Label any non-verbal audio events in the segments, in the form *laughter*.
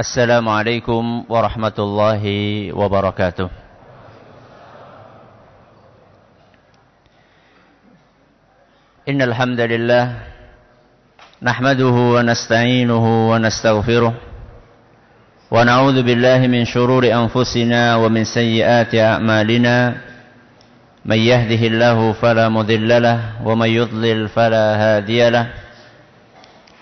السلام عليكم ورحمة الله وبركاته. إن الحمد لله نحمده ونستعينه ونستغفره ونعوذ بالله من شرور أنفسنا ومن سيئات أعمالنا. من يهده الله فلا مضل له ومن يضلل فلا هادي له.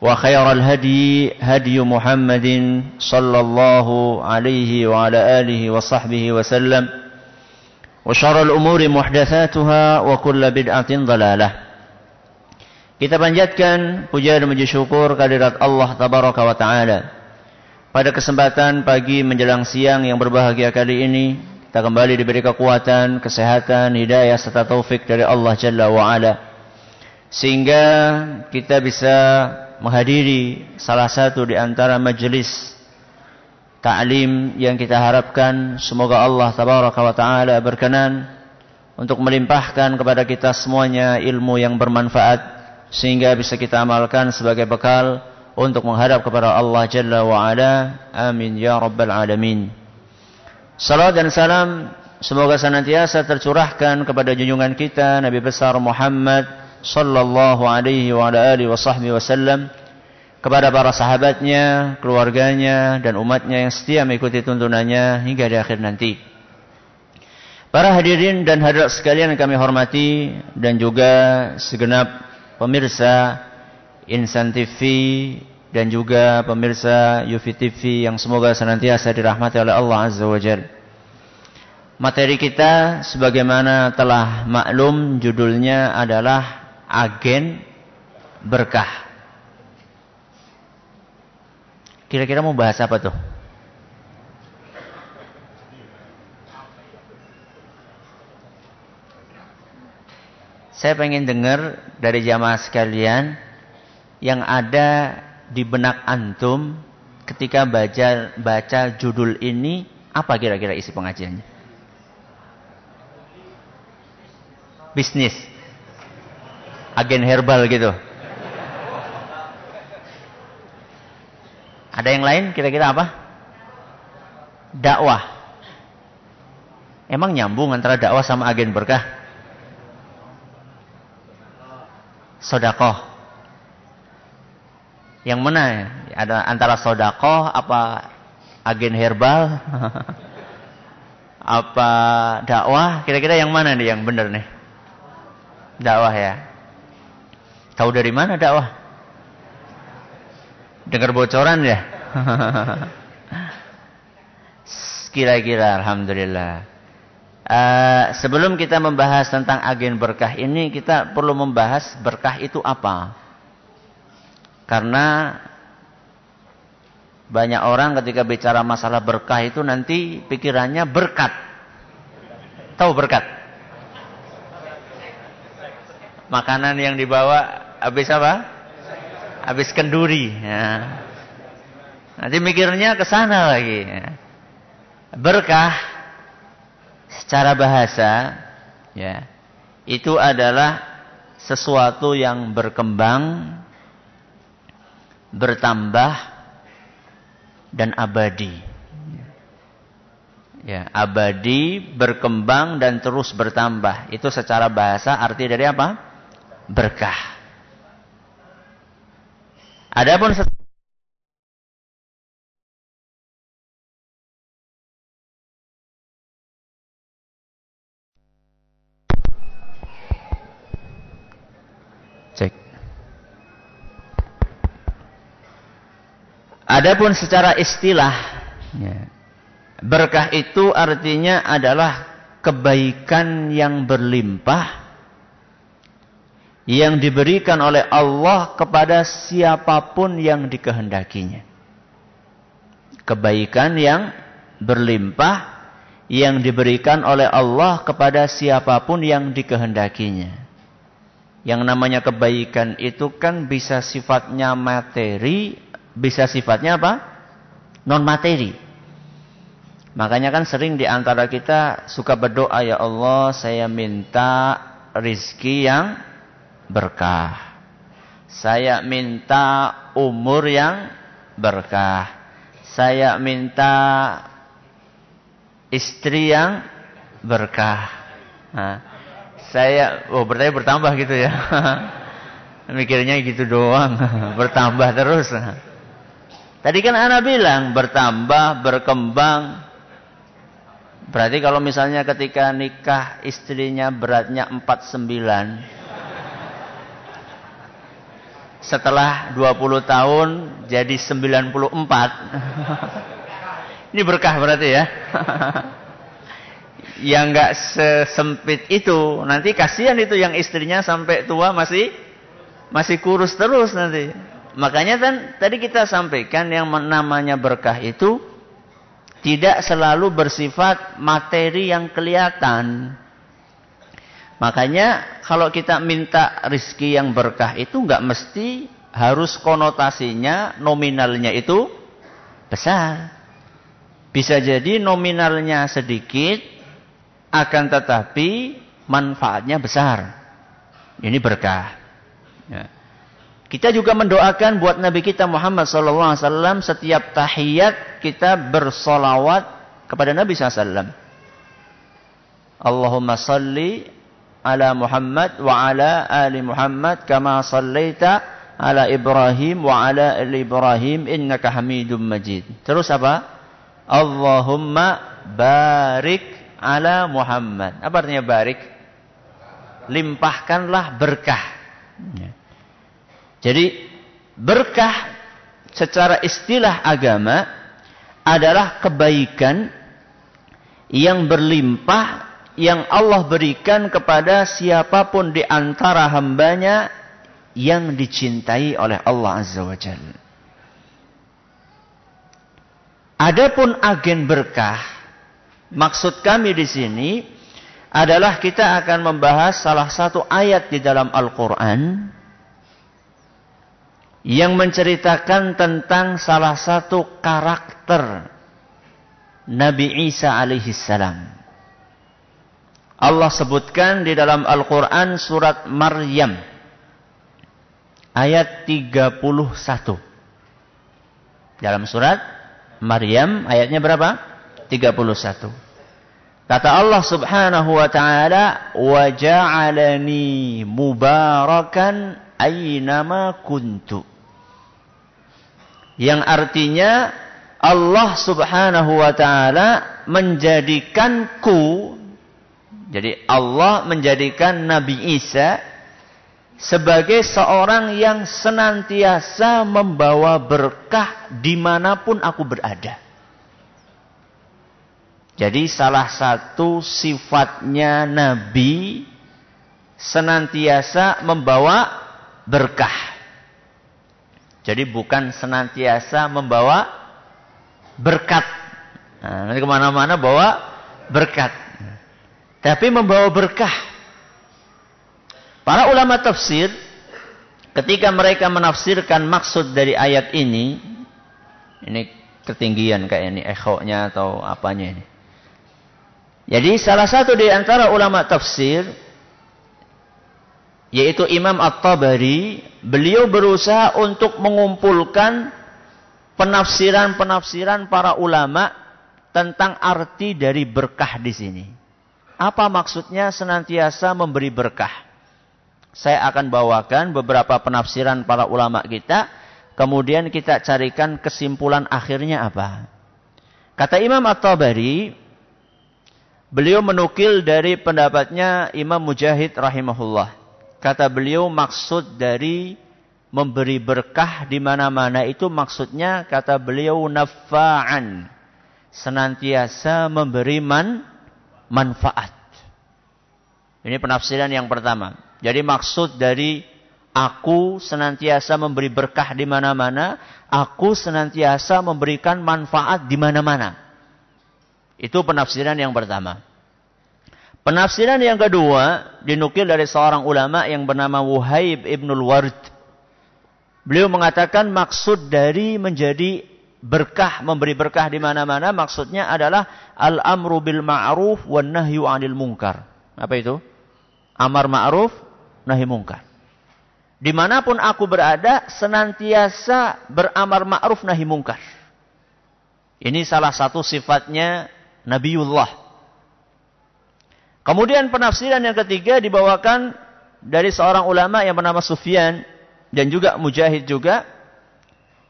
وخير الهدي هدي محمد صلى الله عليه وعلى آله وصحبه وسلم وشر الأمور محدثاتها وكل بدعة ضلالة Kita panjatkan puja dan puji syukur kehadirat Allah Tabaraka wa Ta'ala. Pada kesempatan pagi menjelang siang yang berbahagia kali ini, kita kembali diberi kekuatan, kesehatan, hidayah serta taufik dari Allah Jalla wa Ala. Sehingga kita bisa menghadiri salah satu di antara majelis ta'lim yang kita harapkan semoga Allah tabaraka wa taala berkenan untuk melimpahkan kepada kita semuanya ilmu yang bermanfaat sehingga bisa kita amalkan sebagai bekal untuk menghadap kepada Allah Jalla wa Ala. Amin ya rabbal alamin. Salam dan salam semoga senantiasa tercurahkan kepada junjungan kita Nabi besar Muhammad sallallahu alaihi wa ala alihi wa sahbihi wasallam kepada para sahabatnya, keluarganya dan umatnya yang setia mengikuti tuntunannya hingga di akhir nanti. Para hadirin dan hadirat sekalian yang kami hormati dan juga segenap pemirsa Insan TV dan juga pemirsa Yufi TV yang semoga senantiasa dirahmati oleh Allah Azza wa Jalla. Materi kita sebagaimana telah maklum judulnya adalah agen berkah. Kira-kira mau bahas apa tuh? Saya pengen dengar dari jamaah sekalian yang ada di benak antum ketika baca baca judul ini apa kira-kira isi pengajiannya? Bisnis. Agen herbal gitu. Ada yang lain kira-kira apa? Dakwah. Emang nyambung antara dakwah sama agen berkah? Sodakoh. Yang mana? Ada antara sodakoh apa agen herbal? *laughs* apa dakwah? Kira-kira yang mana nih yang benar nih? Dakwah ya. Tahu dari mana dakwah? Dengar bocoran ya? *laughs* Kira-kira Alhamdulillah. Uh, sebelum kita membahas tentang agen berkah ini, kita perlu membahas berkah itu apa. Karena banyak orang ketika bicara masalah berkah itu nanti pikirannya berkat. Tahu berkat? Makanan yang dibawa habis apa? Habis kenduri. Ya. Nanti mikirnya ke sana lagi. Ya. Berkah secara bahasa ya itu adalah sesuatu yang berkembang, bertambah dan abadi. Ya, abadi, berkembang dan terus bertambah. Itu secara bahasa arti dari apa? Berkah. Adapun Cek. Adapun secara istilah. Ya. Berkah itu artinya adalah kebaikan yang berlimpah yang diberikan oleh Allah kepada siapa pun yang dikehendakinya. Kebaikan yang berlimpah yang diberikan oleh Allah kepada siapa pun yang dikehendakinya. Yang namanya kebaikan itu kan bisa sifatnya materi, bisa sifatnya apa? Non materi. Makanya kan sering di antara kita suka berdoa ya Allah, saya minta rizki yang berkah. Saya minta umur yang berkah. Saya minta istri yang berkah. Nah, saya oh berarti bertambah gitu ya. *laughs* Mikirnya gitu doang, *laughs* bertambah terus. Tadi kan anak bilang bertambah, berkembang. Berarti kalau misalnya ketika nikah istrinya beratnya 49 setelah 20 tahun jadi 94. *laughs* Ini berkah berarti ya. *laughs* yang nggak sesempit itu nanti kasihan itu yang istrinya sampai tua masih masih kurus terus nanti makanya kan tadi kita sampaikan yang namanya berkah itu tidak selalu bersifat materi yang kelihatan makanya kalau kita minta rizki yang berkah itu nggak mesti harus konotasinya nominalnya itu besar bisa jadi nominalnya sedikit akan tetapi manfaatnya besar. Ini berkah. Ya. Kita juga mendoakan buat Nabi kita Muhammad SAW setiap tahiyat kita bersolawat kepada Nabi SAW. Allahumma salli ala Muhammad wa ala ali Muhammad kama sallaita ala Ibrahim wa ala ali Ibrahim innaka hamidum majid. Terus apa? Allahumma barik ala Muhammad. Apa artinya barik? Limpahkanlah berkah. Ya. Jadi berkah secara istilah agama adalah kebaikan yang berlimpah yang Allah berikan kepada siapa pun di antara hambanya yang dicintai oleh Allah Azza wa Jalla. Adapun agen berkah Maksud kami di sini adalah kita akan membahas salah satu ayat di dalam Al-Quran yang menceritakan tentang salah satu karakter Nabi Isa alaihissalam. Allah sebutkan di dalam Al-Quran surat Maryam ayat 31. Dalam surat Maryam ayatnya berapa? 31. Kata Allah Subhanahu wa taala, "Wa ja'alani mubarakan aynama kuntu." Yang artinya Allah Subhanahu wa taala menjadikanku jadi Allah menjadikan Nabi Isa sebagai seorang yang senantiasa membawa berkah di mana pun aku berada. Jadi salah satu sifatnya Nabi senantiasa membawa berkah. Jadi bukan senantiasa membawa berkat. Nah, nanti ke mana-mana bawa berkat. Tapi membawa berkah. Para ulama tafsir ketika mereka menafsirkan maksud dari ayat ini, ini ketinggian kayak ini ekhonya atau apanya ini. Jadi salah satu di antara ulama tafsir yaitu Imam At-Tabari, beliau berusaha untuk mengumpulkan penafsiran-penafsiran para ulama tentang arti dari berkah di sini. Apa maksudnya senantiasa memberi berkah? Saya akan bawakan beberapa penafsiran para ulama kita, kemudian kita carikan kesimpulan akhirnya apa. Kata Imam At-Tabari, Beliau menukil dari pendapatnya Imam Mujahid rahimahullah. Kata beliau maksud dari memberi berkah di mana-mana itu maksudnya kata beliau nafa'an. Senantiasa memberi man, manfaat. Ini penafsiran yang pertama. Jadi maksud dari aku senantiasa memberi berkah di mana-mana, aku senantiasa memberikan manfaat di mana-mana. Itu penafsiran yang pertama. Penafsiran yang kedua dinukil dari seorang ulama yang bernama Wuhaib ibnul Ward. Beliau mengatakan maksud dari menjadi berkah, memberi berkah di mana-mana maksudnya adalah al-amru bil ma'ruf wan nahyu 'anil munkar. Apa itu? Amar ma'ruf, nahi munkar. Di mana pun aku berada, senantiasa beramar ma'ruf nahi munkar. Ini salah satu sifatnya Nabiullah. Kemudian penafsiran yang ketiga dibawakan dari seorang ulama yang bernama Sufyan dan juga Mujahid juga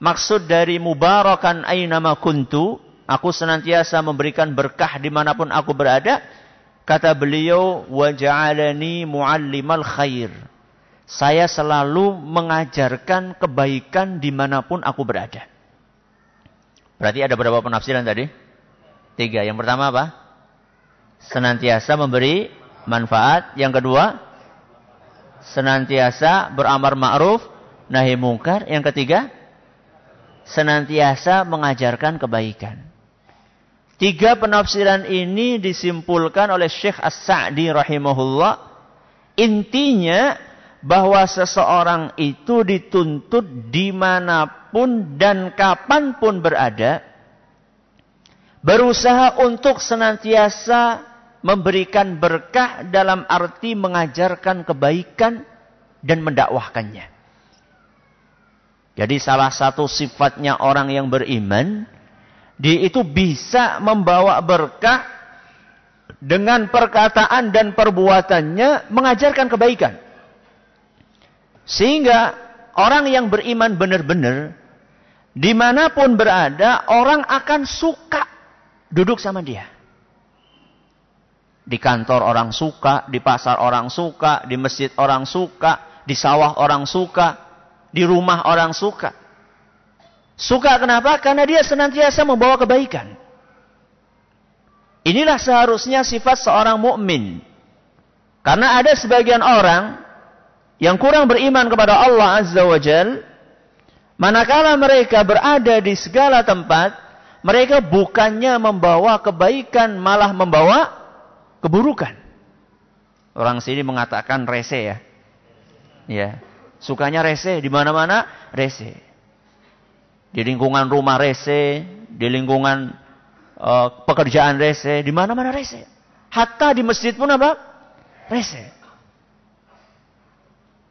maksud dari mubarakan aynama kuntu aku senantiasa memberikan berkah di mana pun aku berada kata beliau waja'alani muallimal khair. Saya selalu mengajarkan kebaikan di mana pun aku berada. Berarti ada berapa penafsiran tadi? Tiga. Yang pertama apa? Senantiasa memberi manfaat. Yang kedua senantiasa beramar ma'ruf nahi mungkar. Yang ketiga, senantiasa mengajarkan kebaikan. Tiga penafsiran ini disimpulkan oleh Syekh As-Sa'di rahimahullah. Intinya bahwa seseorang itu dituntut di mana pun dan kapan pun berada. Berusaha untuk senantiasa memberikan berkah dalam arti mengajarkan kebaikan dan mendakwahkannya. Jadi salah satu sifatnya orang yang beriman, dia itu bisa membawa berkah dengan perkataan dan perbuatannya mengajarkan kebaikan. Sehingga orang yang beriman benar-benar, di mana pun berada, orang akan suka duduk sama dia. Di kantor orang suka, di pasar orang suka, di masjid orang suka, di sawah orang suka, di rumah orang suka. Suka kenapa? Karena dia senantiasa membawa kebaikan. Inilah seharusnya sifat seorang mukmin. Karena ada sebagian orang yang kurang beriman kepada Allah Azza wa Jal, manakala mereka berada di segala tempat, mereka bukannya membawa kebaikan, malah membawa keburukan. Orang sini mengatakan rese ya. Ya. Sukanya rese, di mana-mana rese. Di lingkungan rumah rese, di lingkungan uh, pekerjaan rese, di mana-mana rese. Hatta di masjid pun apa? Rese.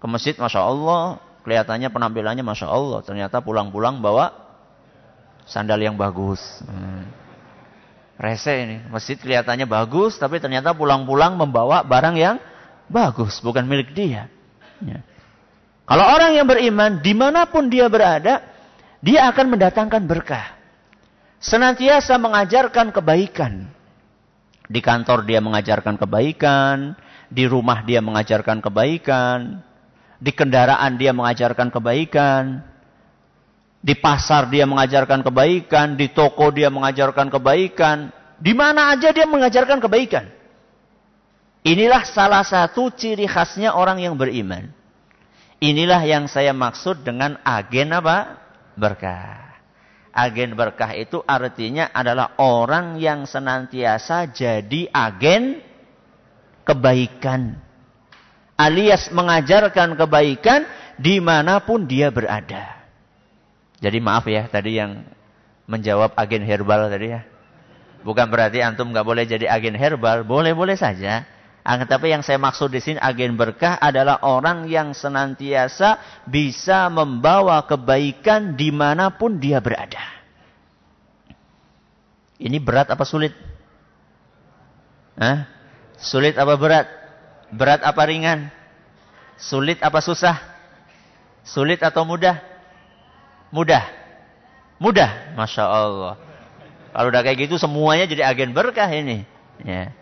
Ke masjid, masya Allah, kelihatannya penampilannya masya Allah. Ternyata pulang-pulang bawa sandal yang bagus. Hmm. Rese ini, masjid kelihatannya bagus, tapi ternyata pulang-pulang membawa barang yang bagus, bukan milik dia. Ya. Kalau orang yang beriman, di mana pun dia berada, dia akan mendatangkan berkah. Senantiasa mengajarkan kebaikan. Di kantor dia mengajarkan kebaikan, di rumah dia mengajarkan kebaikan, di kendaraan dia mengajarkan kebaikan, di pasar dia mengajarkan kebaikan, di toko dia mengajarkan kebaikan, di mana aja dia mengajarkan kebaikan. Inilah salah satu ciri khasnya orang yang beriman. Inilah yang saya maksud dengan agen apa? Berkah. Agen berkah itu artinya adalah orang yang senantiasa jadi agen kebaikan. Alias mengajarkan kebaikan di mana pun dia berada. Jadi maaf ya tadi yang menjawab agen herbal tadi ya. Bukan berarti antum nggak boleh jadi agen herbal, boleh-boleh saja. Tapi yang saya maksud di sini agen berkah adalah orang yang senantiasa bisa membawa kebaikan di mana pun dia berada. Ini berat apa sulit? Hah? Sulit apa berat? Berat apa ringan? Sulit apa susah? Sulit atau mudah? Mudah. Mudah. Masya Allah. Kalau udah kayak gitu semuanya jadi agen berkah ini. Ya.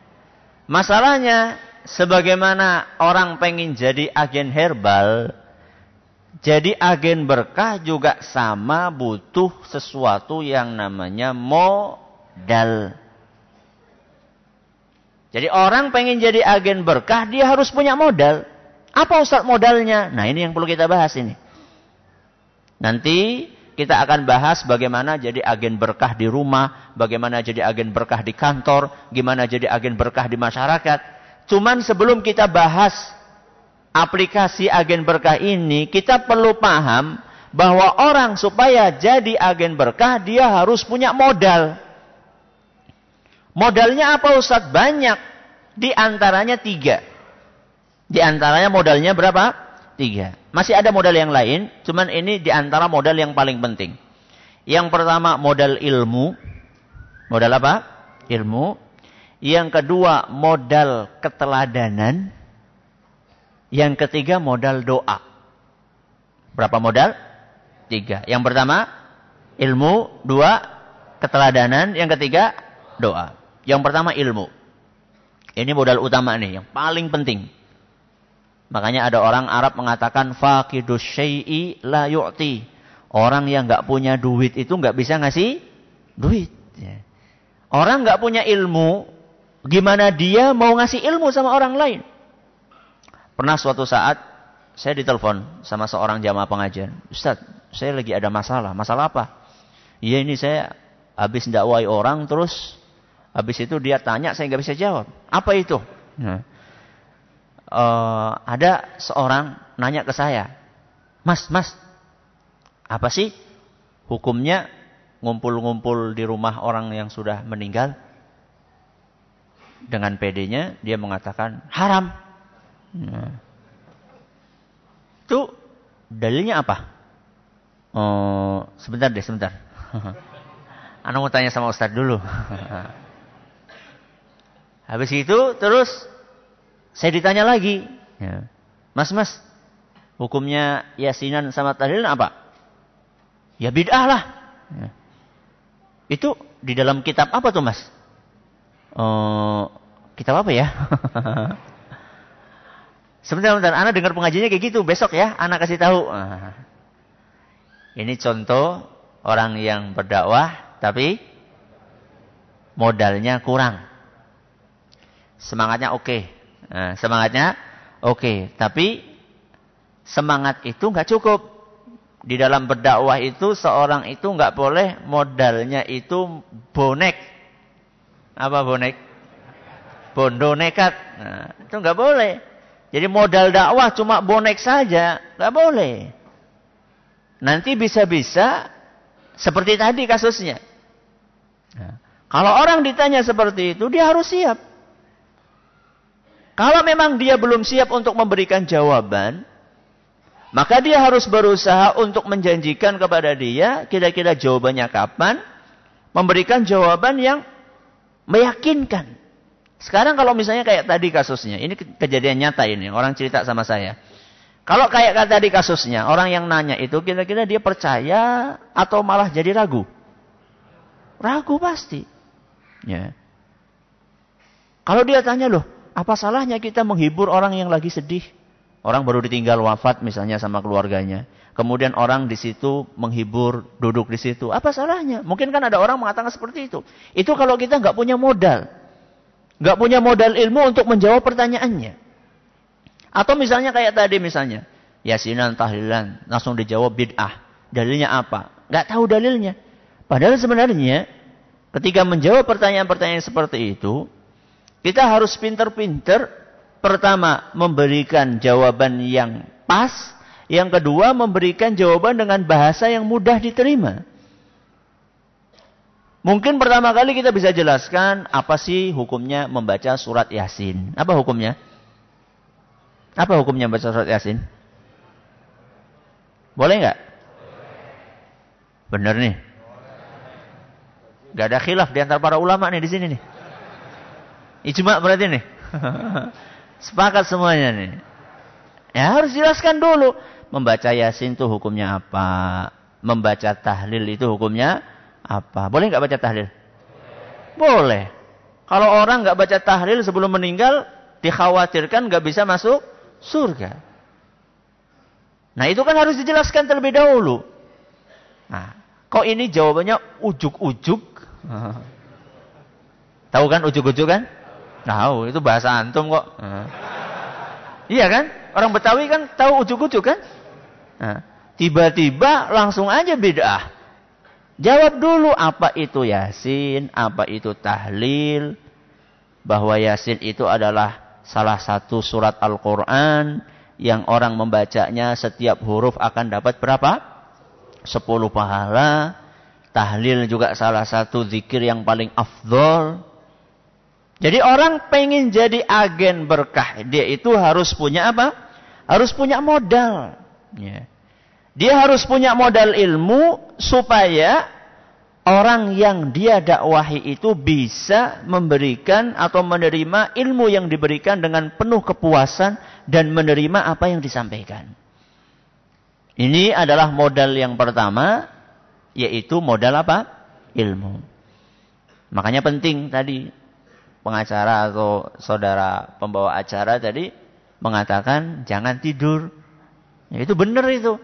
Masalahnya, sebagaimana orang pengen jadi agen herbal, Jadi agen berkah juga sama butuh sesuatu yang namanya modal. Jadi orang pengen jadi agen berkah, dia harus punya modal. Apa Ustaz modalnya? Nah ini yang perlu kita bahas ini. Nanti kita akan bahas bagaimana jadi agen berkah di rumah, bagaimana jadi agen berkah di kantor, gimana jadi agen berkah di masyarakat. Cuman sebelum kita bahas aplikasi agen berkah ini, kita perlu paham bahwa orang supaya jadi agen berkah, dia harus punya modal. Modalnya apa Ustaz? Banyak. Di antaranya tiga. Di antaranya modalnya berapa? Tiga. Masih ada modal yang lain, cuman ini di antara modal yang paling penting. Yang pertama modal ilmu. Modal apa? Ilmu. Yang kedua modal keteladanan. Yang ketiga modal doa. Berapa modal? Tiga. Yang pertama ilmu, dua keteladanan, yang ketiga doa. Yang pertama ilmu. Ini modal utama nih, yang paling penting. Makanya ada orang Arab mengatakan faqidus syai'i la yu'ti. Orang yang nggak punya duit itu nggak bisa ngasih duit. Ya. Orang nggak punya ilmu, gimana dia mau ngasih ilmu sama orang lain? Pernah suatu saat saya ditelepon sama seorang jamaah pengajian. Ustaz, saya lagi ada masalah. Masalah apa? Iya ini saya habis dakwai orang terus habis itu dia tanya saya nggak bisa jawab. Apa itu? Nah, uh, ada seorang nanya ke saya, Mas, Mas, apa sih hukumnya ngumpul-ngumpul di rumah orang yang sudah meninggal? Dengan PD-nya dia mengatakan haram. Nah. Dalilnya apa? Oh, sebentar deh, sebentar. *laughs* Anda mau tanya sama Ustadz dulu. *laughs* Habis itu terus saya ditanya lagi. Ya. Mas, mas, hukumnya yasinan sama tahlil apa? Ya bid'ah lah. Ya. Itu di dalam kitab apa tuh mas? Oh, kitab apa ya? *laughs* Sebentar, sebentar. Anak dengar pengajiannya kayak gitu. Besok ya, anak kasih tahu. Ah. Ini contoh orang yang berdakwah, tapi modalnya kurang. Semangatnya oke. Okay. Nah, semangatnya oke. Okay. Tapi semangat itu nggak cukup. Di dalam berdakwah itu seorang itu nggak boleh modalnya itu bonek. Apa bonek? Bondo nekat. Nah, itu nggak boleh. Jadi modal dakwah cuma bonek saja, nggak boleh. Nanti bisa-bisa seperti tadi kasusnya. Nah, kalau orang ditanya seperti itu, dia harus siap. Kalau memang dia belum siap untuk memberikan jawaban, maka dia harus berusaha untuk menjanjikan kepada dia kira-kira jawabannya kapan, memberikan jawaban yang meyakinkan. Sekarang kalau misalnya kayak tadi kasusnya, ini kejadian nyata ini, orang cerita sama saya. Kalau kayak tadi kasusnya, orang yang nanya itu kira-kira dia percaya atau malah jadi ragu? Ragu pasti. Ya. Kalau dia tanya loh, apa salahnya kita menghibur orang yang lagi sedih? Orang baru ditinggal wafat misalnya sama keluarganya. Kemudian orang di situ menghibur, duduk di situ. Apa salahnya? Mungkin kan ada orang mengatakan seperti itu. Itu kalau kita nggak punya modal. Nggak punya modal ilmu untuk menjawab pertanyaannya. Atau misalnya kayak tadi misalnya. Yasinan, tahlilan. Langsung dijawab bid'ah. Dalilnya apa? Nggak tahu dalilnya. Padahal sebenarnya ketika menjawab pertanyaan-pertanyaan seperti itu. Kita harus pinter-pinter. Pertama, memberikan jawaban yang pas. Yang kedua, memberikan jawaban dengan bahasa yang mudah diterima. Mungkin pertama kali kita bisa jelaskan apa sih hukumnya membaca surat Yasin. Apa hukumnya? Apa hukumnya membaca surat Yasin? Boleh nggak? Bener nih. Gak ada khilaf di antara para ulama nih di sini nih. Ijma berarti nih. *laughs* Sepakat semuanya nih. Ya harus jelaskan dulu. Membaca Yasin itu hukumnya apa? Membaca tahlil itu hukumnya apa? Boleh nggak baca tahlil? Boleh. Kalau orang nggak baca tahlil sebelum meninggal, dikhawatirkan nggak bisa masuk surga. Nah itu kan harus dijelaskan terlebih dahulu. Nah, kok ini jawabannya ujuk-ujuk? *laughs* Tahu kan ujuk-ujuk kan? Tahu, itu bahasa antum kok. Iya kan? Orang Betawi kan tahu ujuk-ujuk kan? tiba-tiba langsung aja bid'ah. Jawab dulu apa itu Yasin, apa itu tahlil, bahwa Yasin itu adalah salah satu surat Al-Quran yang orang membacanya setiap huruf akan dapat berapa? Sepuluh pahala. Tahlil juga salah satu zikir yang paling afdol. Jadi orang pengen jadi agen berkah. Dia itu harus punya apa? Harus punya modal. Ya. Dia harus punya modal ilmu supaya orang yang dia dakwahi itu bisa memberikan atau menerima ilmu yang diberikan dengan penuh kepuasan dan menerima apa yang disampaikan. Ini adalah modal yang pertama, yaitu modal apa? Ilmu. Makanya penting tadi pengacara atau saudara pembawa acara tadi mengatakan jangan tidur. Ya, itu benar itu.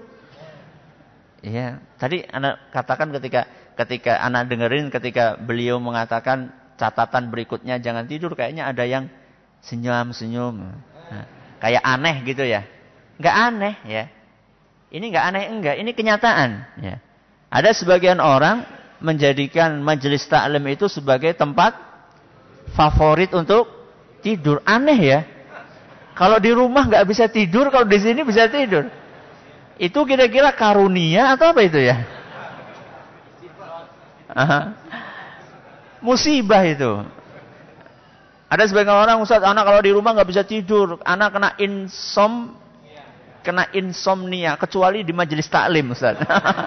Ya, tadi anak katakan ketika ketika anak dengerin ketika beliau mengatakan catatan berikutnya jangan tidur kayaknya ada yang senyum-senyum. Nah, kayak aneh gitu ya. Enggak aneh ya. Ini enggak aneh enggak, ini kenyataan ya. Ada sebagian orang menjadikan majelis taklim itu sebagai tempat favorit untuk tidur. Aneh ya. Kalau di rumah nggak bisa tidur, kalau di sini bisa tidur. Itu kira-kira karunia atau apa itu ya? Musibah itu. Ada sebagian orang Ustaz, anak kalau di rumah nggak bisa tidur, anak kena insom kena insomnia kecuali di majelis taklim Ustaz.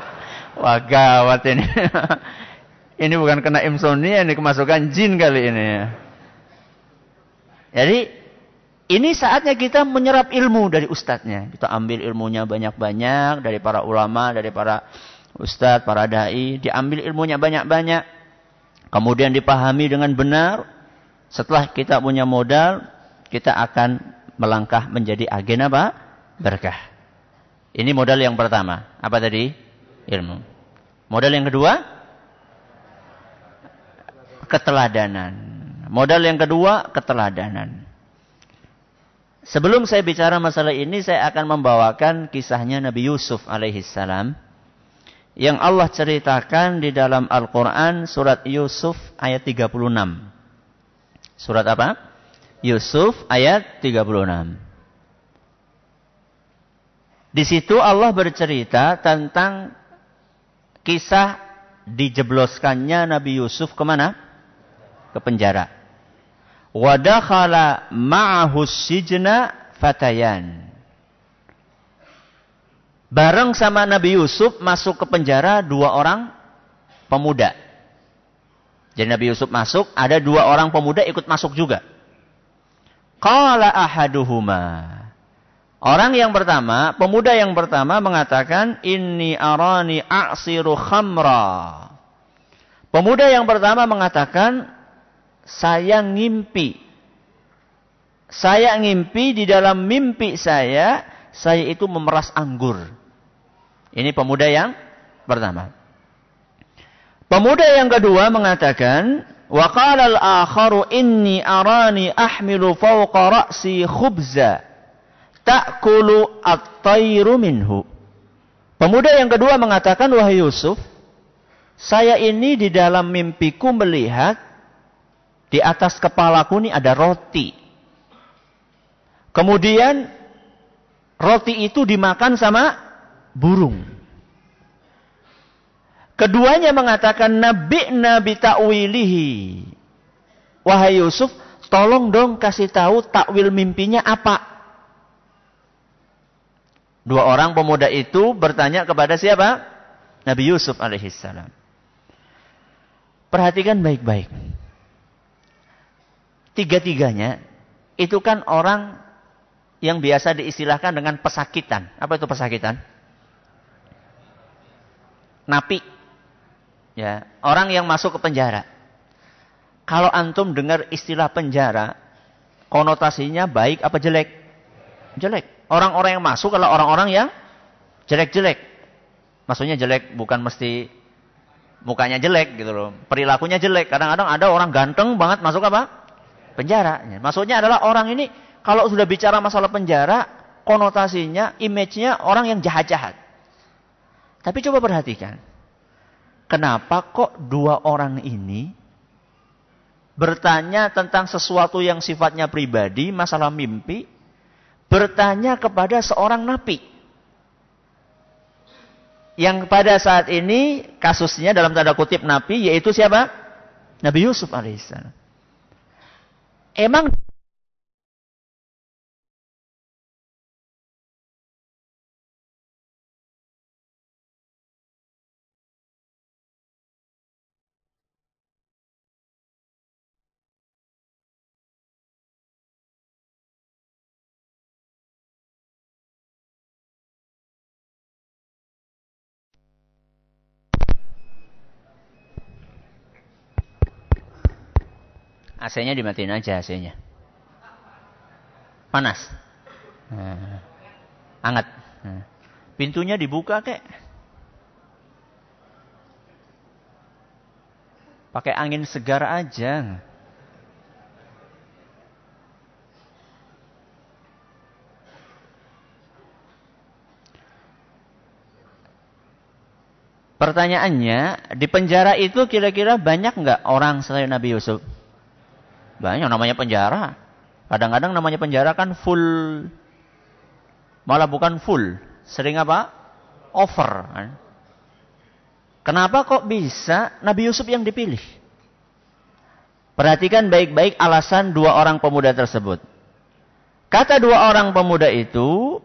*laughs* Wah gawat ini. *laughs* ini bukan kena insomnia, ini kemasukan jin kali ini. Jadi ini saatnya kita menyerap ilmu dari ustadznya. Kita ambil ilmunya banyak-banyak dari para ulama, dari para ustadz, para dai. Diambil ilmunya banyak-banyak. Kemudian dipahami dengan benar setelah kita punya modal, kita akan melangkah menjadi agen apa? Berkah. Ini modal yang pertama. Apa tadi? Ilmu. Modal yang kedua? Keteladanan. Modal yang kedua, keteladanan. Sebelum saya bicara masalah ini, saya akan membawakan kisahnya Nabi Yusuf alaihissalam. Yang Allah ceritakan di dalam Al-Quran surat Yusuf ayat 36. Surat apa? Yusuf ayat 36. Di situ Allah bercerita tentang kisah dijebloskannya Nabi Yusuf ke mana? Ke penjara. Wadakhala ma'ahu sijna fatayan. Bareng sama Nabi Yusuf masuk ke penjara dua orang pemuda. Jadi Nabi Yusuf masuk, ada dua orang pemuda ikut masuk juga. Qala ahaduhuma. Orang yang pertama, pemuda yang pertama mengatakan, Inni arani a'siru khamra. Pemuda yang pertama mengatakan, saya ngimpi. Saya ngimpi di dalam mimpi saya, saya itu memeras anggur. Ini pemuda yang pertama. Pemuda yang kedua mengatakan, wa qala al-akharu inni arani ahmilu fawqa ra'si khubza ta'kulu at-tayru minhu. Pemuda yang kedua mengatakan, wahai Yusuf, saya ini di dalam mimpiku melihat di atas kepalaku ini ada roti. Kemudian roti itu dimakan sama burung. Keduanya mengatakan nabi nabi ta'wilihi. Wahai Yusuf, tolong dong kasih tahu takwil mimpinya apa. Dua orang pemuda itu bertanya kepada siapa? Nabi Yusuf alaihissalam. Perhatikan baik-baik. Tiga-tiganya itu kan orang yang biasa diistilahkan dengan pesakitan. Apa itu pesakitan? Napi Ya, orang yang masuk ke penjara. Kalau antum dengar istilah penjara, konotasinya baik apa jelek? Jelek. Orang-orang yang masuk adalah orang-orang yang jelek-jelek. Maksudnya jelek bukan mesti mukanya jelek gitu loh. Perilakunya jelek. Kadang-kadang ada orang ganteng banget masuk apa? Penjara. Maksudnya adalah orang ini kalau sudah bicara masalah penjara, konotasinya, image-nya orang yang jahat-jahat. Tapi coba perhatikan. Kenapa kok dua orang ini bertanya tentang sesuatu yang sifatnya pribadi, masalah mimpi, bertanya kepada seorang nabi. Yang pada saat ini kasusnya dalam tanda kutip nabi yaitu siapa? Nabi Yusuf alaihissalam. Emang AC-nya dimatiin aja AC-nya. Panas. Nah, anget. Nah, pintunya dibuka kek. Pakai angin segar aja. Pertanyaannya, di penjara itu kira-kira banyak nggak orang selain Nabi Yusuf? Banyak namanya penjara. Kadang-kadang namanya penjara kan full. Malah bukan full. Sering apa? Over. Kenapa kok bisa Nabi Yusuf yang dipilih? Perhatikan baik-baik alasan dua orang pemuda tersebut. Kata dua orang pemuda itu,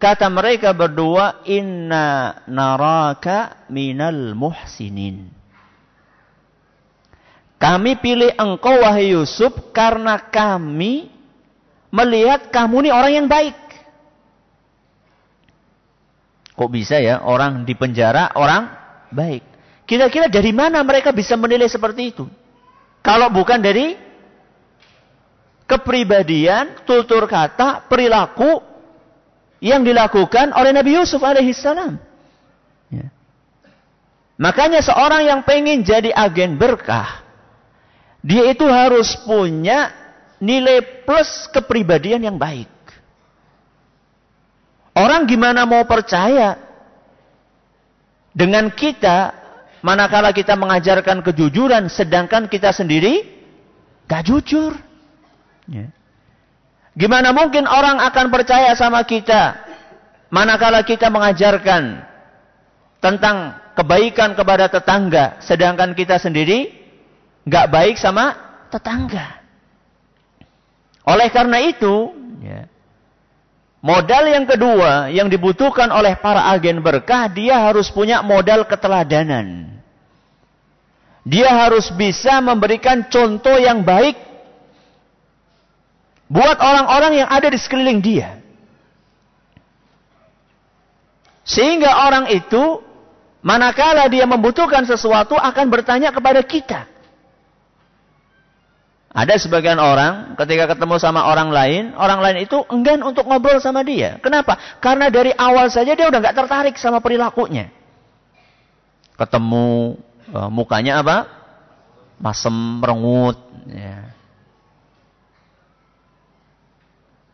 kata mereka berdua, Inna naraka minal muhsinin. Kami pilih engkau wahai Yusuf karena kami melihat kamu ini orang yang baik. Kok bisa ya orang di penjara orang baik? Kira-kira dari mana mereka bisa menilai seperti itu? Kalau bukan dari kepribadian, tutur kata, perilaku yang dilakukan oleh Nabi Yusuf alaihissalam. Ya. Makanya seorang yang pengen jadi agen berkah, dia itu harus punya nilai plus kepribadian yang baik. Orang gimana mau percaya dengan kita manakala kita mengajarkan kejujuran sedangkan kita sendiri gak jujur. Ya. Gimana mungkin orang akan percaya sama kita manakala kita mengajarkan tentang kebaikan kepada tetangga sedangkan kita sendiri nggak baik sama tetangga. Oleh karena itu, ya, modal yang kedua yang dibutuhkan oleh para agen berkah, dia harus punya modal keteladanan. Dia harus bisa memberikan contoh yang baik buat orang-orang yang ada di sekeliling dia. Sehingga orang itu, manakala dia membutuhkan sesuatu, akan bertanya kepada kita. Ada sebagian orang ketika ketemu sama orang lain, orang lain itu enggan untuk ngobrol sama dia. Kenapa? Karena dari awal saja dia udah nggak tertarik sama perilakunya. Ketemu uh, mukanya apa? Masem, merengut. Ya.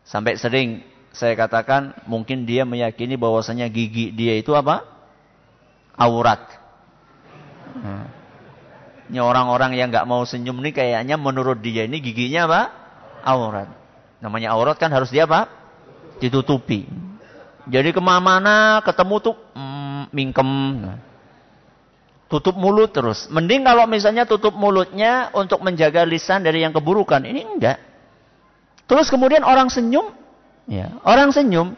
Sampai sering saya katakan mungkin dia meyakini bahwasanya gigi dia itu apa? Aurat. Nah. Ini orang-orang yang nggak mau senyum nih kayaknya menurut dia ini giginya apa? Aurat. Namanya aurat kan harus dia apa? Ditutupi. Jadi ke mana-mana ketemu tuh mm, mingkem. Tutup mulut terus. Mending kalau misalnya tutup mulutnya untuk menjaga lisan dari yang keburukan. Ini enggak. Terus kemudian orang senyum. ya Orang senyum.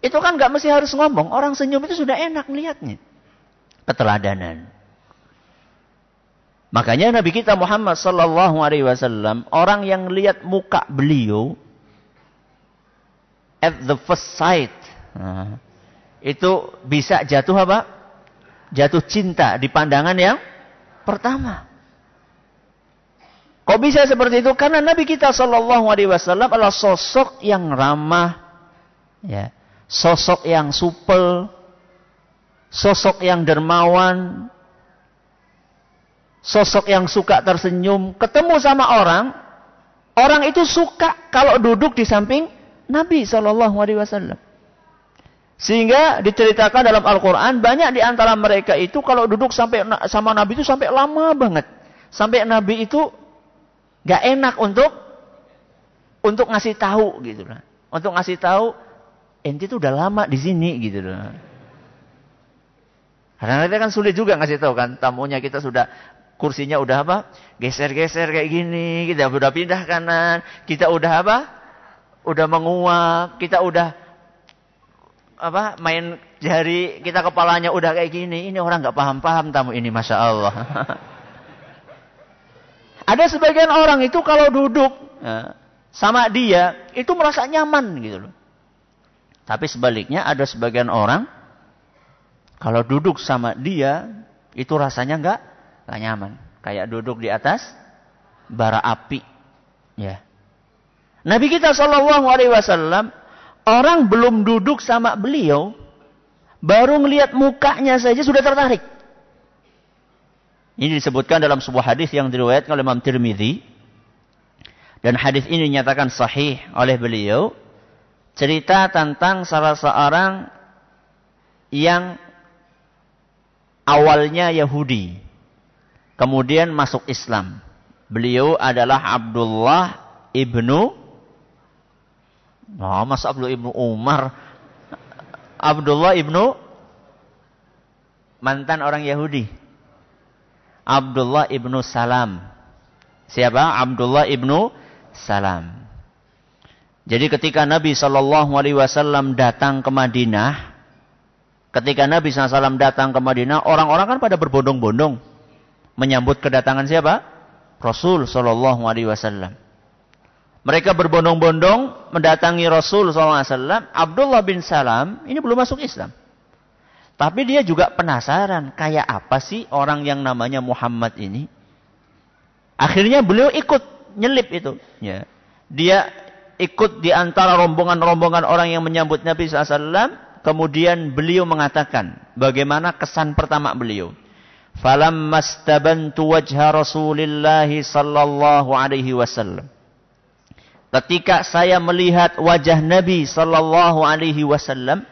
Itu kan nggak mesti harus ngomong. Orang senyum itu sudah enak melihatnya. Keteladanan. Makanya Nabi kita Muhammad sallallahu alaihi wasallam orang yang lihat muka beliau at the first sight nah, itu bisa jatuh apa? Jatuh cinta di pandangan yang pertama. Kok bisa seperti itu? Karena Nabi kita sallallahu alaihi wasallam adalah sosok yang ramah ya, sosok yang supel, sosok yang dermawan, sosok yang suka tersenyum, ketemu sama orang, orang itu suka kalau duduk di samping Nabi Shallallahu Alaihi Wasallam. Sehingga diceritakan dalam Al-Quran banyak di antara mereka itu kalau duduk sampai sama Nabi itu sampai lama banget, sampai Nabi itu gak enak untuk untuk ngasih tahu gitu lah, untuk ngasih tahu enti itu udah lama di sini gitu lah. Karena kita kan sulit juga ngasih tahu kan tamunya kita sudah kursinya udah apa? Geser-geser kayak gini, kita udah pindah kanan, kita udah apa, udah menguap, kita udah apa? Main jari, kita kepalanya udah kayak gini, ini orang nggak paham-paham tamu ini, masya Allah. *laughs* Ada sebagian orang itu kalau duduk ya, sama dia itu merasa nyaman gitu loh. Tapi sebaliknya ada sebagian orang kalau duduk sama dia, itu rasanya nggak nggak nyaman. Kayak duduk di atas bara api. Ya. Nabi kita Shallallahu Alaihi Wasallam orang belum duduk sama beliau, baru melihat mukanya saja sudah tertarik. Ini disebutkan dalam sebuah hadis yang diriwayatkan oleh Imam Tirmidzi. Dan hadis ini dinyatakan sahih oleh beliau. Cerita tentang salah seorang yang awalnya Yahudi. Kemudian masuk Islam. Beliau adalah Abdullah ibnu Oh, Mas Abdullah ibnu Umar. Abdullah ibnu mantan orang Yahudi. Abdullah ibnu Salam. Siapa? Abdullah ibnu Salam. Jadi ketika Nabi Shallallahu Alaihi Wasallam datang ke Madinah, Ketika Nabi SAW datang ke Madinah, orang-orang kan pada berbondong-bondong menyambut kedatangan siapa? Rasul Shallallahu Alaihi Wasallam. Mereka berbondong-bondong mendatangi Rasul SAW. Abdullah bin Salam ini belum masuk Islam. Tapi dia juga penasaran, kayak apa sih orang yang namanya Muhammad ini? Akhirnya beliau ikut nyelip itu. Ya. Dia ikut di antara rombongan-rombongan orang yang menyambut Nabi SAW Kemudian beliau mengatakan bagaimana kesan pertama beliau. Falam mastabantu wajha Rasulillah sallallahu alaihi wasallam. Ketika saya melihat wajah Nabi sallallahu alaihi wasallam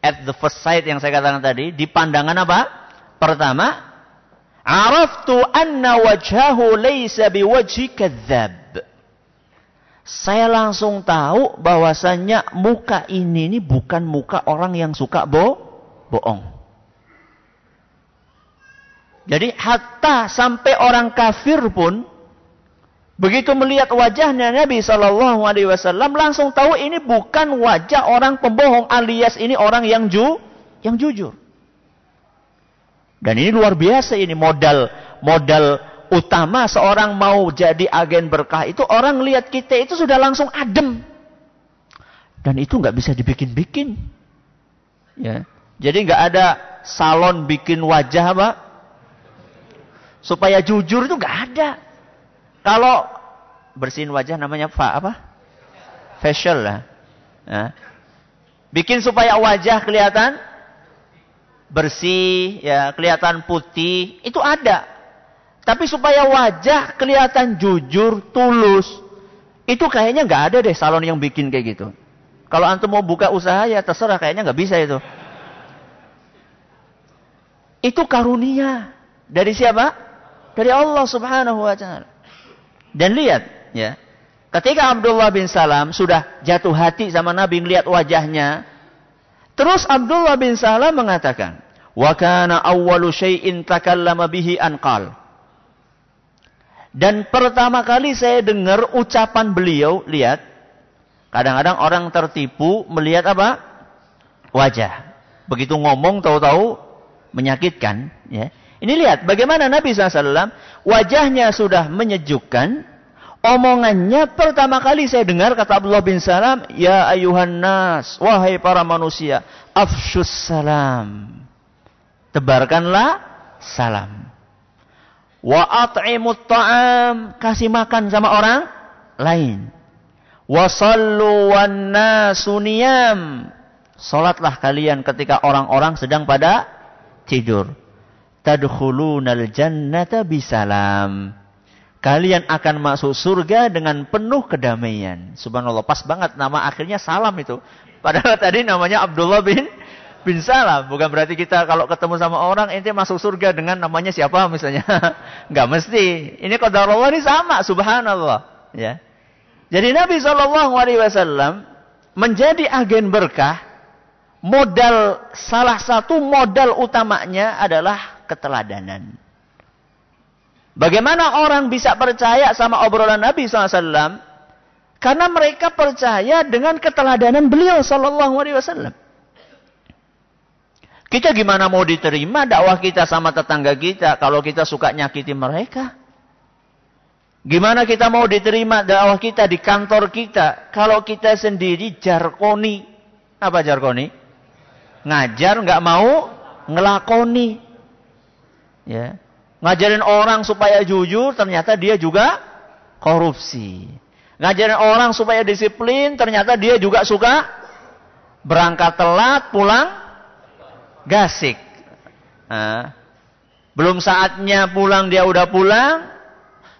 at the first sight yang saya katakan tadi, di pandangan apa? Pertama, araftu anna wajhahu laysa biwajhi kadzab saya langsung tahu bahwasannya muka ini ini bukan muka orang yang suka bo bohong. Jadi hatta sampai orang kafir pun begitu melihat wajahnya Nabi Shallallahu Alaihi Wasallam langsung tahu ini bukan wajah orang pembohong alias ini orang yang ju yang jujur. Dan ini luar biasa ini modal modal utama seorang mau jadi agen berkah itu orang lihat kita itu sudah langsung adem. Dan itu nggak bisa dibikin-bikin. Ya. Jadi nggak ada salon bikin wajah apa supaya jujur itu nggak ada. Kalau bersihin wajah namanya fa apa? Facial lah. Ya. Bikin supaya wajah kelihatan bersih, ya kelihatan putih, itu ada. Tapi supaya wajah kelihatan jujur, tulus. Itu kayaknya nggak ada deh salon yang bikin kayak gitu. Kalau antum mau buka usaha ya terserah kayaknya nggak bisa itu. Itu karunia dari siapa? Dari Allah Subhanahu wa taala. Dan lihat ya. Ketika Abdullah bin Salam sudah jatuh hati sama Nabi melihat wajahnya, terus Abdullah bin Salam mengatakan, "Wa kana awwalu syai'in takallama bihi anqal." Dan pertama kali saya dengar ucapan beliau, lihat. Kadang-kadang orang tertipu melihat apa? Wajah. Begitu ngomong tahu-tahu menyakitkan. Ya. Ini lihat bagaimana Nabi SAW wajahnya sudah menyejukkan. Omongannya pertama kali saya dengar kata Abdullah bin Salam, Ya ayuhan nas, wahai para manusia, afshus salam. Tebarkanlah salam. Wa at'imut ta'am. Kasih makan sama orang lain. Wa sallu wan nasuniyam. Salatlah kalian ketika orang-orang sedang pada tidur. Tadkhulunal jannata bisalam. Kalian akan masuk surga dengan penuh kedamaian. Subhanallah, pas banget nama akhirnya salam itu. Padahal tadi namanya Abdullah bin bin Salam. Bukan berarti kita kalau ketemu sama orang ente masuk surga dengan namanya siapa misalnya. *laughs* Enggak mesti. Ini qadarullah ini sama, subhanallah, ya. Jadi Nabi wasallam menjadi agen berkah modal salah satu modal utamanya adalah keteladanan. Bagaimana orang bisa percaya sama obrolan Nabi SAW? Karena mereka percaya dengan keteladanan beliau Sallallahu Alaihi Wasallam. Kita gimana mau diterima dakwah kita sama tetangga kita kalau kita suka nyakiti mereka? Gimana kita mau diterima dakwah kita di kantor kita kalau kita sendiri jarkoni? Apa jarkoni? Ngajar nggak mau ngelakoni. Ya. Ngajarin orang supaya jujur, ternyata dia juga korupsi. Ngajarin orang supaya disiplin, ternyata dia juga suka berangkat telat, pulang gasik. Nah, belum saatnya pulang dia udah pulang,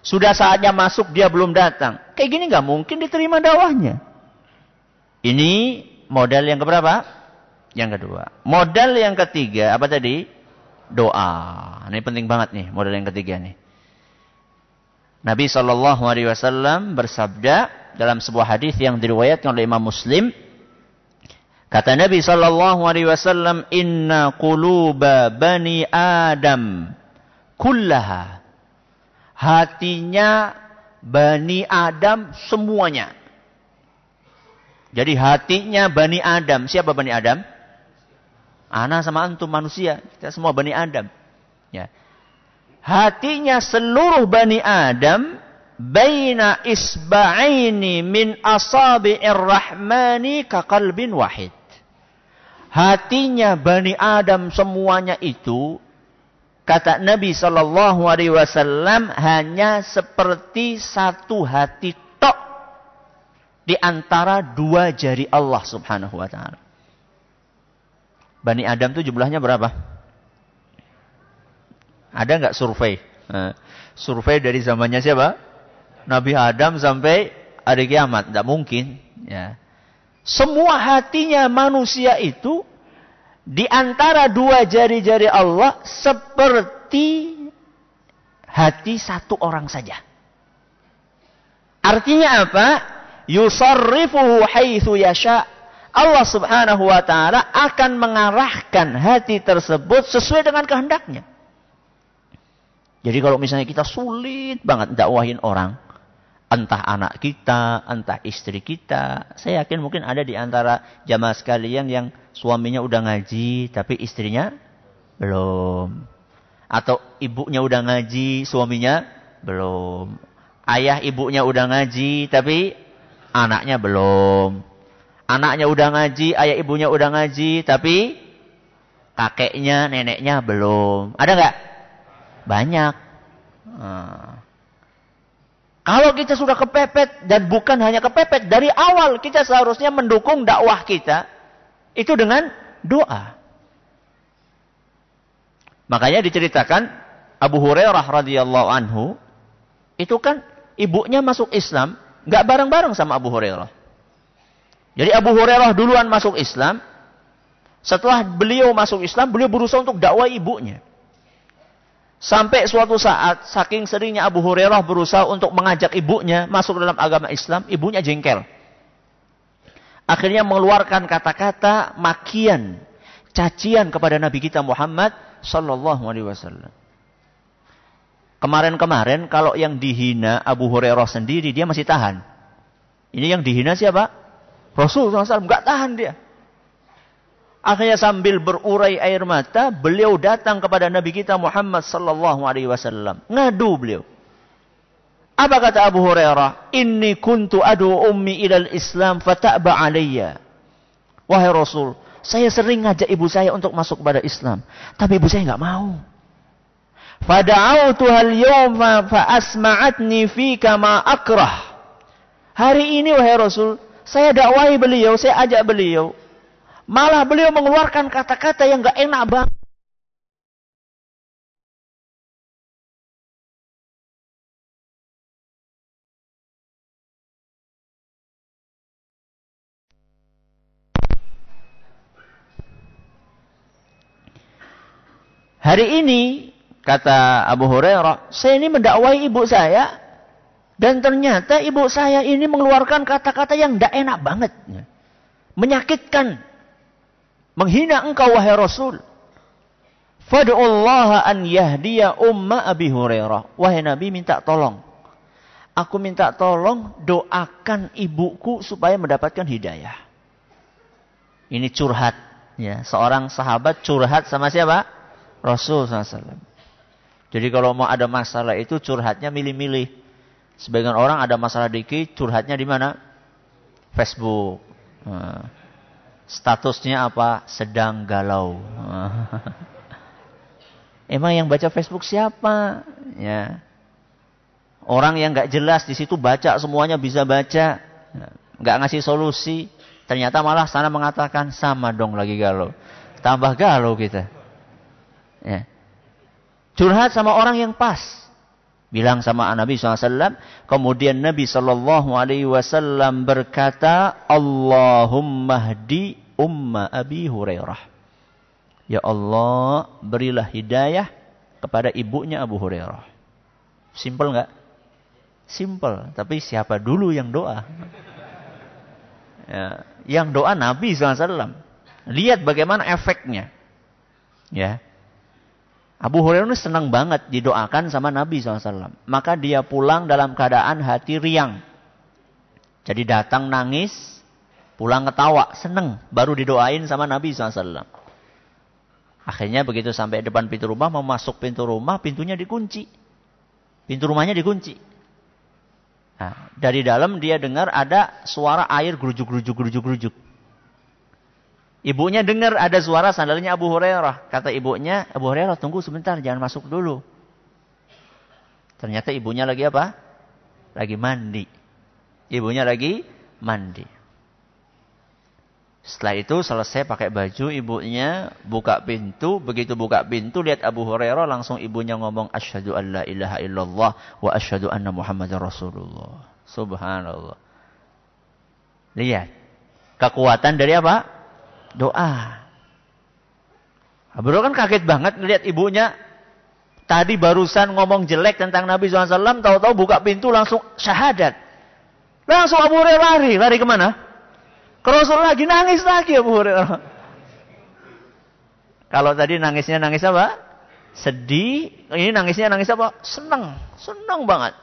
sudah saatnya masuk dia belum datang. Kayak gini nggak mungkin diterima dakwahnya. Ini modal yang keberapa? Yang kedua. Modal yang ketiga, apa tadi? Doa. Ini penting banget nih, modal yang ketiga nih. Nabi Shallallahu Alaihi Wasallam bersabda dalam sebuah hadis yang diriwayatkan oleh Imam Muslim. Kata Nabi Shallallahu Alaihi Wasallam, Inna quluba bani Adam kullaha. Hatinya bani Adam semuanya. Jadi hatinya bani Adam. Siapa bani Adam? Ana sama antum manusia, kita semua Bani Adam. Ya. Hatinya seluruh Bani Adam baina isba'aini min asabi'ir rahmani kakalbin wahid. Hatinya Bani Adam semuanya itu kata Nabi sallallahu alaihi wasallam hanya seperti satu hati tok di antara dua jari Allah Subhanahu wa taala. Bani Adam itu jumlahnya berapa? Ada nggak survei? Nah, survei dari zamannya siapa? Nabi Adam sampai hari kiamat. Tidak mungkin. Ya. Semua hatinya manusia itu di antara dua jari-jari Allah seperti hati satu orang saja. Artinya apa? Yusarrifuhu haitsu yasha. Allah subhanahu wa ta'ala akan mengarahkan hati tersebut sesuai dengan kehendaknya. Jadi kalau misalnya kita sulit banget dakwahin orang, entah anak kita, entah istri kita, saya yakin mungkin ada di antara jamaah sekalian yang suaminya udah ngaji, tapi istrinya belum. Atau ibunya udah ngaji, suaminya belum. Ayah ibunya udah ngaji, tapi anaknya belum. Anaknya udah ngaji, ayah ibunya udah ngaji, tapi kakeknya, neneknya belum. Ada nggak? Banyak. Hmm. Kalau kita sudah kepepet dan bukan hanya kepepet, dari awal kita seharusnya mendukung dakwah kita itu dengan doa. Makanya diceritakan Abu Hurairah radhiyallahu anhu itu kan ibunya masuk Islam nggak bareng-bareng sama Abu Hurairah. Jadi Abu Hurairah duluan masuk Islam. Setelah beliau masuk Islam, beliau berusaha untuk dakwah ibunya. Sampai suatu saat, saking seringnya Abu Hurairah berusaha untuk mengajak ibunya masuk dalam agama Islam, ibunya jengkel. Akhirnya mengeluarkan kata-kata makian, cacian kepada Nabi kita Muhammad Sallallahu Alaihi Wasallam. Kemarin-kemarin kalau yang dihina Abu Hurairah sendiri dia masih tahan. Ini yang dihina siapa? Rasul SAW nggak tahan dia. Akhirnya sambil berurai air mata, beliau datang kepada Nabi kita Muhammad sallallahu alaihi wasallam. Ngadu beliau. Apa kata Abu Hurairah? Inni kuntu adu ummi ilal Islam fata'ba alayya. Wahai Rasul, saya sering ngajak ibu saya untuk masuk kepada Islam, tapi ibu saya nggak mau. Fada'autu hal yawma fa asma'atni fika ma akrah. Hari ini wahai Rasul, saya dakwahi beliau, saya ajak beliau Malah beliau mengeluarkan kata-kata yang gak enak banget. Hari ini, kata Abu Hurairah, saya ini mendakwai ibu saya. Dan ternyata ibu saya ini mengeluarkan kata-kata yang tidak enak banget. Menyakitkan. Menghina engkau wahai Rasul. Fad'ullaha an yahdiya umma Abi Hurairah. Wahai Nabi minta tolong. Aku minta tolong doakan ibuku supaya mendapatkan hidayah. Ini curhat. Ya, seorang sahabat curhat sama siapa? Rasul SAW. Jadi kalau mau ada masalah itu curhatnya milih-milih. Sebagian orang ada masalah dikit, curhatnya di mana? Facebook. Nah, statusnya apa? Sedang galau. Emang yang baca Facebook siapa? Ya. Orang yang nggak jelas di situ baca semuanya bisa baca, nggak ngasih solusi. Ternyata malah sana mengatakan sama dong lagi galau. Tambah galau kita. Ya. Curhat sama orang yang pas. Bilang sama Nabi SAW. Kemudian Nabi SAW berkata, Allahumma hdi umma Abi Hurairah. Ya Allah, berilah hidayah kepada ibunya Abu Hurairah. Simple nggak? Simple. Tapi siapa dulu yang doa? Ya, yang doa Nabi SAW. Lihat bagaimana efeknya. Ya. Abu Hurairah ini senang banget didoakan sama Nabi SAW. Maka dia pulang dalam keadaan hati riang. Jadi datang nangis, pulang ketawa, senang. Baru didoain sama Nabi SAW. Akhirnya begitu sampai depan pintu rumah, mau masuk pintu rumah, pintunya dikunci. Pintu rumahnya dikunci. Nah, dari dalam dia dengar ada suara air gerujuk-gerujuk, gerujuk-gerujuk. Ibunya dengar ada suara sandalnya Abu Hurairah. Kata ibunya, Abu Hurairah tunggu sebentar, jangan masuk dulu. Ternyata ibunya lagi apa? Lagi mandi. Ibunya lagi mandi. Setelah itu selesai pakai baju, ibunya buka pintu. Begitu buka pintu, lihat Abu Hurairah, langsung ibunya ngomong, Asyhadu an la ilaha illallah wa asyhadu anna Muhammadar Rasulullah. Subhanallah. Lihat. Kekuatan dari apa? Doa. Abu kan kaget banget ngelihat ibunya. Tadi barusan ngomong jelek tentang Nabi SAW, tahu-tahu buka pintu langsung syahadat. Langsung Abu Hurairah lari. Lari ke mana? Ke Rasul lagi, nangis lagi Abu Hurairah. Kalau tadi nangisnya nangis apa? Sedih. Ini nangisnya nangis apa? Senang. Senang banget.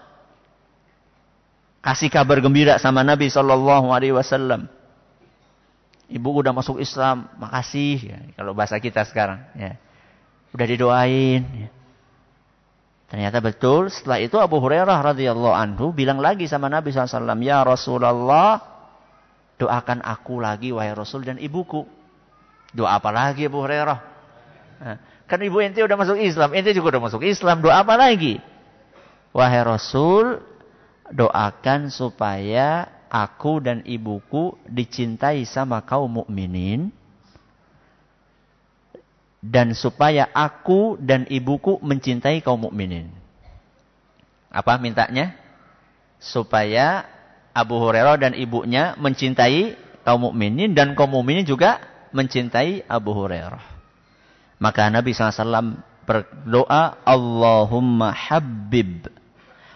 Kasih kabar gembira sama Nabi Sallallahu Alaihi Wasallam ibu udah masuk Islam, makasih ya, kalau bahasa kita sekarang ya. Udah didoain ya. Ternyata betul setelah itu Abu Hurairah radhiyallahu anhu bilang lagi sama Nabi SAW, Ya Rasulullah, doakan aku lagi wahai Rasul dan ibuku. Doa apa lagi Abu Hurairah? Kan ibu ente udah masuk Islam, ente juga udah masuk Islam, doa apa lagi? Wahai Rasul, doakan supaya aku dan ibuku dicintai sama kaum mukminin dan supaya aku dan ibuku mencintai kaum mukminin. Apa mintanya? Supaya Abu Hurairah dan ibunya mencintai kaum mukminin dan kaum mukminin juga mencintai Abu Hurairah. Maka Nabi SAW berdoa, Allahumma habib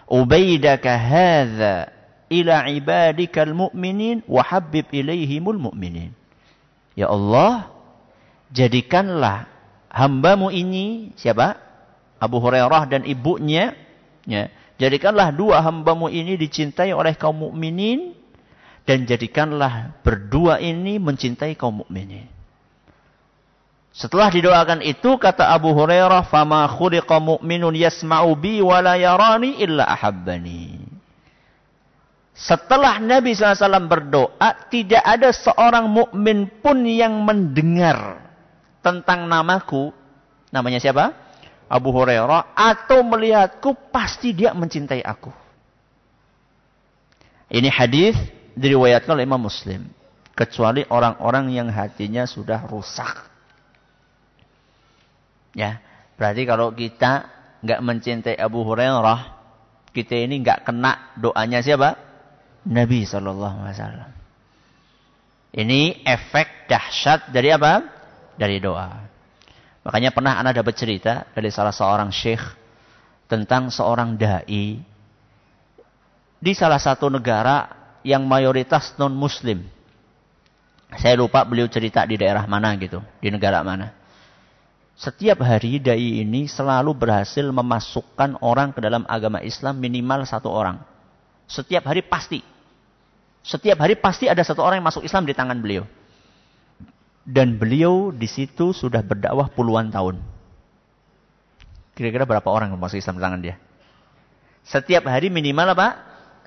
ubaidaka hadha ila ibadikal mu'minin wa habib ilaihimul mu'minin. Ya Allah, jadikanlah hambamu ini siapa? Abu Hurairah dan ibunya ya. Jadikanlah dua hambamu ini dicintai oleh kaum mukminin dan jadikanlah berdua ini mencintai kaum mukminin. Setelah didoakan itu kata Abu Hurairah, "Fama khuliqa mu'minun yasma'u bi wa la yarani illa ahabbani." Setelah Nabi SAW berdoa, tidak ada seorang mukmin pun yang mendengar tentang namaku. Namanya siapa? Abu Hurairah. Atau melihatku, pasti dia mencintai aku. Ini hadis diriwayatkan oleh Imam Muslim. Kecuali orang-orang yang hatinya sudah rusak. Ya, berarti kalau kita nggak mencintai Abu Hurairah, kita ini nggak kena doanya siapa? Nabi Wasallam. Ini efek dahsyat dari apa? Dari doa. Makanya pernah anak dapat cerita dari salah seorang syekh tentang seorang dai di salah satu negara yang mayoritas non muslim. Saya lupa beliau cerita di daerah mana gitu, di negara mana. Setiap hari dai ini selalu berhasil memasukkan orang ke dalam agama Islam minimal satu orang. Setiap hari pasti. Setiap hari pasti ada satu orang yang masuk Islam di tangan beliau. Dan beliau di situ sudah berdakwah puluhan tahun. Kira-kira berapa orang yang masuk Islam di tangan dia? Setiap hari minimal apa?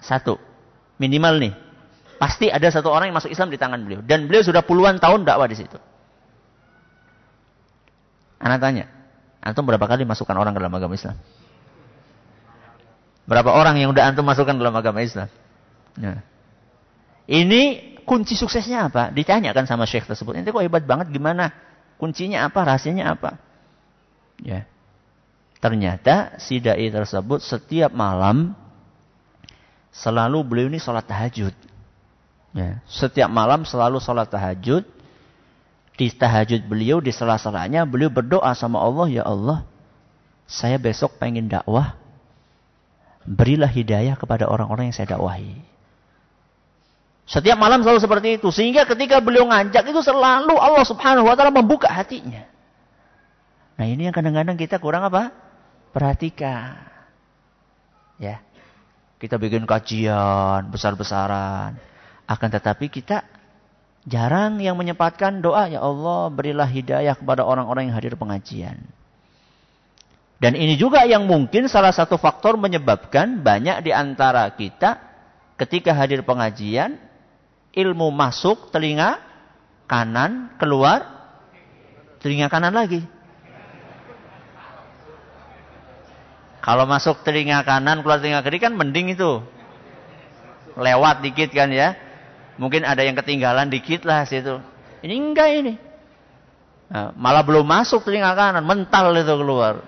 Satu. Minimal nih. Pasti ada satu orang yang masuk Islam di tangan beliau. Dan beliau sudah puluhan tahun dakwah di situ. Anak tanya, antum berapa kali masukkan orang ke dalam agama Islam? Berapa orang yang udah antum masukkan dalam agama Islam? Ya. Ini kunci suksesnya apa? Ditanyakan sama syekh tersebut. Ini kok hebat banget gimana? Kuncinya apa? Rahasianya apa? Ya. Ternyata si dai tersebut setiap malam selalu beliau ini sholat tahajud. Ya. Setiap malam selalu sholat tahajud di tahajud beliau, di sela-selanya beliau berdoa sama Allah, ya Allah, saya besok pengen dakwah, berilah hidayah kepada orang-orang yang saya dakwahi. Setiap malam selalu seperti itu. Sehingga ketika beliau ngajak itu selalu Allah subhanahu wa ta'ala membuka hatinya. Nah ini yang kadang-kadang kita kurang apa? Perhatikan. Ya. Kita bikin kajian besar-besaran. Akan tetapi kita Jarang yang menyempatkan doa, ya Allah berilah hidayah kepada orang-orang yang hadir pengajian. Dan ini juga yang mungkin salah satu faktor menyebabkan banyak di antara kita ketika hadir pengajian, ilmu masuk telinga kanan, keluar telinga kanan lagi. Kalau masuk telinga kanan, keluar telinga kiri kan mending itu. Lewat dikit kan ya. Mungkin ada yang ketinggalan dikit lah situ. Ini enggak ini. Nah, malah belum masuk telinga kanan, mental itu keluar.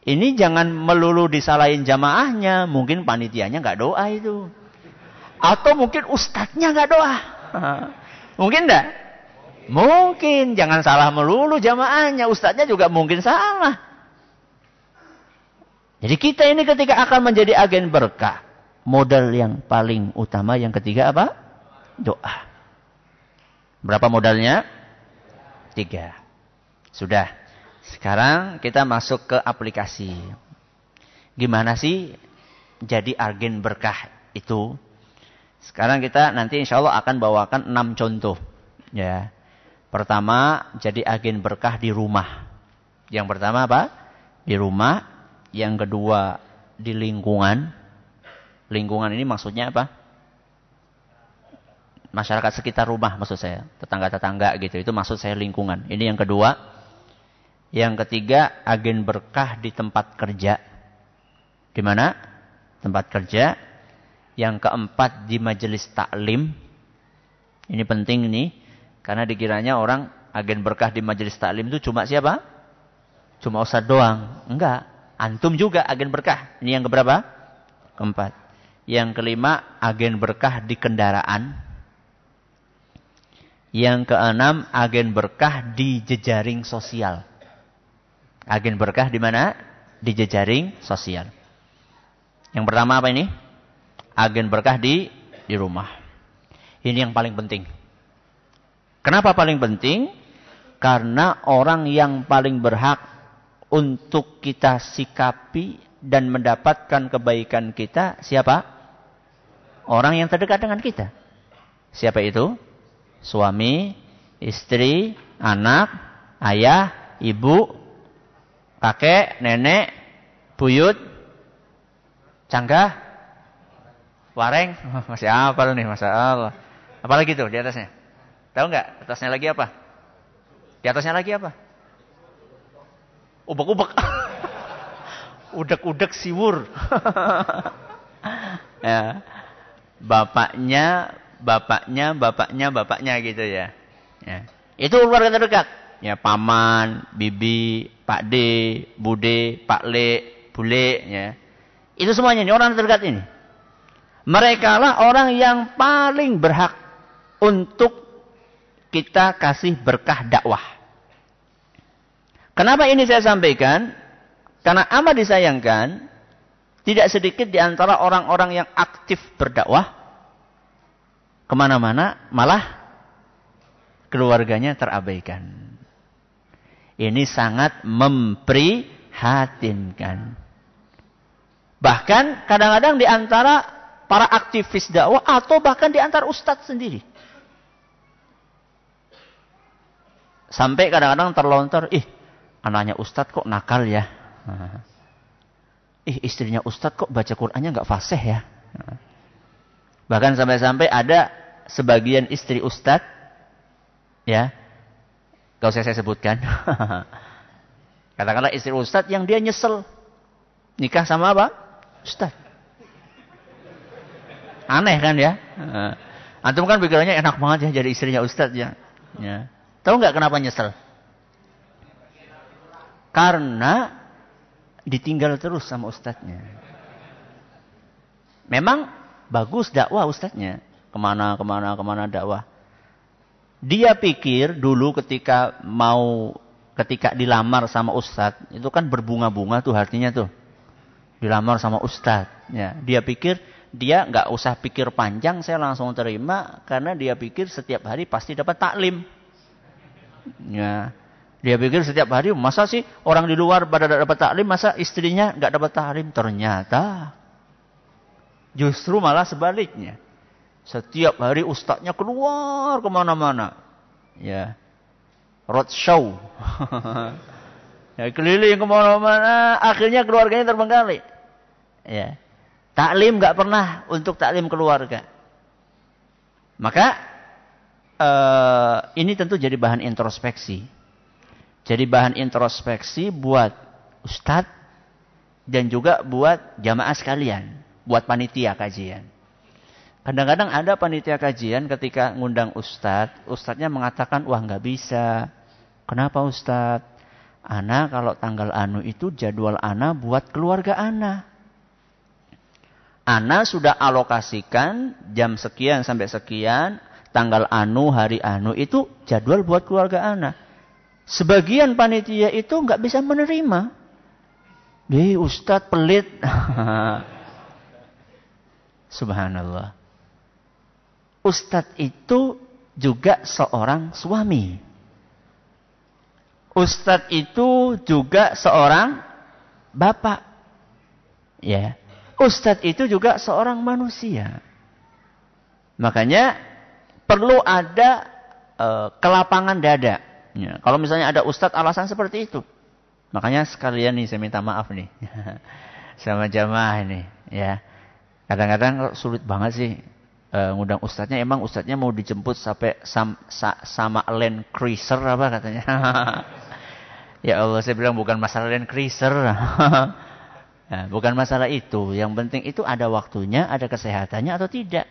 Ini jangan melulu disalahin jamaahnya, mungkin panitianya nggak doa itu. Atau mungkin ustadznya nggak doa. *laughs* mungkin enggak? Mungkin, jangan salah melulu jamaahnya, ustadznya juga mungkin salah. Jadi kita ini ketika akan menjadi agen berkah, modal yang paling utama yang ketiga apa? Doa. Berapa modalnya? Tiga. Sudah. Sekarang kita masuk ke aplikasi. Gimana sih jadi agen berkah itu? Sekarang kita nanti insya Allah akan bawakan enam contoh. Ya. Pertama, jadi agen berkah di rumah. Yang pertama apa? Di rumah. Yang kedua, di lingkungan. Lingkungan ini maksudnya apa? Masyarakat sekitar rumah maksud saya. Tetangga-tetangga gitu. Itu maksud saya lingkungan. Ini yang kedua. Yang ketiga, agen berkah di tempat kerja. Di mana? Tempat kerja. Yang keempat, di majelis taklim. Ini penting nih. Karena dikiranya orang agen berkah di majelis taklim itu cuma siapa? Cuma Ustaz doang. Enggak. Antum juga agen berkah. Ini yang keberapa? Keempat. Yang kelima, agen berkah di kendaraan. Yang keenam, agen berkah di jejaring sosial. Agen berkah di mana? Di jejaring sosial. Yang pertama apa ini? Agen berkah di di rumah. Ini yang paling penting. Kenapa paling penting? Karena orang yang paling berhak untuk kita sikapi dan mendapatkan kebaikan kita siapa? orang yang terdekat dengan kita. Siapa itu? Suami, istri, anak, ayah, ibu, kakek, nenek, buyut, canggah, wareng. *laughs* Masih apa nih, Masya Allah. Apalagi tuh di atasnya? Tahu nggak? Atasnya lagi apa? Di atasnya lagi apa? Ubek-ubek. *laughs* Udek-udek siwur. *laughs* ya bapaknya bapaknya, bapaknya, bapaknya gitu ya. ya. Itu keluarga terdekat. Ya, paman, bibi, pak D, bude, pak Le, bule, ya. Itu semuanya ini orang terdekat ini. Mereka lah orang yang paling berhak untuk kita kasih berkah dakwah. Kenapa ini saya sampaikan? Karena amat disayangkan, tidak sedikit di antara orang-orang yang aktif berdakwah, ke mana-mana malah keluarganya terabaikan. Ini sangat memprihatinkan. Bahkan kadang-kadang di antara para aktivis dakwah atau bahkan di antara ustadz sendiri. Sampai kadang-kadang terlontar, ih anaknya ustadz kok nakal ya. Ih istrinya ustadz kok baca Qur'annya nggak fasih ya. Bahkan sampai-sampai ada sebagian istri ustadz, ya, gak usah saya sebutkan. *laughs* Katakanlah istri ustadz yang dia nyesel nikah sama apa? Ustadz. Aneh kan ya? Antum kan pikirannya enak banget ya jadi istrinya ustadz ya. ya. Tahu nggak kenapa nyesel? Karena ditinggal terus sama ustadznya. Memang bagus dakwah ustadznya. Ke mana, ke mana, ke mana dakwah. Dia pikir dulu ketika mau, ketika dilamar sama ustadz, itu kan berbunga-bunga tuh artinya tuh. Dilamar sama ustadz. Ya, dia pikir dia nggak usah pikir panjang, saya langsung terima karena dia pikir setiap hari pasti dapat taklim. Ya. Dia pikir setiap hari, masa sih orang di luar pada dapat taklim, masa istrinya nggak dapat taklim? Ternyata justru malah sebaliknya. Setiap hari ustadznya keluar ke mana-mana. Ya. Road show. *laughs* ya, keliling ke mana-mana. Akhirnya keluarganya terbengkalai. Ya. Taklim nggak pernah untuk taklim keluarga. Maka uh, ini tentu jadi bahan introspeksi. Jadi bahan introspeksi buat ustadz dan juga buat jamaah sekalian, buat panitia kajian. Kadang-kadang ada panitia kajian ketika ngundang ustadz, ustadznya mengatakan, wah nggak bisa. Kenapa ustadz? Ana kalau tanggal anu itu jadwal Ana buat keluarga Ana. Ana sudah alokasikan jam sekian sampai sekian tanggal anu, hari anu itu jadwal buat keluarga anak. Sebagian panitia itu nggak bisa menerima. Deh, Ustadz pelit. *laughs* Subhanallah. Ustadz itu juga seorang suami. Ustadz itu juga seorang bapak. Ya. Ustadz itu juga seorang manusia. Makanya perlu ada uh, kelapangan dada. Ya, kalau misalnya ada ustadz alasan seperti itu. Makanya sekalian nih saya minta maaf nih. *laughs* sama jamaah ini. ya Kadang-kadang sulit banget sih uh, ngundang ustadznya. Emang ustadznya mau dijemput sampai sam, sa, sama Land Cruiser apa katanya. *laughs* ya Allah saya bilang bukan masalah Land Cruiser. *laughs* nah, bukan masalah itu. Yang penting itu ada waktunya, ada kesehatannya atau tidak.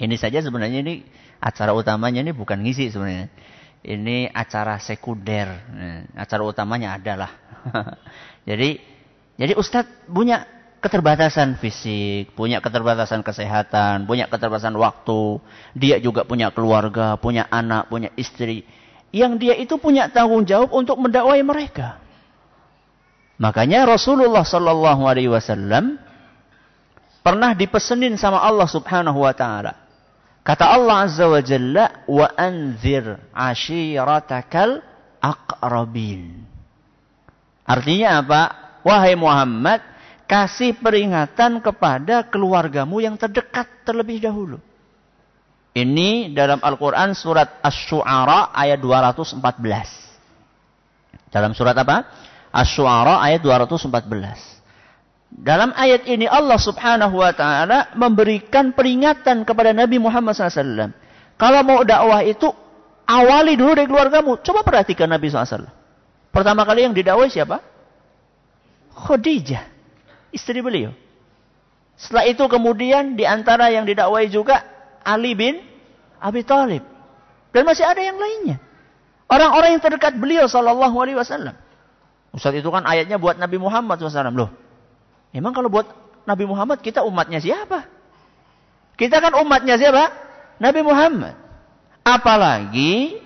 Ini saja sebenarnya ini acara utamanya ini bukan ngisi sebenarnya. Ini acara sekunder. Acara utamanya adalah. *laughs* jadi jadi Ustadz punya keterbatasan fisik, punya keterbatasan kesehatan, punya keterbatasan waktu. Dia juga punya keluarga, punya anak, punya istri. Yang dia itu punya tanggung jawab untuk mendakwai mereka. Makanya Rasulullah Sallallahu Alaihi Wasallam pernah dipesenin sama Allah Subhanahu Wa Taala Kata Allah Azza wa Jalla, wa anzir ashiratakal aqrabin. Artinya apa? Wahai Muhammad, kasih peringatan kepada keluargamu yang terdekat terlebih dahulu. Ini dalam Al-Quran surat Ash-Shu'ara ayat 214. Dalam surat apa? Ash-Shu'ara ayat 214. Dalam ayat ini Allah subhanahu wa ta'ala memberikan peringatan kepada Nabi Muhammad SAW. Kalau mau dakwah itu, awali dulu dari keluargamu. Coba perhatikan Nabi SAW. Pertama kali yang didakwai siapa? Khadijah. Istri beliau. Setelah itu kemudian di antara yang didakwai juga Ali bin Abi Thalib. Dan masih ada yang lainnya. Orang-orang yang terdekat beliau sallallahu alaihi wasallam. Ustaz itu kan ayatnya buat Nabi Muhammad SAW. Loh, emang kalau buat Nabi Muhammad kita umatnya siapa? Kita kan umatnya siapa? Nabi Muhammad. Apalagi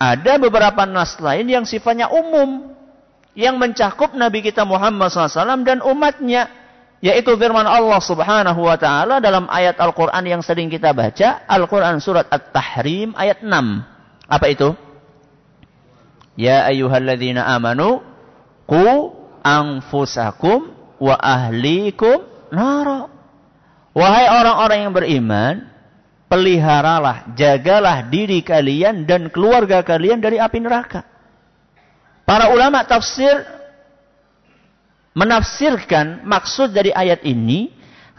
ada beberapa nas lain yang sifatnya umum. Yang mencakup Nabi kita Muhammad SAW dan umatnya. Yaitu firman Allah subhanahu wa ta'ala dalam ayat Al-Quran yang sering kita baca. Al-Quran surat At-Tahrim ayat 6. Apa itu? Ya ayyuhalladzina amanu ku anfusakum wa ahlikum nara. Wahai orang-orang yang beriman, peliharalah, jagalah diri kalian dan keluarga kalian dari api neraka. Para ulama tafsir menafsirkan maksud dari ayat ini,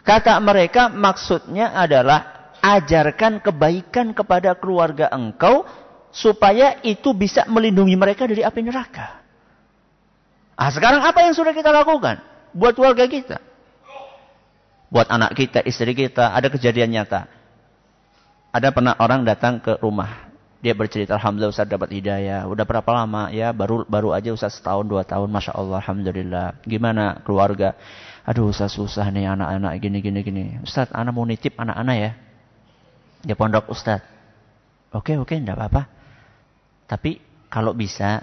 kata mereka maksudnya adalah ajarkan kebaikan kepada keluarga engkau supaya itu bisa melindungi mereka dari api neraka. Ah, sekarang apa yang sudah kita lakukan buat keluarga kita? Buat anak kita, istri kita, ada kejadian nyata. Ada pernah orang datang ke rumah. Dia bercerita, Alhamdulillah Ustaz dapat hidayah. Udah berapa lama? Ya baru baru aja Ustaz setahun, dua tahun. Masya Allah, Alhamdulillah. Gimana keluarga? Aduh Ustaz susah nih anak-anak gini, gini, gini. Ustaz, anak mau nitip anak-anak ya. Dia pondok Ustaz. Oke, oke, enggak apa-apa. Tapi kalau bisa,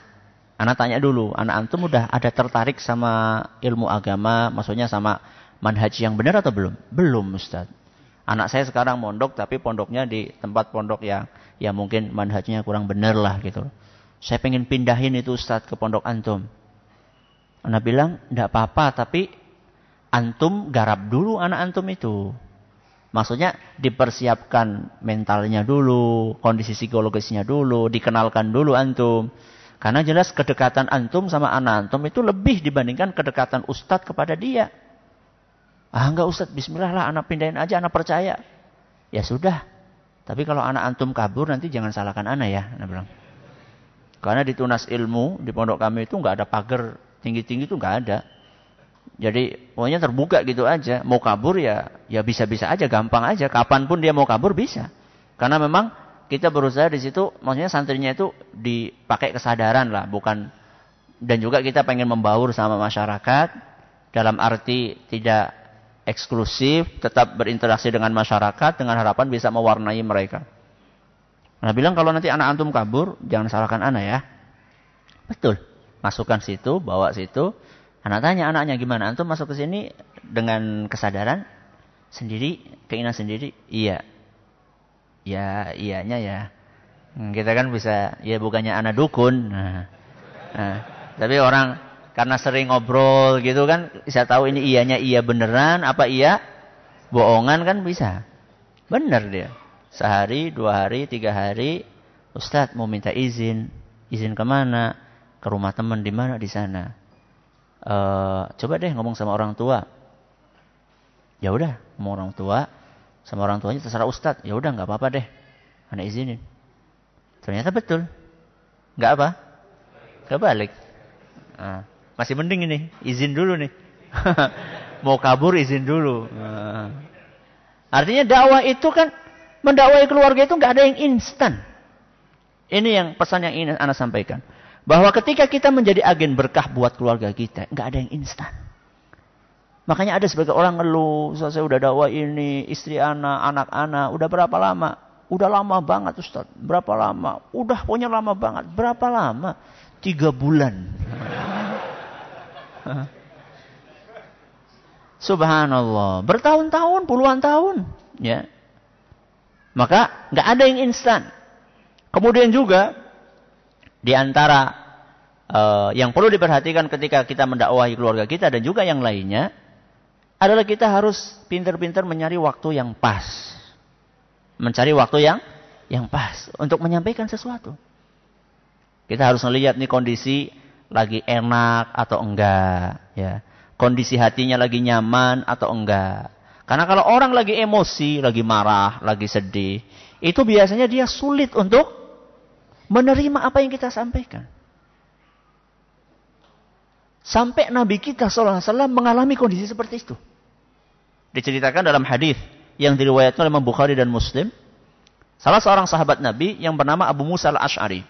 anak tanya dulu. Anak antum udah ada tertarik sama ilmu agama, maksudnya sama manhaj yang benar atau belum? Belum Ustaz. Anak saya sekarang mondok tapi pondoknya di tempat pondok yang ya mungkin manhajnya kurang benar lah gitu. Saya pengen pindahin itu Ustaz ke pondok antum. Anak bilang, tidak apa-apa tapi antum garap dulu anak antum itu. Maksudnya dipersiapkan mentalnya dulu, kondisi psikologisnya dulu, dikenalkan dulu antum. Karena jelas kedekatan antum sama anak antum itu lebih dibandingkan kedekatan ustadz kepada dia. Ah enggak Ustaz, bismillah lah anak pindahin aja, anak percaya. Ya sudah. Tapi kalau anak antum kabur nanti jangan salahkan anak ya, anak bilang. Karena di tunas ilmu di pondok kami itu enggak ada pagar tinggi-tinggi itu enggak ada. Jadi pokoknya terbuka gitu aja. Mau kabur ya ya bisa-bisa aja, gampang aja. Kapan pun dia mau kabur bisa. Karena memang kita berusaha di situ, maksudnya santrinya itu dipakai kesadaran lah, bukan dan juga kita pengen membaur sama masyarakat dalam arti tidak eksklusif, tetap berinteraksi dengan masyarakat dengan harapan bisa mewarnai mereka. Nah bilang kalau nanti anak antum kabur, jangan salahkan anak ya. Betul. Masukkan situ, bawa situ. Anak tanya anaknya gimana? Antum masuk ke sini dengan kesadaran sendiri, keinginan sendiri? Iya. Ya, iyanya ya. Hmm, kita kan bisa, ya bukannya anak dukun. Nah, nah, tapi orang karena sering ngobrol gitu kan, bisa tahu ini iyanya iya beneran, apa iya bohongan kan bisa. Bener dia. Sehari, dua hari, tiga hari, Ustadz mau minta izin. Izin ke mana? Ke rumah teman di mana? Di sana. E, coba deh ngomong sama orang tua. Ya udah, ngomong orang tua, sama orang tuanya terserah Ustadz. Ya udah, nggak apa-apa deh. Anda izinin. Ternyata betul. Nggak apa? Kebalik. Nah, masih mending ini, izin dulu nih. *laughs* Mau kabur izin dulu. Nah. Artinya dakwah itu kan mendakwai keluarga itu nggak ada yang instan. Ini yang pesan yang ingin Anda sampaikan. Bahwa ketika kita menjadi agen berkah buat keluarga kita, nggak ada yang instan. Makanya ada sebagai orang ngeluh, saya udah dakwah ini, istri anak, anak-anak, udah berapa lama? Udah lama banget Ustaz. Berapa lama? Udah punya lama banget. Berapa lama? Tiga bulan. *laughs* Subhanallah, bertahun-tahun, puluhan tahun, ya. Maka nggak ada yang instan. Kemudian juga di antara uh, yang perlu diperhatikan ketika kita mendakwahi keluarga kita dan juga yang lainnya adalah kita harus pintar-pintar mencari waktu yang pas. Mencari waktu yang yang pas untuk menyampaikan sesuatu. Kita harus melihat nih kondisi lagi enak atau enggak, ya. Kondisi hatinya lagi nyaman atau enggak. Karena kalau orang lagi emosi, lagi marah, lagi sedih, itu biasanya dia sulit untuk menerima apa yang kita sampaikan. Sampai Nabi kita SAW mengalami kondisi seperti itu. Diceritakan dalam hadis yang diriwayatkan oleh Bukhari dan Muslim. Salah seorang sahabat Nabi yang bernama Abu Musa al-Ash'ari.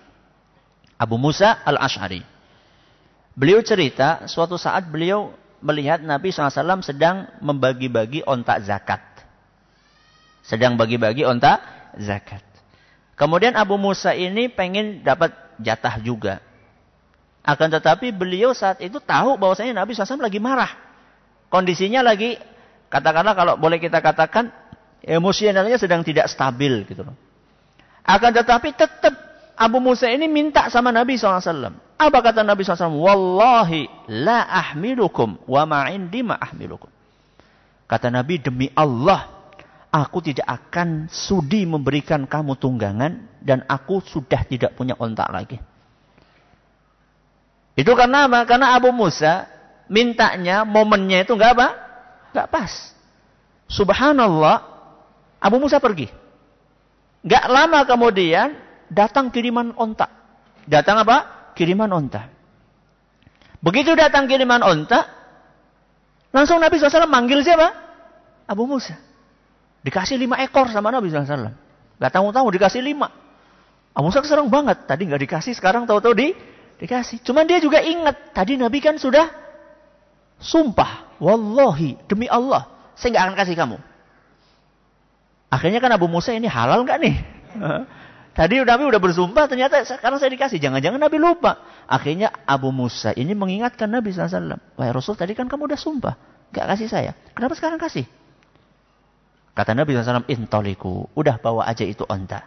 Abu Musa al-Ash'ari. Beliau cerita, suatu saat beliau melihat Nabi SAW sedang membagi-bagi ontak zakat. Sedang bagi-bagi ontak zakat. Kemudian Abu Musa ini pengen dapat jatah juga. Akan tetapi beliau saat itu tahu bahwasanya Nabi SAW lagi marah. Kondisinya lagi, katakanlah kalau boleh kita katakan, emosionalnya sedang tidak stabil gitu loh. Akan tetapi tetap Abu Musa ini minta sama Nabi SAW. Apa kata Nabi SAW? Wallahi la ahmilukum wa ma'indi ma ahmilukum. Kata Nabi, demi Allah, aku tidak akan sudi memberikan kamu tunggangan dan aku sudah tidak punya ontak lagi. Itu karena apa? Karena Abu Musa mintanya momennya itu enggak apa? Enggak pas. Subhanallah, Abu Musa pergi. Enggak lama kemudian datang kiriman ontak. Datang apa? Kiriman ontak. Begitu datang kiriman ontak, langsung Nabi SAW manggil siapa? Abu Musa. Dikasih lima ekor sama Nabi SAW. Gak tahu-tahu dikasih lima. Abu Musa serang banget. Tadi gak dikasih, sekarang tahu-tahu di dikasih. Cuman dia juga ingat. Tadi Nabi kan sudah sumpah. Wallahi, demi Allah. Saya gak akan kasih kamu. Akhirnya kan Abu Musa ini halal gak nih? Tadi Nabi udah bersumpah, ternyata sekarang saya dikasih. Jangan-jangan Nabi lupa. Akhirnya Abu Musa ini mengingatkan Nabi SAW. Wahai Rasul, tadi kan kamu udah sumpah. Gak kasih saya. Kenapa sekarang kasih? Kata Nabi SAW, intoliku. Udah bawa aja itu onta.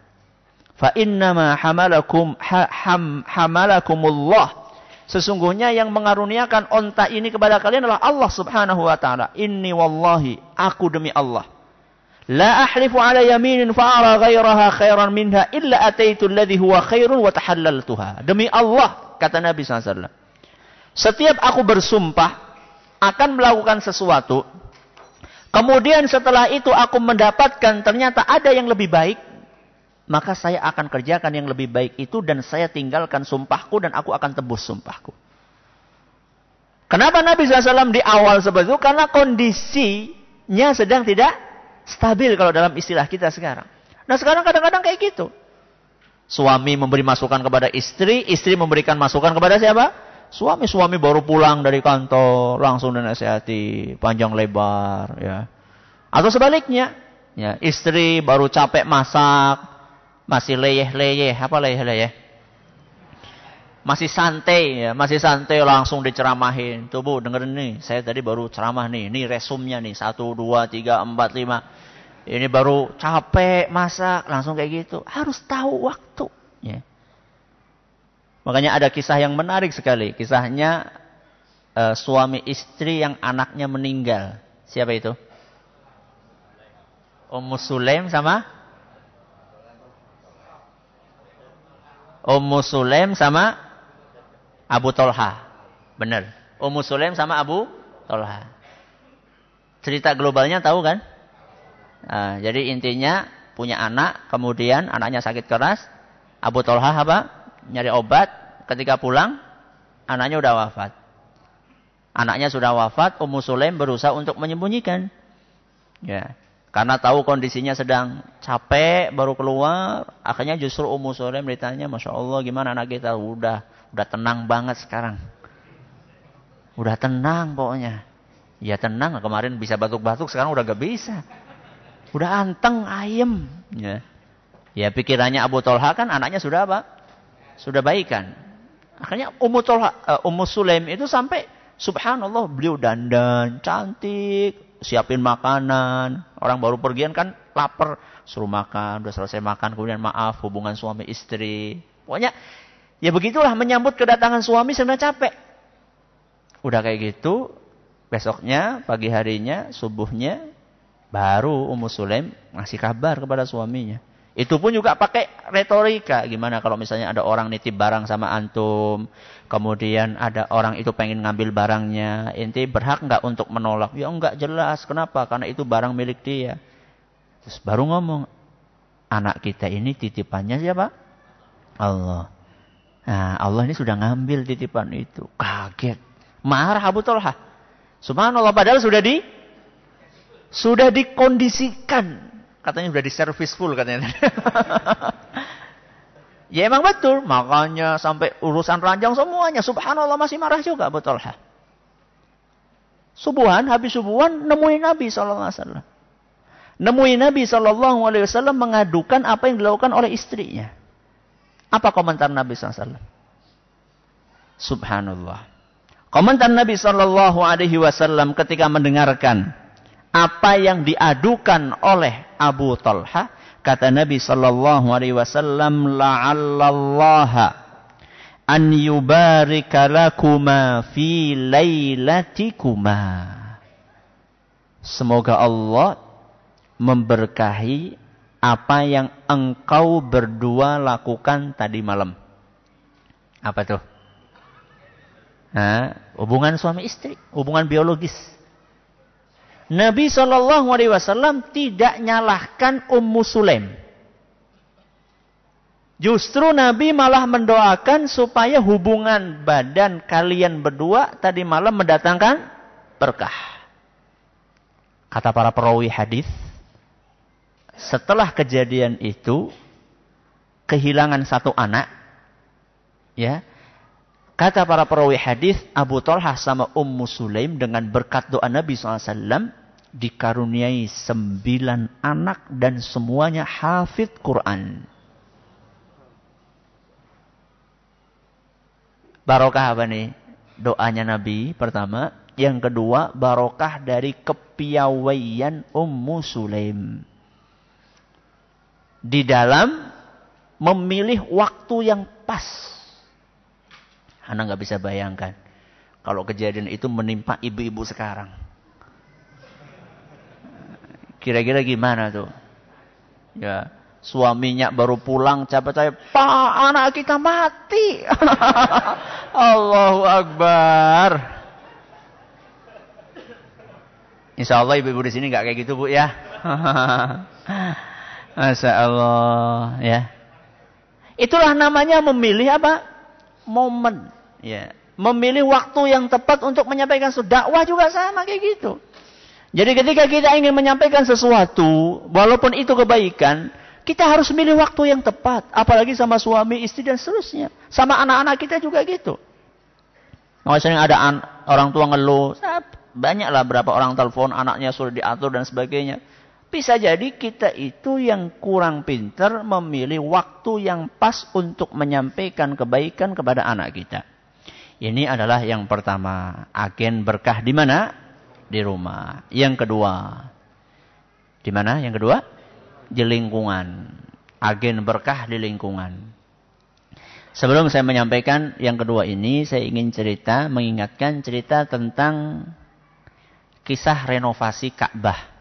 Fa innama hamalakum ha, ham, hamalakumullah. Sesungguhnya yang mengaruniakan onta ini kepada kalian adalah Allah subhanahu wa ta'ala. Inni wallahi, aku demi Allah. La ahlifu ala yaminin fa'ara ghairaha khairan minha illa ataitu alladhi huwa khairun wa tahallaltuha. Demi Allah, kata Nabi SAW. Setiap aku bersumpah akan melakukan sesuatu Kemudian setelah itu aku mendapatkan ternyata ada yang lebih baik. Maka saya akan kerjakan yang lebih baik itu dan saya tinggalkan sumpahku dan aku akan tebus sumpahku. Kenapa Nabi SAW di awal seperti itu? Karena kondisinya sedang tidak stabil kalau dalam istilah kita sekarang. Nah sekarang kadang-kadang kayak gitu. Suami memberi masukan kepada istri, istri memberikan masukan kepada siapa? Suami-suami baru pulang dari kantor, langsung dinasihati, panjang lebar, ya. Atau sebaliknya, ya, istri baru capek masak, masih leyeh-leyeh, apa leyeh-leyeh? Masih santai, ya, masih santai langsung diceramahin. Tuh bu, dengerin nih, saya tadi baru ceramah nih, ini resumnya nih, satu, dua, tiga, empat, lima. Ini baru capek masak, langsung kayak gitu. Harus tahu waktu. Ya. Makanya ada kisah yang menarik sekali. Kisahnya uh, suami istri yang anaknya meninggal. Siapa itu? Ummu Sulaim sama? Ummu Sulaim sama Abu Tolha. Benar. Ummu Sulaim sama Abu Tolha. Cerita globalnya tahu kan? Nah, jadi intinya punya anak, kemudian anaknya sakit keras. Abu Tolha apa? nyari obat, ketika pulang anaknya udah wafat. Anaknya sudah wafat, Ummu Sulaim berusaha untuk menyembunyikan. Ya. Karena tahu kondisinya sedang capek, baru keluar, akhirnya justru Ummu Sulaim ditanya, Masya Allah gimana anak kita? Udah, udah tenang banget sekarang. Udah tenang pokoknya. Ya tenang, kemarin bisa batuk-batuk, sekarang udah gak bisa. Udah anteng, ayem. Ya. ya pikirannya Abu Tolha kan anaknya sudah apa? sudah baikan. Akhirnya Ummu, Tolha, uh, Ummu Sulaim itu sampai subhanallah beliau dandan, cantik, siapin makanan. Orang baru pergian kan lapar, suruh makan, udah selesai makan, kemudian maaf hubungan suami istri. Pokoknya ya begitulah menyambut kedatangan suami sebenarnya capek. Udah kayak gitu, besoknya, pagi harinya, subuhnya, baru Ummu Sulaim ngasih kabar kepada suaminya. Itu pun juga pakai retorika. Gimana kalau misalnya ada orang nitip barang sama antum. Kemudian ada orang itu pengen ngambil barangnya. Inti berhak nggak untuk menolak? Ya enggak jelas. Kenapa? Karena itu barang milik dia. Terus baru ngomong. Anak kita ini titipannya siapa? Allah. Nah, Allah ini sudah ngambil titipan itu. Kaget. Marah Abu Talha. Subhanallah padahal sudah di Sudah dikondisikan. Katanya sudah diservis full katanya. *laughs* ya emang betul. Makanya sampai urusan ranjang semuanya. Subhanallah masih marah juga Abu Talha. Subuhan, habis subuhan nemuin Nabi SAW. Nemuin Nabi SAW mengadukan apa yang dilakukan oleh istrinya. Apa komentar Nabi SAW? Subhanallah. Komentar Nabi Shallallahu Alaihi Wasallam ketika mendengarkan apa yang diadukan oleh Abu Talha, kata Nabi Shallallahu Alaihi Wasallam, la'allallaha an yubarika lakuma fi lailatikuma. Semoga Allah memberkahi apa yang engkau berdua lakukan tadi malam. Apa tuh? Nah, hubungan suami istri, hubungan biologis. Nabi Shallallahu Alaihi Wasallam tidak nyalahkan Ummu Sulaim. Justru Nabi malah mendoakan supaya hubungan badan kalian berdua tadi malam mendatangkan berkah. Kata para perawi hadis, setelah kejadian itu kehilangan satu anak, ya Kata para perawi hadis Abu Talha sama Ummu Sulaim dengan berkat doa Nabi SAW dikaruniai sembilan anak dan semuanya hafid Quran. Barokah apa nih? Doanya Nabi pertama. Yang kedua, barokah dari kepiawaian Ummu Sulaim. Di dalam memilih waktu yang pas anda nggak bisa bayangkan. Kalau kejadian itu menimpa ibu-ibu sekarang. Kira-kira gimana tuh? Ya, suaminya baru pulang, saya, Pak, anak kita mati. *laughs* Allahu Akbar. Insya Allah ibu-ibu di sini nggak kayak gitu bu ya. *laughs* Masya Allah ya. Itulah namanya memilih apa? Momen. Ya. Memilih waktu yang tepat untuk menyampaikan sesuatu. Dakwah juga sama kayak gitu. Jadi ketika kita ingin menyampaikan sesuatu, walaupun itu kebaikan, kita harus milih waktu yang tepat. Apalagi sama suami, istri, dan seterusnya. Sama anak-anak kita juga gitu. Misalnya ada orang tua ngeluh, banyaklah berapa orang telepon, anaknya sudah diatur dan sebagainya. Bisa jadi kita itu yang kurang pintar memilih waktu yang pas untuk menyampaikan kebaikan kepada anak kita. Ini adalah yang pertama, agen berkah di mana? Di rumah. Yang kedua, di mana? Yang kedua, di lingkungan. Agen berkah di lingkungan. Sebelum saya menyampaikan yang kedua ini, saya ingin cerita, mengingatkan cerita tentang kisah renovasi Ka'bah.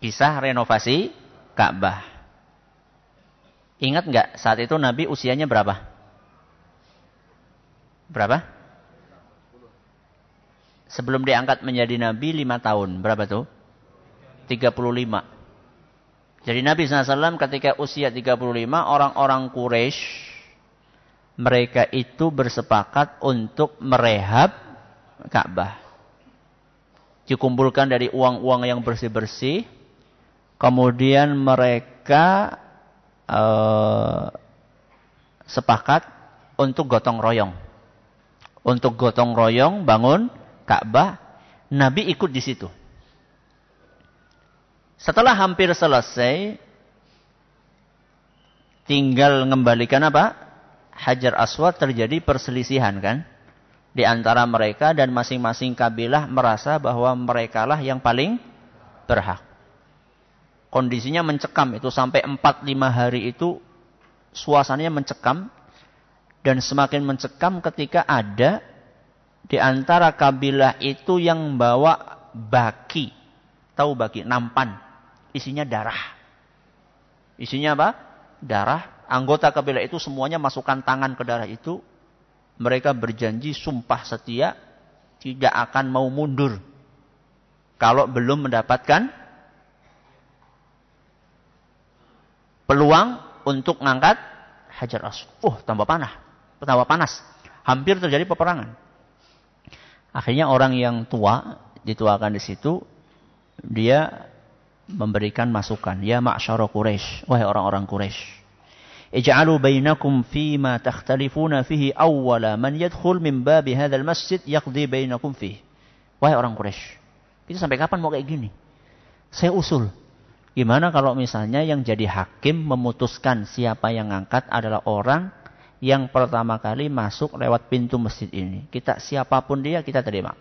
Kisah renovasi Ka'bah. Ingat nggak saat itu Nabi usianya berapa? Berapa? Sebelum diangkat menjadi Nabi lima tahun. Berapa tuh? 35. Jadi Nabi SAW ketika usia 35, orang-orang Quraisy mereka itu bersepakat untuk merehab Ka'bah. Dikumpulkan dari uang-uang yang bersih-bersih Kemudian mereka uh, sepakat untuk gotong royong. Untuk gotong royong bangun Ka'bah, Nabi ikut di situ. Setelah hampir selesai, tinggal mengembalikan apa? Hajar Aswad terjadi perselisihan kan? Di antara mereka dan masing-masing kabilah merasa bahwa merekalah yang paling berhak kondisinya mencekam itu sampai 4-5 hari itu suasananya mencekam dan semakin mencekam ketika ada di antara kabilah itu yang bawa baki. Tahu baki? Nampan. Isinya darah. Isinya apa? Darah. Anggota kabilah itu semuanya masukkan tangan ke darah itu. Mereka berjanji sumpah setia tidak akan mau mundur. Kalau belum mendapatkan peluang untuk mengangkat Hajar Aswad. Uh, tambah panas. Tambah panas. Hampir terjadi peperangan. Akhirnya orang yang tua dituakan di situ dia memberikan masukan. Ya ma'syara Quraisy, wahai orang-orang Quraisy. Ij'alu bainakum fima takhtalifuna fihi awwala man yadkhul min babi hadzal masjid yaqdi bainakum fihi. Wahai orang Quraisy, kita sampai kapan mau kayak gini? Saya usul. Gimana kalau misalnya yang jadi hakim memutuskan siapa yang angkat adalah orang yang pertama kali masuk lewat pintu masjid ini. Kita siapa pun dia kita terima.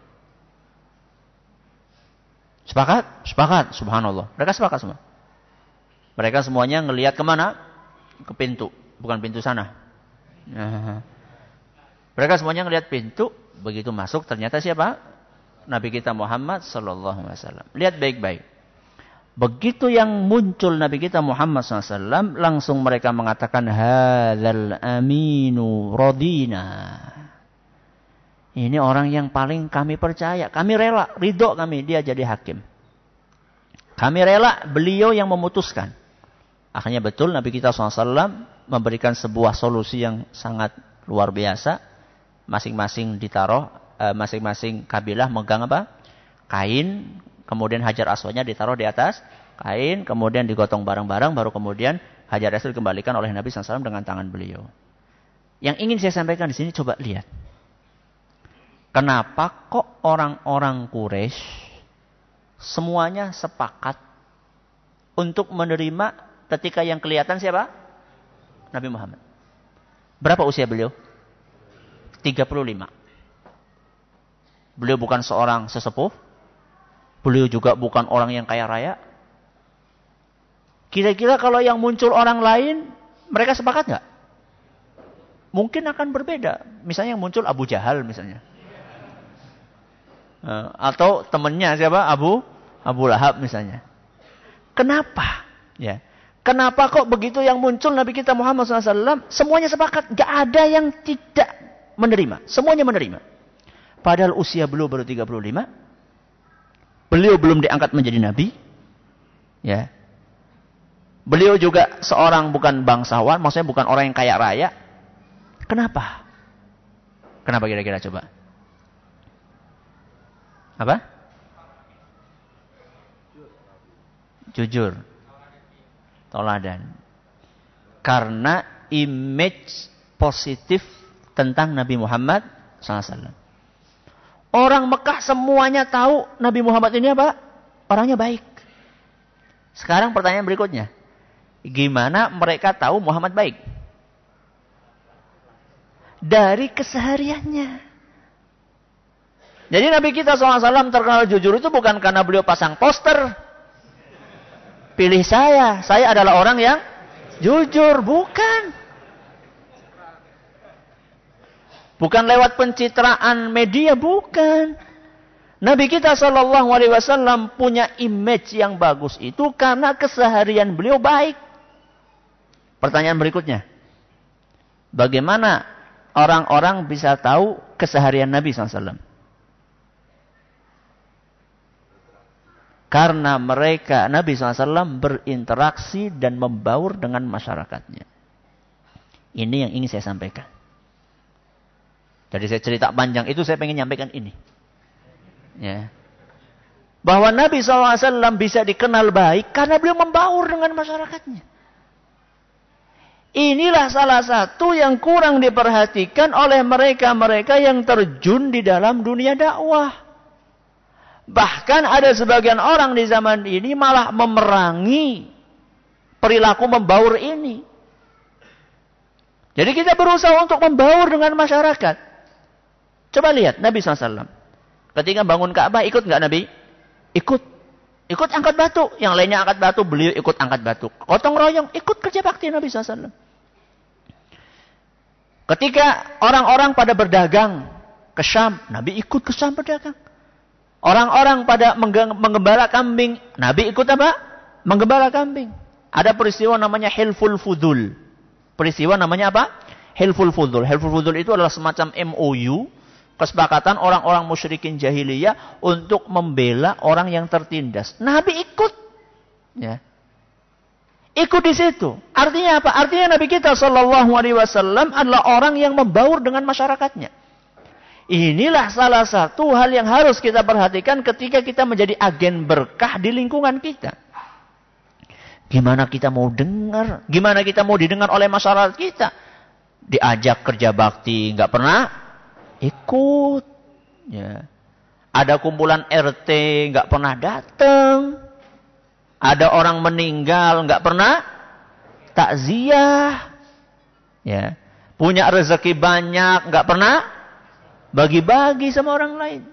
Sepakat? Sepakat. Subhanallah. Mereka sepakat semua. Mereka semuanya ngelihat ke mana? Ke pintu. Bukan pintu sana. *laughs* Mereka semuanya ngelihat pintu. Begitu masuk ternyata siapa? Nabi kita Muhammad Sallallahu Alaihi Wasallam. Lihat baik-baik. Begitu yang muncul Nabi kita Muhammad SAW, langsung mereka mengatakan, Hadal aminu rodina. Ini orang yang paling kami percaya. Kami rela, ridho kami, dia jadi hakim. Kami rela, beliau yang memutuskan. Akhirnya betul Nabi kita SAW memberikan sebuah solusi yang sangat luar biasa. Masing-masing ditaruh, eh, masing-masing kabilah megang apa? Kain, kemudian hajar aswadnya ditaruh di atas kain, kemudian digotong bareng-bareng, baru kemudian hajar aswad dikembalikan oleh Nabi SAW dengan tangan beliau. Yang ingin saya sampaikan di sini coba lihat. Kenapa kok orang-orang Quraisy semuanya sepakat untuk menerima ketika yang kelihatan siapa? Nabi Muhammad. Berapa usia beliau? 35. Beliau bukan seorang sesepuh. Beliau juga bukan orang yang kaya raya. Kira-kira kalau yang muncul orang lain, mereka sepakat nggak? Mungkin akan berbeda. Misalnya yang muncul Abu Jahal misalnya. Eh, atau temannya siapa? Abu Abu Lahab misalnya. Kenapa? Ya. Kenapa kok begitu yang muncul Nabi kita Muhammad SAW semuanya sepakat, gak ada yang tidak menerima, semuanya menerima. Padahal usia beliau baru 35, beliau belum diangkat menjadi nabi, ya. Beliau juga seorang bukan bangsawan, maksudnya bukan orang yang kaya raya. Kenapa? Kenapa kira-kira coba? Apa? Jujur. Toladan. Karena image positif tentang Nabi Muhammad SAW. Orang Mekah semuanya tahu Nabi Muhammad ini apa? Orangnya baik. Sekarang pertanyaan berikutnya. Gimana mereka tahu Muhammad baik? Dari kesehariannya. Jadi Nabi kita SAW terkenal jujur itu bukan karena beliau pasang poster. Pilih saya, saya adalah orang yang jujur, bukan. Bukan lewat pencitraan media, bukan. Nabi kita Shallallahu Alaihi Wasallam punya image yang bagus itu karena keseharian beliau baik. Pertanyaan berikutnya, bagaimana orang-orang bisa tahu keseharian Nabi SAW? Karena mereka, Nabi SAW berinteraksi dan membaur dengan masyarakatnya. Ini yang ingin saya sampaikan. Jadi saya cerita panjang itu saya ingin nyampaikan ini. Ya. Bahwa Nabi SAW bisa dikenal baik karena beliau membaur dengan masyarakatnya. Inilah salah satu yang kurang diperhatikan oleh mereka-mereka yang terjun di dalam dunia dakwah. Bahkan ada sebagian orang di zaman ini malah memerangi perilaku membaur ini. Jadi kita berusaha untuk membaur dengan masyarakat. Coba lihat Nabi SAW. Ketika bangun Ka'bah ikut nggak Nabi? Ikut. Ikut angkat batu. Yang lainnya angkat batu, beliau ikut angkat batu. Kotong royong, ikut kerja bakti Nabi SAW. Ketika orang-orang pada berdagang ke Syam, Nabi ikut ke Syam berdagang. Orang-orang pada menggembala kambing. Nabi ikut apa? Menggembala kambing. Ada peristiwa namanya Hilful Fudul. Peristiwa namanya apa? Hilful Fudul. Hilful Fudul itu adalah semacam MOU. Kesepakatan orang-orang musyrikin jahiliyah untuk membela orang yang tertindas. Nabi ikut. Ya. Ikut di situ. Artinya apa? Artinya Nabi kita Shallallahu Alaihi Wasallam adalah orang yang membaur dengan masyarakatnya. Inilah salah satu hal yang harus kita perhatikan ketika kita menjadi agen berkah di lingkungan kita. Gimana kita mau dengar? Gimana kita mau didengar oleh masyarakat kita? Diajak kerja bakti, nggak pernah ikut. Ya. Ada kumpulan RT, nggak pernah datang. Ada orang meninggal, nggak pernah takziah. Ya. Punya rezeki banyak, nggak pernah bagi-bagi sama orang lain.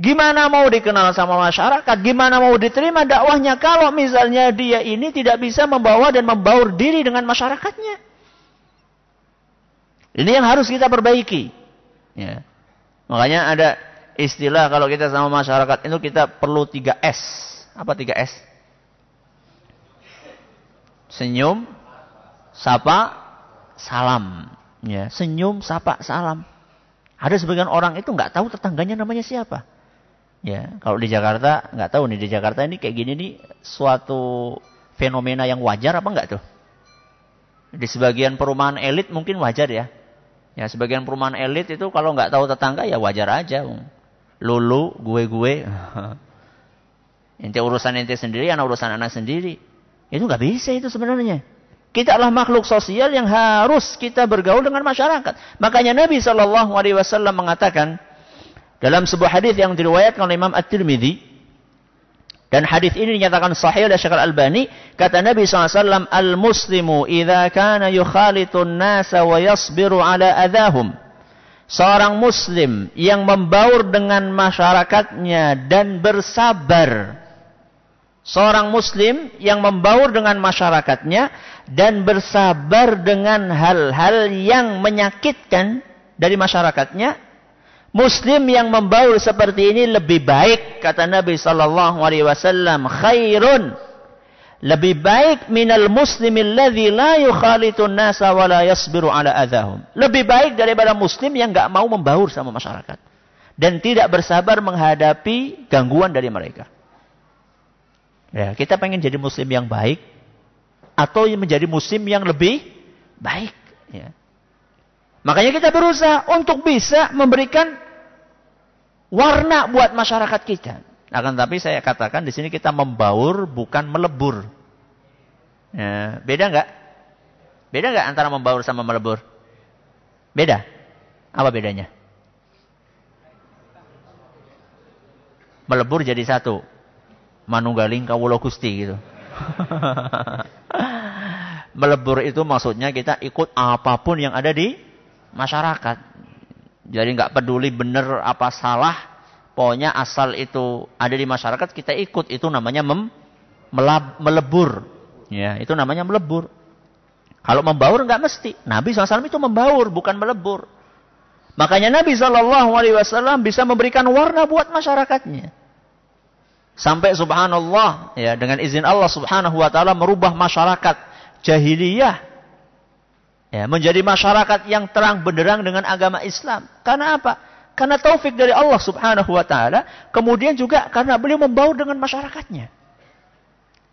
Gimana mau dikenal sama masyarakat? Gimana mau diterima dakwahnya kalau misalnya dia ini tidak bisa membawa dan membaur diri dengan masyarakatnya? Ini yang harus kita perbaiki. Ya. Makanya ada istilah kalau kita sama masyarakat itu kita perlu 3S. Apa 3S? Senyum, sapa, salam. Ya, senyum, sapa, salam. Ada sebagian orang itu nggak tahu tetangganya namanya siapa. Ya, kalau di Jakarta nggak tahu nih di Jakarta ini kayak gini nih suatu fenomena yang wajar apa enggak tuh? Di sebagian perumahan elit mungkin wajar ya. Ya, sebagian perumahan elit itu kalau nggak tahu tetangga ya wajar aja. Lulu, gue-gue. *laughs* Ente urusan ente sendiri, anak urusan anak sendiri. Itu nggak bisa itu sebenarnya. Kita adalah makhluk sosial yang harus kita bergaul dengan masyarakat. Makanya Nabi Shallallahu Alaihi Wasallam mengatakan dalam sebuah hadis yang diriwayatkan oleh Imam At-Tirmidzi dan hadis ini dinyatakan sahih oleh Syekh Al-Albani. Kata Nabi SAW al-muslimu idza kana yukhalitun nasa wa yasbiru ala adahum. Seorang muslim yang membaur dengan masyarakatnya dan bersabar. Seorang muslim yang membaur dengan masyarakatnya dan bersabar dengan hal-hal yang menyakitkan dari masyarakatnya muslim yang membaur seperti ini lebih baik kata Nabi sallallahu alaihi wasallam khairun lebih baik minal muslimil ladzi la yukhalitun nasa wa ala adahum lebih baik daripada muslim yang enggak mau membaur sama masyarakat dan tidak bersabar menghadapi gangguan dari mereka Ya, kita pengen jadi muslim yang baik atau menjadi muslim yang lebih baik. Ya. Makanya kita berusaha untuk bisa memberikan warna buat masyarakat kita. Akan tapi saya katakan di sini kita membaur bukan melebur. Ya, beda nggak? Beda nggak antara membaur sama melebur? Beda. Apa bedanya? Melebur jadi satu manunggaling kawula Gusti gitu. *laughs* Melebur itu maksudnya kita ikut apa pun yang ada di masyarakat. Jadi nggak peduli benar apa salah, pokoknya asal itu ada di masyarakat kita ikut itu namanya mem, melab, melebur. Ya, itu namanya melebur. Kalau membaur nggak mesti. Nabi SAW itu membaur, bukan melebur. Makanya Nabi SAW bisa memberikan warna buat masyarakatnya. Sampai subhanallah ya dengan izin Allah Subhanahu wa taala merubah masyarakat jahiliyah ya menjadi masyarakat yang terang benderang dengan agama Islam. Karena apa? Karena taufik dari Allah Subhanahu wa taala, kemudian juga karena beliau membaur dengan masyarakatnya.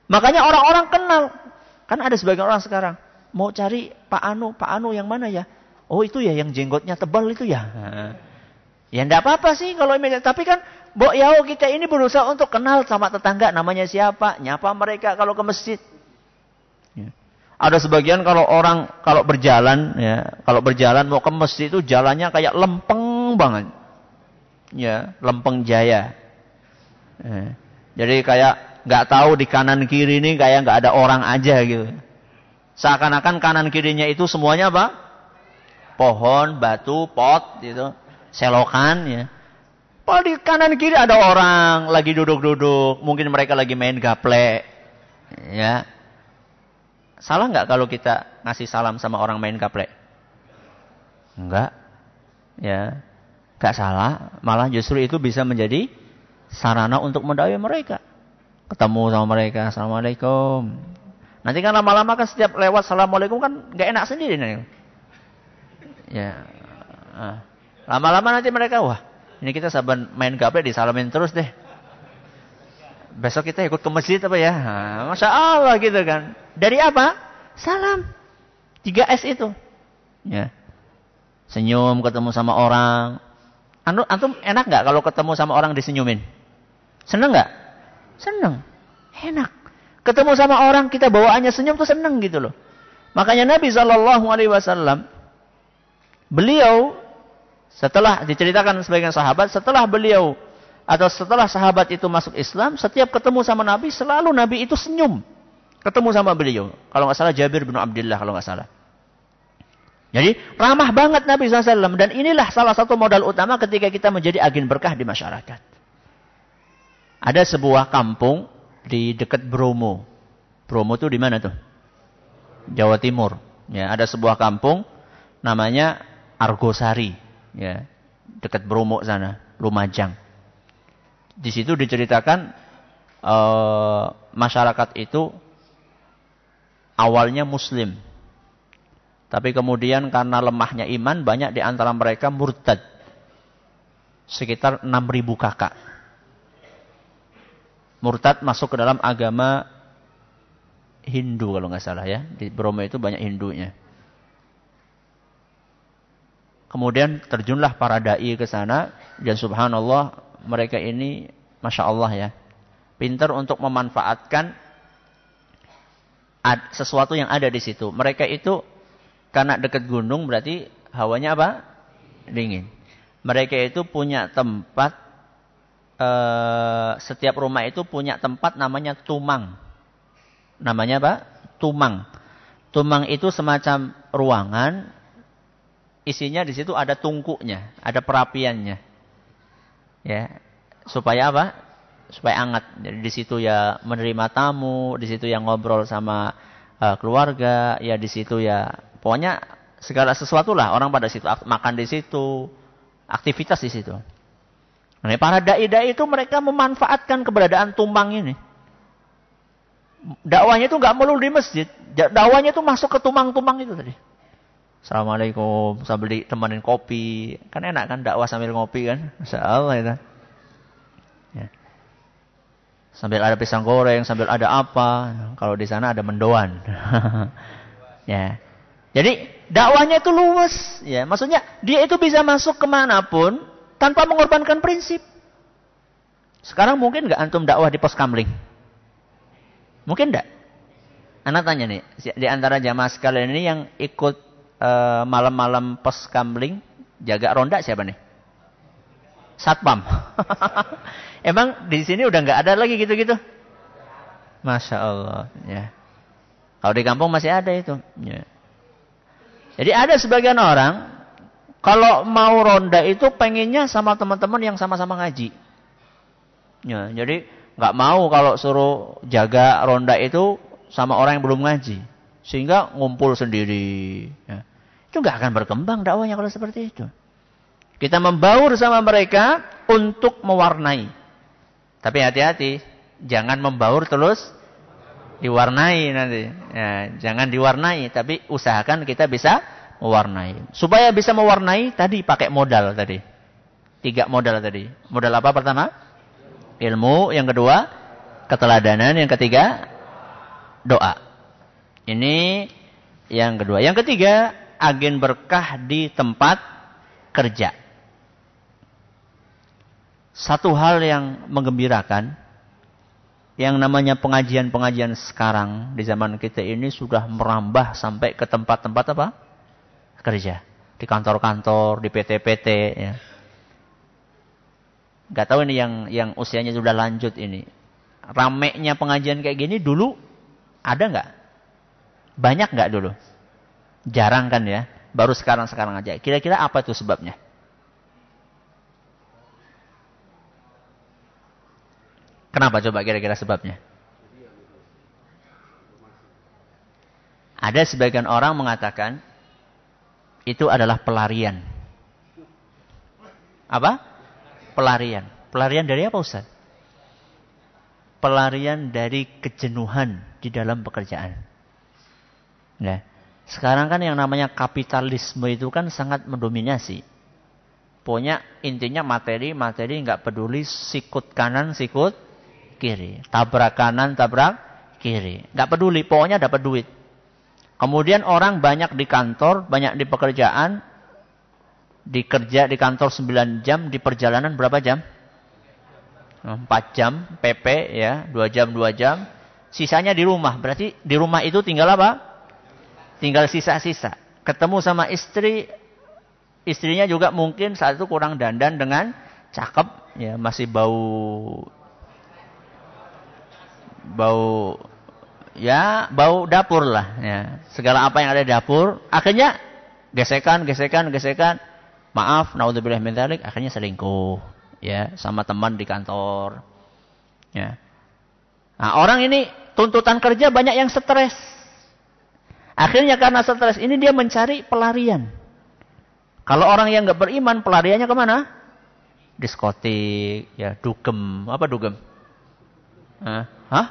Makanya orang-orang kenal. Kan ada sebagian orang sekarang mau cari Pak Anu, Pak Anu yang mana ya? Oh itu ya yang jenggotnya tebal itu ya. *laughs* Ya enggak apa-apa sih kalau tapi kan Bok Yao kita ini berusaha untuk kenal sama tetangga namanya siapa, nyapa mereka kalau ke masjid. Ada sebagian kalau orang kalau berjalan ya, kalau berjalan mau ke masjid itu jalannya kayak lempeng banget. Ya, lempeng jaya. Ya. Jadi kayak nggak tahu di kanan kiri ini kayak nggak ada orang aja gitu. Seakan-akan kanan kirinya itu semuanya apa? Pohon, batu, pot gitu, selokan ya. Padahal di kanan kiri ada orang lagi duduk-duduk, mungkin mereka lagi main gaple. Ya. Salah nggak kalau kita ngasih salam sama orang main gaple? Enggak. Ya. Enggak salah, malah justru itu bisa menjadi sarana untuk mendakwahi mereka. Ketemu sama mereka, Assalamualaikum. Nanti kan lama-lama kan setiap lewat Assalamualaikum kan nggak enak sendiri nih. Ya. Ah. Lama-lama nanti mereka, wah ini kita saban main gaple disalamin terus deh. Besok kita ikut ke masjid apa ya? Masya Allah gitu kan. Dari apa? Salam. 3S itu. Ya. Senyum ketemu sama orang. Antum enak nggak kalau ketemu sama orang disenyumin? Seneng nggak? Seneng. Enak. Ketemu sama orang kita bawaannya senyum tuh seneng gitu loh. Makanya Nabi Shallallahu Alaihi Wasallam beliau setelah diceritakan sebagian sahabat setelah beliau atau setelah sahabat itu masuk Islam setiap ketemu sama Nabi selalu Nabi itu senyum ketemu sama beliau. Kalau nggak salah Jabir bin Abdullah kalau nggak salah. Jadi ramah banget Nabi SAW. Dan inilah salah satu modal utama ketika kita menjadi agen berkah di masyarakat. Ada sebuah kampung di dekat Bromo. Bromo itu di mana tuh? Jawa Timur. Ya, ada sebuah kampung namanya Argosari. Ya, dekat Bromo sana, Lumajang. Di situ diceritakan uh, masyarakat itu awalnya Muslim tapi kemudian karena lemahnya iman, banyak di antara mereka murtad. Sekitar 6.000 kakak. Murtad masuk ke dalam agama Hindu kalau nggak salah ya. Di Bromo itu banyak Hindunya. Kemudian terjunlah para da'i ke sana. Dan subhanallah mereka ini Masya Allah ya. Pintar untuk memanfaatkan sesuatu yang ada di situ. Mereka itu karena dekat gunung berarti hawanya apa? Dingin. Mereka itu punya tempat, eh, setiap rumah itu punya tempat namanya tumang. Namanya apa? Tumang. Tumang itu semacam ruangan, isinya di situ ada tungkuknya, ada perapiannya. Ya, supaya apa? Supaya hangat. Jadi di situ ya menerima tamu, di situ yang ngobrol sama uh, keluarga, ya di situ ya Pokoknya segala sesuatu lah orang pada situ makan di situ, aktivitas di situ. Nah, para dai-dai itu mereka memanfaatkan keberadaan tumbang ini. Dakwanya itu nggak melulu di masjid, dakwanya itu masuk ke tumbang-tumbang itu tadi. Assalamualaikum, sambil ditemenin kopi. Kan enak kan dakwah sambil ngopi kan? Masya Allah ya. ya. Sambil ada pisang goreng, sambil ada apa. Kalau di sana ada mendoan. *laughs* ya. Jadi dakwahnya itu luas, ya. Maksudnya dia itu bisa masuk ke mana pun tanpa mengorbankan prinsip. Sekarang mungkin nggak antum dakwah di pos kamling? Mungkin nggak? Anak tanya nih, di antara jamaah sekalian ini yang ikut uh, malam-malam pos kamling, jaga ronda siapa nih? Satpam. *laughs* Emang di sini udah nggak ada lagi gitu-gitu? Masya Allah. Ya. Kalau di kampung masih ada itu. Ya. Jadi ada sebagian orang kalau mau ronda itu pengennya sama teman-teman yang sama-sama ngaji. Ya, jadi nggak mau kalau suruh jaga ronda itu sama orang yang belum ngaji, sehingga ngumpul sendiri. Ya. Itu nggak akan berkembang dakwahnya kalau seperti itu. Kita membaur sama mereka untuk mewarnai. Tapi hati-hati, jangan membaur terus diwarnai nanti. Ya, jangan diwarnai, tapi usahakan kita bisa mewarnai. Supaya bisa mewarnai, tadi pakai modal tadi. Tiga modal tadi. Modal apa pertama? Ilmu. Yang kedua, keteladanan. Yang ketiga, doa. Ini yang kedua. Yang ketiga, agen berkah di tempat kerja. Satu hal yang menggembirakan yang namanya pengajian-pengajian sekarang di zaman kita ini sudah merambah sampai ke tempat-tempat apa? Kerja. Di kantor-kantor, di PT-PT ya. Gak tahu ini yang yang usianya sudah lanjut ini. Rameknya pengajian kayak gini dulu ada nggak? Banyak nggak dulu? Jarang kan ya. Baru sekarang-sekarang aja. Kira-kira apa itu sebabnya? Kenapa coba kira-kira sebabnya? Ada sebagian orang mengatakan itu adalah pelarian. Apa? Pelarian. Pelarian dari apa Ustaz? Pelarian dari kejenuhan di dalam pekerjaan. Nah, sekarang kan yang namanya kapitalisme itu kan sangat mendominasi. Pokoknya intinya materi, materi nggak peduli sikut kanan, sikut kiri. Tabrak kanan, tabrak kiri. Gak peduli, pokoknya dapat duit. Kemudian orang banyak di kantor, banyak di pekerjaan, di kerja di kantor 9 jam, di perjalanan berapa jam? 4 jam PP ya, 2 jam 2 jam. Sisanya di rumah. Berarti di rumah itu tinggal apa? Tinggal sisa-sisa. Ketemu sama istri, istrinya juga mungkin saat itu kurang dandan dengan cakep ya, masih bau bau ya bau dapur lah ya. Segala apa yang ada di dapur, akhirnya gesekan, gesekan, gesekan maaf naudzubillah min akhirnya selingkuh ya sama teman di kantor ya nah orang ini tuntutan kerja banyak yang stres akhirnya karena stres ini dia mencari pelarian kalau orang yang nggak beriman pelariannya ke mana diskotik ya dugem apa dugem Hah? Hah?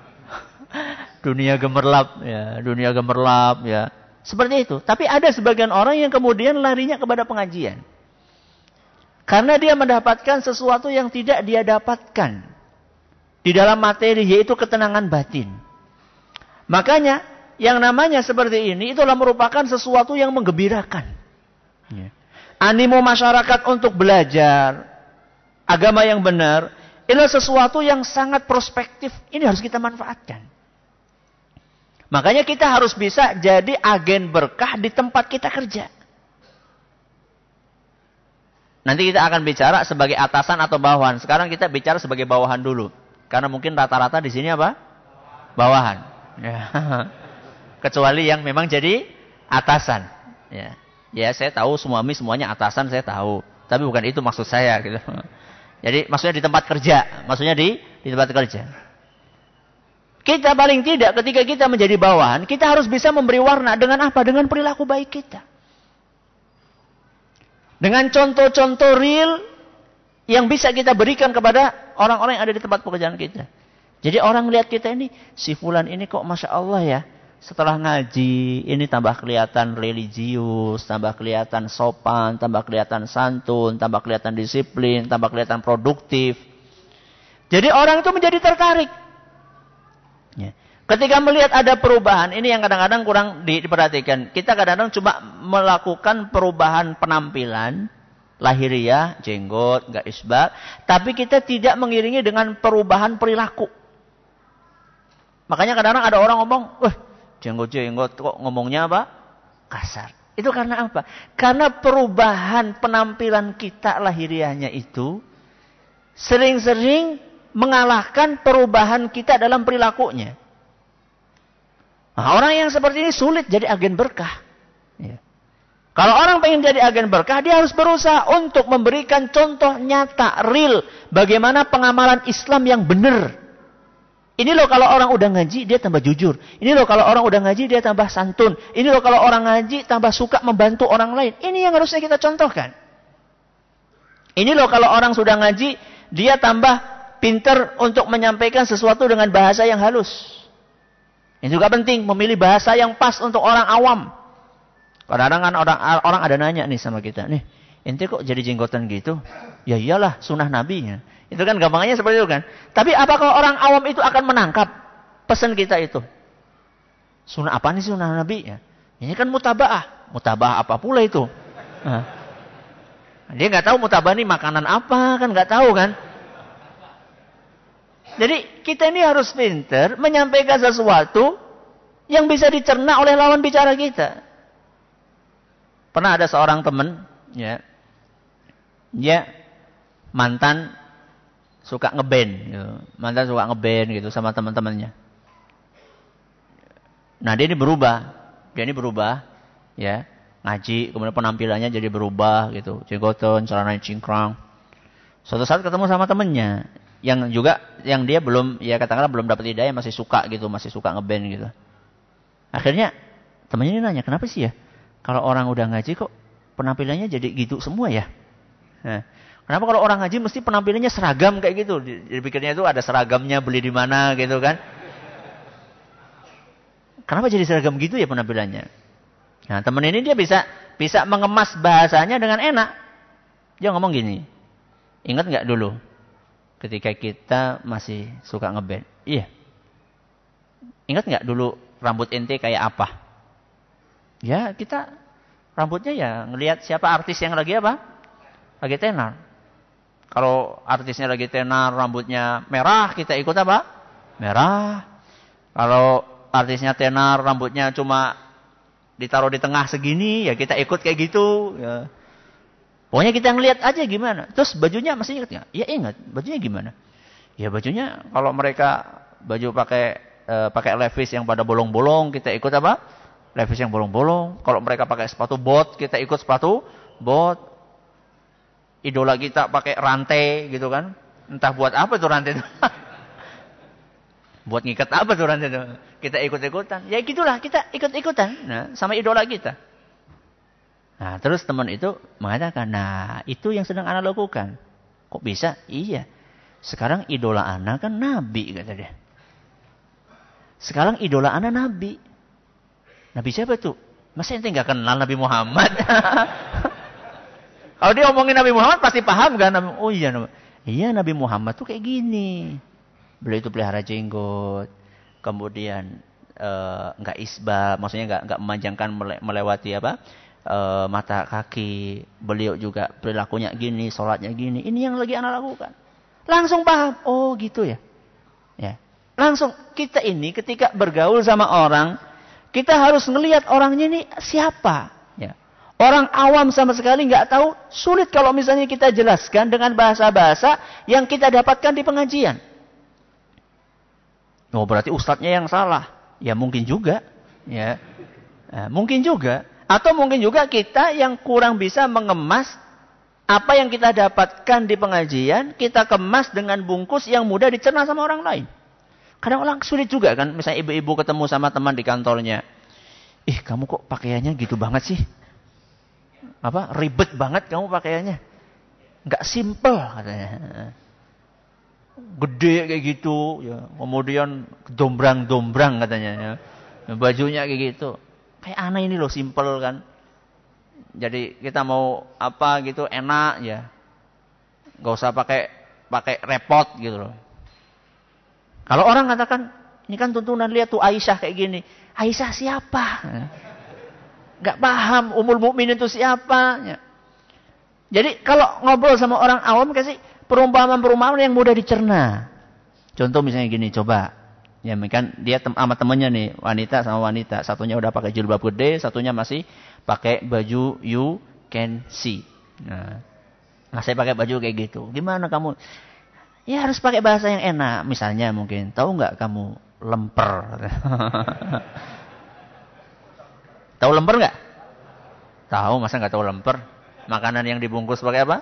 *laughs* dunia gemerlap ya dunia gemerlap ya seperti itu. Tapi ada sebagian orang yang kemudian larinya kepada pengajian. Karena dia mendapatkan sesuatu yang tidak dia dapatkan. Di dalam materi yaitu ketenangan batin. Makanya yang namanya seperti ini itulah merupakan sesuatu yang menggembirakan. Ya. Animo masyarakat untuk belajar agama yang benar adalah sesuatu yang sangat prospektif. Ini harus kita manfaatkan. Makanya kita harus bisa jadi agen berkah di tempat kita kerja. Nanti kita akan bicara sebagai atasan atau bawahan. Sekarang kita bicara sebagai bawahan dulu. Karena mungkin rata-rata di sini apa? Bawahan. Ya. *laughs* Kecuali yang memang jadi atasan. Ya. ya, saya tahu suami semuanya atasan, saya tahu. Tapi bukan itu maksud saya gitu. *laughs* Jadi maksudnya di tempat kerja, maksudnya di di tempat kerja. Kita paling tidak ketika kita menjadi bawahan, kita harus bisa memberi warna dengan apa? Dengan perilaku baik kita. Dengan contoh-contoh real yang bisa kita berikan kepada orang-orang yang ada di tempat pekerjaan kita. Jadi orang lihat kita ini, si fulan ini kok Masya Allah ya. Setelah ngaji, ini tambah kelihatan religius, tambah kelihatan sopan, tambah kelihatan santun, tambah kelihatan disiplin, tambah kelihatan produktif. Jadi orang itu menjadi tertarik. Ya. Ketika melihat ada perubahan, ini yang kadang-kadang kurang diperhatikan. Kita kadang-kadang cuma melakukan perubahan penampilan, lahiriah, jenggot, nggak isbal, tapi kita tidak mengiringi dengan perubahan perilaku. Makanya kadang-kadang ada orang ngomong, "Wah, jenggot-jenggot kok ngomongnya apa? Kasar." Itu karena apa? Karena perubahan penampilan kita lahiriahnya itu sering-sering mengalahkan perubahan kita dalam perilakunya. Nah, orang yang seperti ini sulit jadi agen berkah. Ya. Kalau orang pengen jadi agen berkah, dia harus berusaha untuk memberikan contoh nyata, real, bagaimana pengamalan Islam yang benar. Ini loh kalau orang udah ngaji, dia tambah jujur. Ini loh kalau orang udah ngaji, dia tambah santun. Ini loh kalau orang ngaji, tambah suka membantu orang lain. Ini yang harusnya kita contohkan. Ini loh kalau orang sudah ngaji, dia tambah pinter untuk menyampaikan sesuatu dengan bahasa yang halus. Ini juga penting, memilih bahasa yang pas untuk orang awam. Kadang-kadang kan orang, orang ada nanya nih sama kita, nih, ente kok jadi jenggotan gitu? Ya iyalah, sunnah nabinya. Itu kan gampangnya seperti itu kan. Tapi apakah orang awam itu akan menangkap pesan kita itu? Sunnah apa nih sunnah nabi? Ya. Ini kan mutaba'ah. Mutaba'ah apa pula itu? Nah. Dia nggak tahu mutabah ini makanan apa, kan nggak tahu kan. Jadi kita ini harus pinter menyampaikan sesuatu yang bisa dicerna oleh lawan bicara kita. Pernah ada seorang teman, ya, dia mantan suka ngeband, gitu. mantan suka ngeband gitu sama teman-temannya. Nah dia ini berubah, dia ini berubah, ya, ngaji, kemudian penampilannya jadi berubah gitu, jenggotan, celana cingkrang. Suatu saat ketemu sama temennya, yang juga yang dia belum ya katakanlah belum dapat hidayah masih suka gitu, masih suka ngeband gitu. Akhirnya temannya ini nanya, "Kenapa sih ya? Kalau orang udah ngaji kok penampilannya jadi gitu semua ya?" Nah, kenapa kalau orang ngaji mesti penampilannya seragam kayak gitu? Dipikirnya itu ada seragamnya beli di mana gitu kan. Kenapa jadi seragam gitu ya penampilannya? Nah, teman ini dia bisa bisa mengemas bahasanya dengan enak. Dia ngomong gini. Ingat nggak dulu? ketika kita masih suka ngeband. Iya. Ingat nggak dulu rambut ente kayak apa? Ya kita Rambutnya ya ngelihat siapa artis yang lagi apa? Lagi tenar. Kalau artisnya lagi tenar, rambutnya merah, kita ikut apa? Merah. Kalau artisnya tenar, rambutnya cuma ditaruh di tengah segini, ya kita ikut kayak gitu. Ya. Pokoknya kita ngelihat aja gimana. Terus bajunya masih ingat nggak? Ya ingat. Bajunya gimana? Ya bajunya kalau mereka baju pakai e, pakai levis yang pada bolong-bolong, kita ikut apa? Levis yang bolong-bolong. Kalau mereka pakai sepatu bot, kita ikut sepatu bot idola kita pakai rantai gitu kan. Entah buat apa tuh rantai itu. *laughs* buat ngikat apa tuh rantai itu. Kita ikut-ikutan. Ya gitulah kita ikut-ikutan nah, sama idola kita. Nah terus teman itu mengatakan, nah itu yang sedang anak lakukan. Kok bisa? Iya. Sekarang idola anak kan nabi kata dia. Sekarang idola anak nabi. Nabi siapa tuh? Masa ente nggak kenal Nabi Muhammad? *laughs* Kalau dia omongin Nabi Muhammad pasti paham kan? Oh iya, iya Nabi Muhammad tuh kayak gini. Beliau itu pelihara jenggot, kemudian eh, nggak uh, isbal, maksudnya nggak nggak memanjangkan melewati apa uh, mata kaki. Beliau juga perilakunya gini, sholatnya gini. Ini yang lagi anak lakukan. Langsung paham. Oh gitu ya. Ya. Langsung kita ini ketika bergaul sama orang, kita harus ngelihat orangnya ini siapa. Orang awam sama sekali nggak tahu, sulit kalau misalnya kita jelaskan dengan bahasa-bahasa yang kita dapatkan di pengajian. Oh berarti ustadznya yang salah. Ya mungkin juga. Ya. Nah, mungkin juga. Atau mungkin juga kita yang kurang bisa mengemas apa yang kita dapatkan di pengajian, kita kemas dengan bungkus yang mudah dicerna sama orang lain. Kadang orang sulit juga kan, misalnya ibu-ibu ketemu sama teman di kantornya. Ih, kamu kok pakaiannya gitu banget sih? Apa ribet banget kamu pakaiannya. Nggak simple katanya. Gede kayak gitu, ya. Kemudian dombrang-dombrang katanya ya. Bajunya kayak gitu. Kayak aneh ini loh simple kan. Jadi kita mau apa gitu enak ya. Gak usah pakai pakai repot gitu loh. Kalau orang katakan, ini kan tuntunan lihat tuh Aisyah kayak gini. Aisyah siapa? Nggak paham umul mukminin itu siapa. Ya. Jadi kalau ngobrol sama orang awam kasih perumpamaan-perumpamaan yang mudah dicerna. Contoh misalnya gini, coba. Ya kan dia tem sama temennya nih, wanita sama wanita. Satunya udah pakai jilbab gede, satunya masih pakai baju you can see. Nah, nah saya pakai baju kayak gitu. Gimana kamu? Ya harus pakai bahasa yang enak. Misalnya mungkin, tahu nggak kamu lemper? *laughs* Tahu lemper nggak? Tahu, masa nggak tahu lemper? Makanan yang dibungkus pakai apa?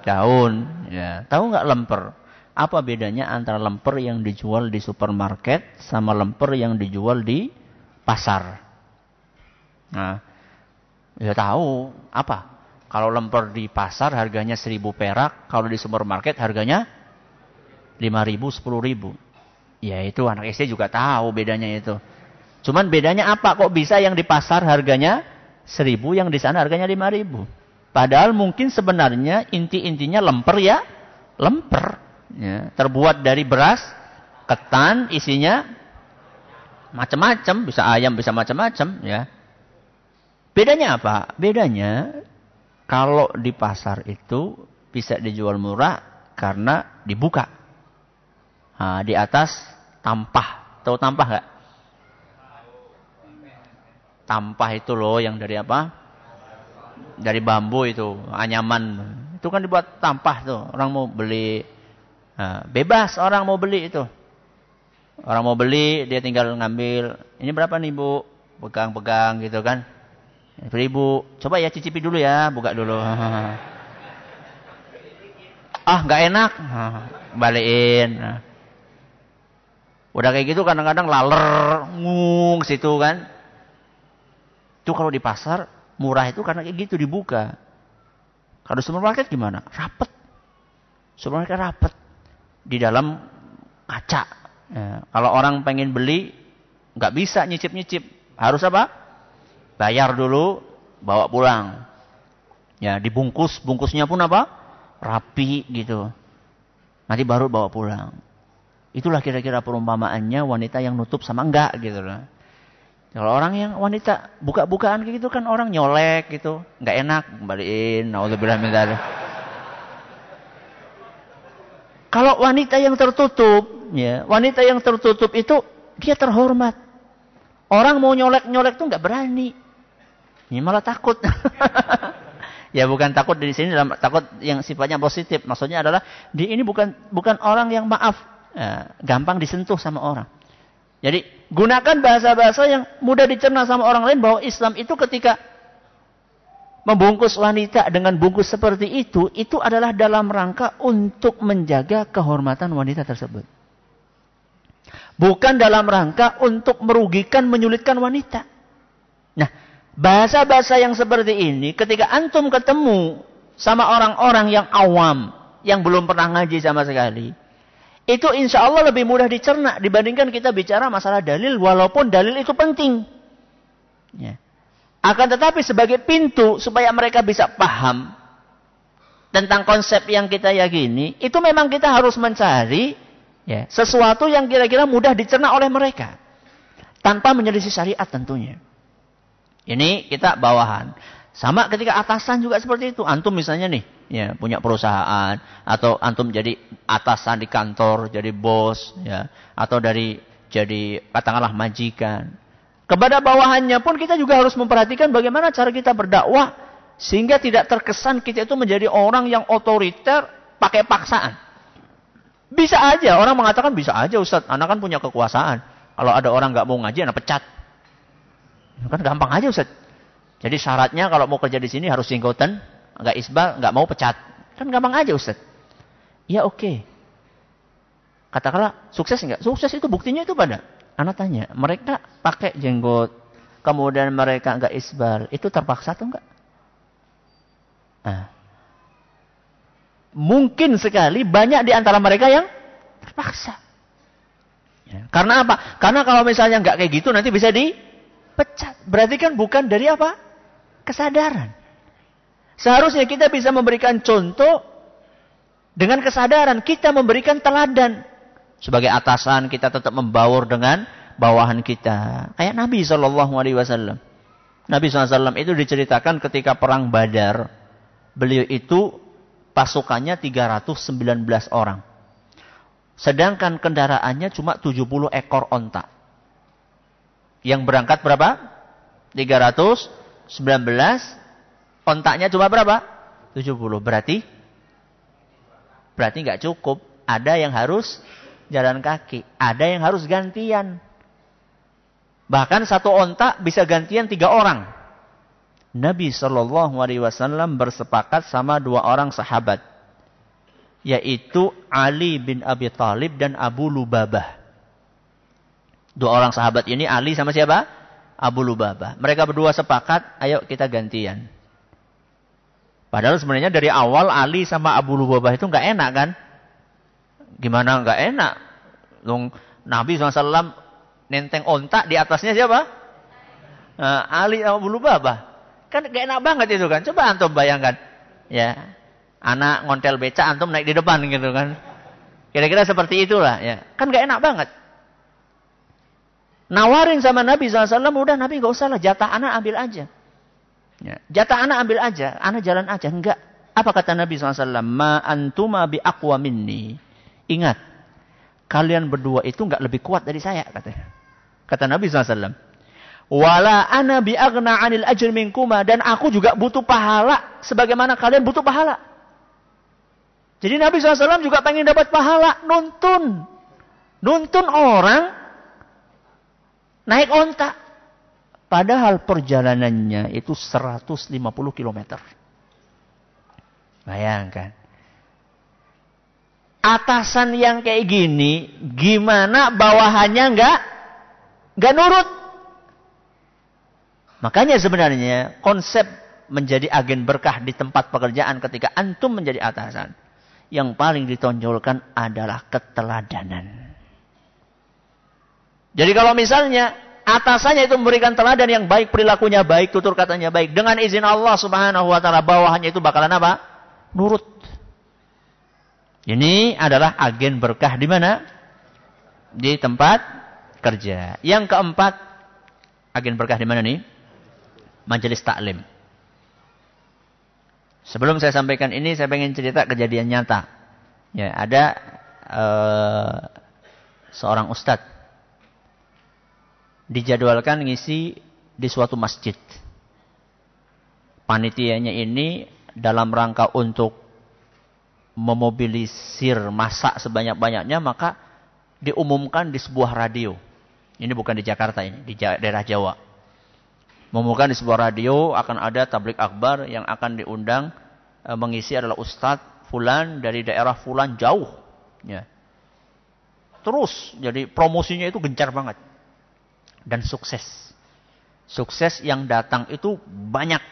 Daun. Ya. Tahu nggak lemper? Apa bedanya antara lemper yang dijual di supermarket sama lemper yang dijual di pasar? Nah, ya tahu. Apa? Kalau lemper di pasar harganya 1000 perak, kalau di supermarket harganya 5000, 10000. Ya itu anak SD juga tahu bedanya itu. Cuman bedanya apa? Kok bisa yang di pasar harganya seribu, yang di sana harganya lima ribu? Padahal mungkin sebenarnya inti-intinya lemper ya, lemper. Ya, terbuat dari beras, ketan, isinya macam-macam, bisa ayam, bisa macam-macam. Ya. Bedanya apa? Bedanya kalau di pasar itu bisa dijual murah karena dibuka. Nah, di atas tampah. Tahu tampah nggak? Tampah itu loh yang dari apa? Dari bambu itu, anyaman. Itu kan dibuat tampah tuh. Orang mau beli. Nah, bebas orang mau beli itu. Orang mau beli, dia tinggal ngambil. Ini berapa nih bu? Pegang-pegang gitu kan. Seribu. Coba ya cicipi dulu ya, buka dulu. *laughs* ah nggak enak. *laughs* Balikin. Nah. Udah kayak gitu kadang-kadang laler, ngung situ kan. Itu kalau di pasar murah itu karena kayak gitu dibuka. Kalau supermarket gimana? Rapet. Supermarket rapet. Di dalam kaca. Ya, kalau orang pengen beli, nggak bisa nyicip-nyicip. Harus apa? Bayar dulu, bawa pulang. Ya, dibungkus, bungkusnya pun apa? Rapi gitu. Nanti baru bawa pulang. Itulah kira-kira perumpamaannya wanita yang nutup sama enggak gitu loh. Kalau orang yang wanita buka-bukaan gitu kan orang nyolek gitu, nggak enak, kembaliin. Nauzubillah min Kalau wanita yang tertutup, ya, wanita yang tertutup itu dia terhormat. Orang mau nyolek-nyolek tuh nggak berani. Ini malah takut. *laughs* ya bukan takut di sini dalam takut yang sifatnya positif. Maksudnya adalah di ini bukan bukan orang yang maaf, ya, gampang disentuh sama orang. Jadi gunakan bahasa-bahasa yang mudah dicerna sama orang lain bahwa Islam itu ketika membungkus wanita dengan bungkus seperti itu, itu adalah dalam rangka untuk menjaga kehormatan wanita tersebut. Bukan dalam rangka untuk merugikan, menyulitkan wanita. Nah, bahasa-bahasa yang seperti ini ketika antum ketemu sama orang-orang yang awam, yang belum pernah ngaji sama sekali, itu insya Allah lebih mudah dicerna dibandingkan kita bicara masalah dalil walaupun dalil itu penting. Ya. Akan tetapi sebagai pintu supaya mereka bisa paham tentang konsep yang kita yakini, itu memang kita harus mencari ya, sesuatu yang kira-kira mudah dicerna oleh mereka tanpa menyelisih syariat tentunya. Ini kita bawahan. Sama ketika atasan juga seperti itu. Antum misalnya nih, ya punya perusahaan atau antum jadi atasan di kantor, jadi bos, ya atau dari jadi katakanlah majikan. Kepada bawahannya pun kita juga harus memperhatikan bagaimana cara kita berdakwah sehingga tidak terkesan kita itu menjadi orang yang otoriter pakai paksaan. Bisa aja orang mengatakan bisa aja Ustaz, anak kan punya kekuasaan. Kalau ada orang nggak mau ngaji, anak pecat. Kan gampang aja Ustaz. Jadi syaratnya kalau mau kerja di sini harus singgoten, nggak isbal, nggak mau pecat. Kan gampang aja Ustaz. Ya oke. Okay. Katakanlah sukses nggak? Sukses itu buktinya itu pada. Anak tanya, mereka pakai jenggot, kemudian mereka nggak isbal, itu terpaksa atau enggak? Nah, mungkin sekali banyak di antara mereka yang terpaksa. Ya. Karena apa? Karena kalau misalnya nggak kayak gitu nanti bisa dipecat. Berarti kan bukan dari apa? Kesadaran. Seharusnya kita bisa memberikan contoh dengan kesadaran. Kita memberikan teladan. Sebagai atasan kita tetap membaur dengan bawahan kita. Kayak Nabi Wasallam. Nabi SAW itu diceritakan ketika perang Badar. Beliau itu pasukannya 319 orang. Sedangkan kendaraannya cuma 70 ekor onta. Yang berangkat berapa? 300 19 kontaknya cuma berapa? 70. Berarti berarti nggak cukup. Ada yang harus jalan kaki, ada yang harus gantian. Bahkan satu ontak bisa gantian tiga orang. Nabi Shallallahu Alaihi Wasallam bersepakat sama dua orang sahabat, yaitu Ali bin Abi Thalib dan Abu Lubabah. Dua orang sahabat ini Ali sama siapa? Abu Lubabah. Mereka berdua sepakat, ayo kita gantian. Padahal sebenarnya dari awal Ali sama Abu Lubabah itu nggak enak kan? Gimana nggak enak? Long Nabi SAW nenteng ontak di atasnya siapa? Nah, Ali sama Abu Lubabah. Kan gak enak banget itu kan. Coba antum bayangkan. Ya. Anak ngontel beca, antum naik di depan gitu kan. Kira-kira seperti itulah ya. Kan gak enak banget. Nawarin sama Nabi SAW, udah Nabi gak usah lah, jatah anak ambil aja. Ya, jatah anak ambil aja, anak jalan aja. Enggak. Apa kata Nabi SAW? Ma antuma bi aqwa minni. Ingat, kalian berdua itu enggak lebih kuat dari saya, katanya. Kata Nabi SAW. Wala ana bi agna anil ajr minkuma. Dan aku juga butuh pahala, sebagaimana kalian butuh pahala. Jadi Nabi SAW juga pengen dapat pahala, nuntun. Nuntun orang naik onta. Padahal perjalanannya itu 150 km. Bayangkan. Atasan yang kayak gini, gimana bawahannya enggak enggak nurut? Makanya sebenarnya konsep menjadi agen berkah di tempat pekerjaan ketika antum menjadi atasan. Yang paling ditonjolkan adalah keteladanan. Jadi kalau misalnya atasannya itu memberikan teladan yang baik, perilakunya baik, tutur katanya baik, dengan izin Allah Subhanahu wa taala bawahannya itu bakalan apa? Nurut. Ini adalah agen berkah di mana? Di tempat kerja. Yang keempat agen berkah di mana nih? Majelis taklim. Sebelum saya sampaikan ini, saya pengen cerita kejadian nyata. Ya, ada uh, seorang ustadz dijadwalkan ngisi di suatu masjid. Panitianya ini dalam rangka untuk memobilisir masa sebanyak-banyaknya maka diumumkan di sebuah radio. Ini bukan di Jakarta ini, di daerah Jawa. Mengumumkan di sebuah radio akan ada tablik akbar yang akan diundang e, mengisi adalah Ustadz Fulan dari daerah Fulan jauh. Ya. Terus, jadi promosinya itu gencar banget. Dan sukses. Sukses yang datang itu banyak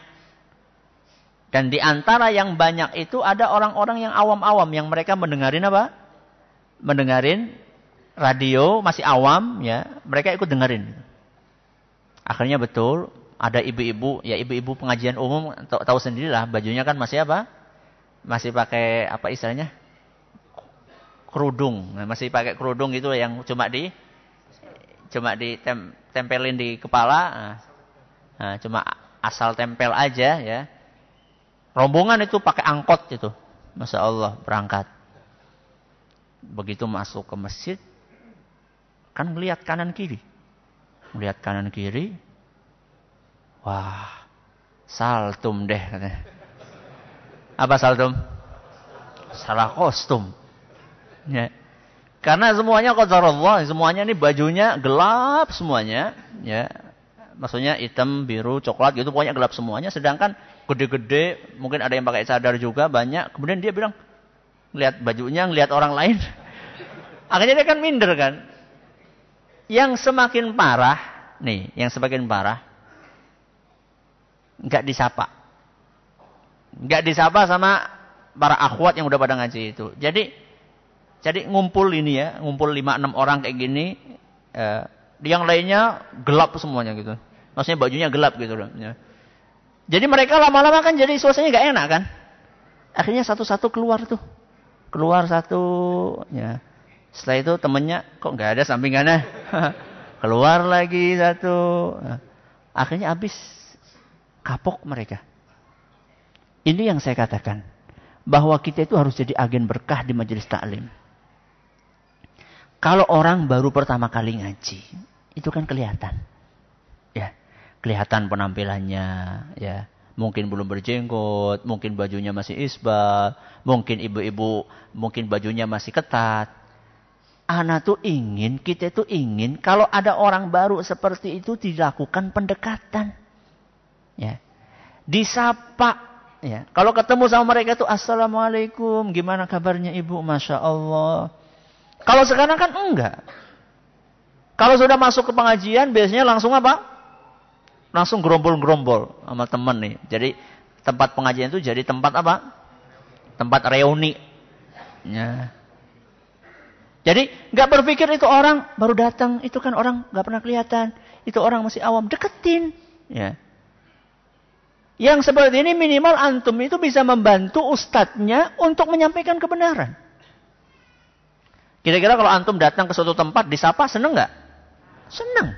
dan di antara yang banyak itu ada orang-orang yang awam-awam yang mereka mendengarin apa? Mendengarin radio masih awam ya, mereka ikut dengerin. Akhirnya betul ada ibu-ibu, ya ibu-ibu pengajian umum tahu, sendirilah bajunya kan masih apa? Masih pakai apa istilahnya? kerudung. Nah, masih pakai kerudung itu yang cuma di cuma ditempelin di kepala. Nah, cuma asal tempel aja ya. Rombongan itu pakai angkot itu. Masya Allah berangkat. Begitu masuk ke masjid. Kan melihat kanan kiri. Melihat kanan kiri. Wah. Saltum deh. Apa saltum? Salah kostum. Ya. Karena semuanya kotor Allah. Semuanya ini bajunya gelap semuanya. Ya. Maksudnya hitam, biru, coklat gitu. Pokoknya gelap semuanya. Sedangkan gede-gede, mungkin ada yang pakai cadar juga banyak. Kemudian dia bilang, lihat bajunya, ngelihat orang lain. *laughs* Akhirnya dia kan minder kan. Yang semakin parah, nih, yang semakin parah, nggak disapa. Nggak disapa sama para akhwat yang udah pada ngaji itu. Jadi, jadi ngumpul ini ya, ngumpul 5-6 orang kayak gini, eh, yang lainnya gelap semuanya gitu. Maksudnya bajunya gelap gitu. Ya. Jadi mereka lama-lama kan jadi suasananya gak enak kan. Akhirnya satu-satu keluar tuh. Keluar satu. Ya. Setelah itu temennya kok gak ada sampingannya. *laughs* keluar lagi satu. Akhirnya habis kapok mereka. Ini yang saya katakan. Bahwa kita itu harus jadi agen berkah di majelis taklim. Kalau orang baru pertama kali ngaji, itu kan kelihatan. Kelihatan penampilannya ya. Mungkin belum berjenggot mungkin bajunya masih isbal mungkin ibu-ibu mungkin bajunya masih ketat. Anak tuh ingin kita tuh ingin kalau ada orang baru seperti itu dilakukan pendekatan. Ya. Disapa ya. Kalau ketemu sama mereka tuh assalamualaikum gimana kabarnya ibu? Masya Allah kalau sekarang kan enggak kalau sudah masuk ke pengajian biasanya langsung apa langsung gerombol-gerombol sama teman nih. Jadi tempat pengajian itu jadi tempat apa? Tempat reuni. Ya. Jadi nggak berpikir itu orang baru datang, itu kan orang nggak pernah kelihatan, itu orang masih awam, deketin. Ya. Yang seperti ini minimal antum itu bisa membantu ustadznya untuk menyampaikan kebenaran. Kira-kira kalau antum datang ke suatu tempat disapa seneng nggak? Seneng.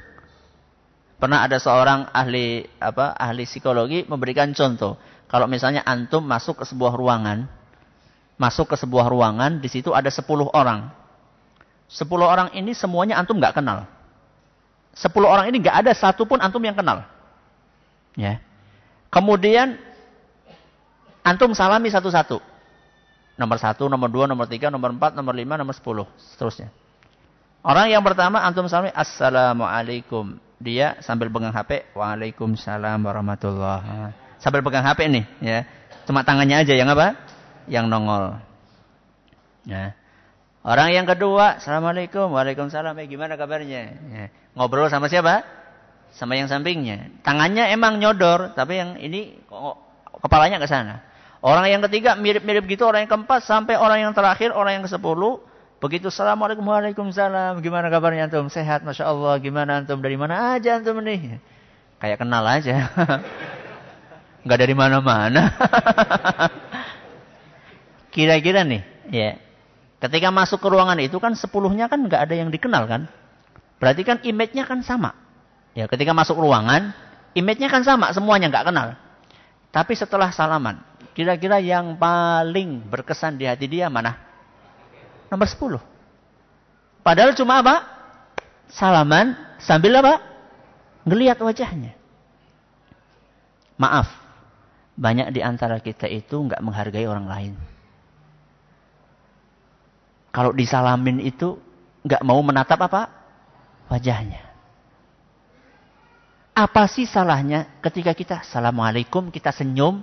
Pernah ada seorang ahli apa ahli psikologi memberikan contoh. Kalau misalnya antum masuk ke sebuah ruangan, masuk ke sebuah ruangan, di situ ada 10 orang. 10 orang ini semuanya antum nggak kenal. 10 orang ini nggak ada satupun antum yang kenal. Ya. Kemudian antum salami satu-satu. Nomor satu, nomor dua, nomor tiga, nomor empat, nomor lima, nomor sepuluh, seterusnya. Orang yang pertama antum salami, Assalamualaikum dia sambil pegang HP, Waalaikumsalam warahmatullah. Sambil pegang HP nih, ya. Cuma tangannya aja yang apa? Yang nongol. Ya. Orang yang kedua, Assalamualaikum, Waalaikumsalam, eh, gimana kabarnya? Ya. Ngobrol sama siapa? Sama yang sampingnya. Tangannya emang nyodor, tapi yang ini kepalanya ke sana. Orang yang ketiga mirip-mirip gitu, orang yang keempat sampai orang yang terakhir, orang yang ke sepuluh Begitu Assalamualaikum Waalaikumsalam. Gimana kabarnya antum? Sehat Masya Allah. Gimana antum? Dari mana aja antum nih? Kayak kenal aja. *laughs* Enggak dari mana-mana. *laughs* Kira-kira nih. ya. Ketika masuk ke ruangan itu kan sepuluhnya kan nggak ada yang dikenal kan. Berarti kan image-nya kan sama. Ya, ketika masuk ruangan, image-nya kan sama, semuanya nggak kenal. Tapi setelah salaman, kira-kira yang paling berkesan di hati dia mana? Nomor 10. Padahal cuma apa? Salaman sambil apa? Ngelihat wajahnya. Maaf, banyak di antara kita itu nggak menghargai orang lain. Kalau disalamin itu nggak mau menatap apa? Wajahnya. Apa sih salahnya ketika kita assalamualaikum kita senyum,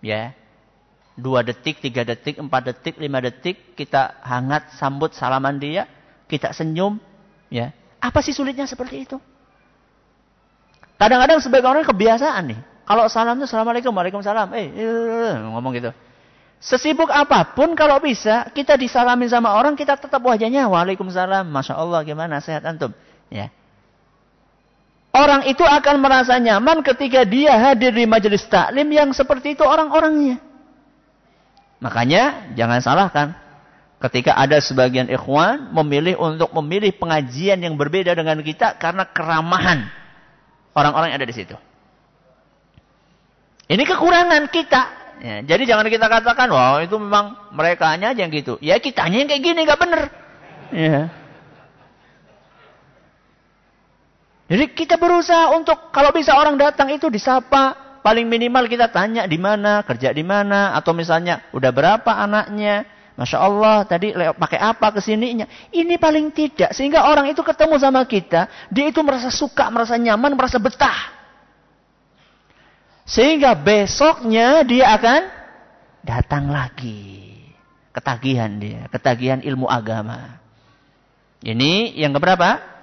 ya dua detik, tiga detik, empat detik, lima detik kita hangat sambut salaman dia, kita senyum, ya apa sih sulitnya seperti itu? Kadang-kadang sebagai orang kebiasaan nih. Kalau salam itu assalamualaikum, waalaikumsalam, eh, eh, eh ngomong gitu. Sesibuk apa pun kalau bisa kita disalamin sama orang kita tetap wajahnya waalaikumsalam. Masya Allah gimana sehat antum? Ya. Orang itu akan merasa nyaman ketika dia hadir di majelis taklim yang seperti itu orang-orangnya. Makanya jangan salahkan ketika ada sebagian ikhwan memilih untuk memilih pengajian yang berbeda dengan kita karena keramahan orang-orang yang ada di situ. Ini kekurangan kita. Ya, jadi jangan kita katakan, wah itu memang mereka aja yang gitu. Ya kitanya yang kayak gini nggak bener. Ya. Jadi kita berusaha untuk kalau bisa orang datang itu disapa, paling minimal kita tanya di mana, kerja di mana, atau misalnya udah berapa anaknya, masya Allah tadi pakai apa ke sininya. Ini paling tidak sehingga orang itu ketemu sama kita, dia itu merasa suka, merasa nyaman, merasa betah. Sehingga besoknya dia akan datang lagi. Ketagihan dia, ketagihan ilmu agama. Ini yang keberapa?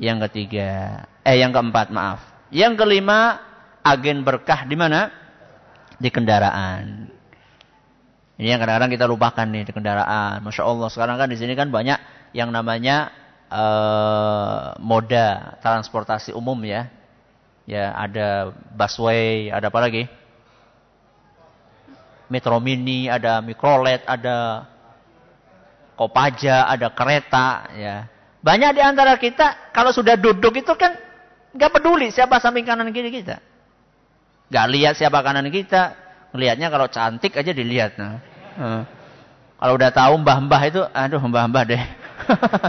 Yang ketiga. Eh yang keempat, maaf. Yang kelima, agen berkah di mana? Di kendaraan. Ini yang kadang-kadang kita lupakan nih di kendaraan. Masya Allah sekarang kan di sini kan banyak yang namanya uh, moda transportasi umum ya ya ada busway, ada apa lagi? Metro Mini, ada mikrolet, ada kopaja, ada kereta, ya. Banyak di antara kita kalau sudah duduk itu kan nggak peduli siapa samping kanan kiri kita. Nggak lihat siapa kanan kita, melihatnya kalau cantik aja dilihat. Nah. Hmm. Kalau udah tahu mbah-mbah itu, aduh mbah-mbah deh. *laughs*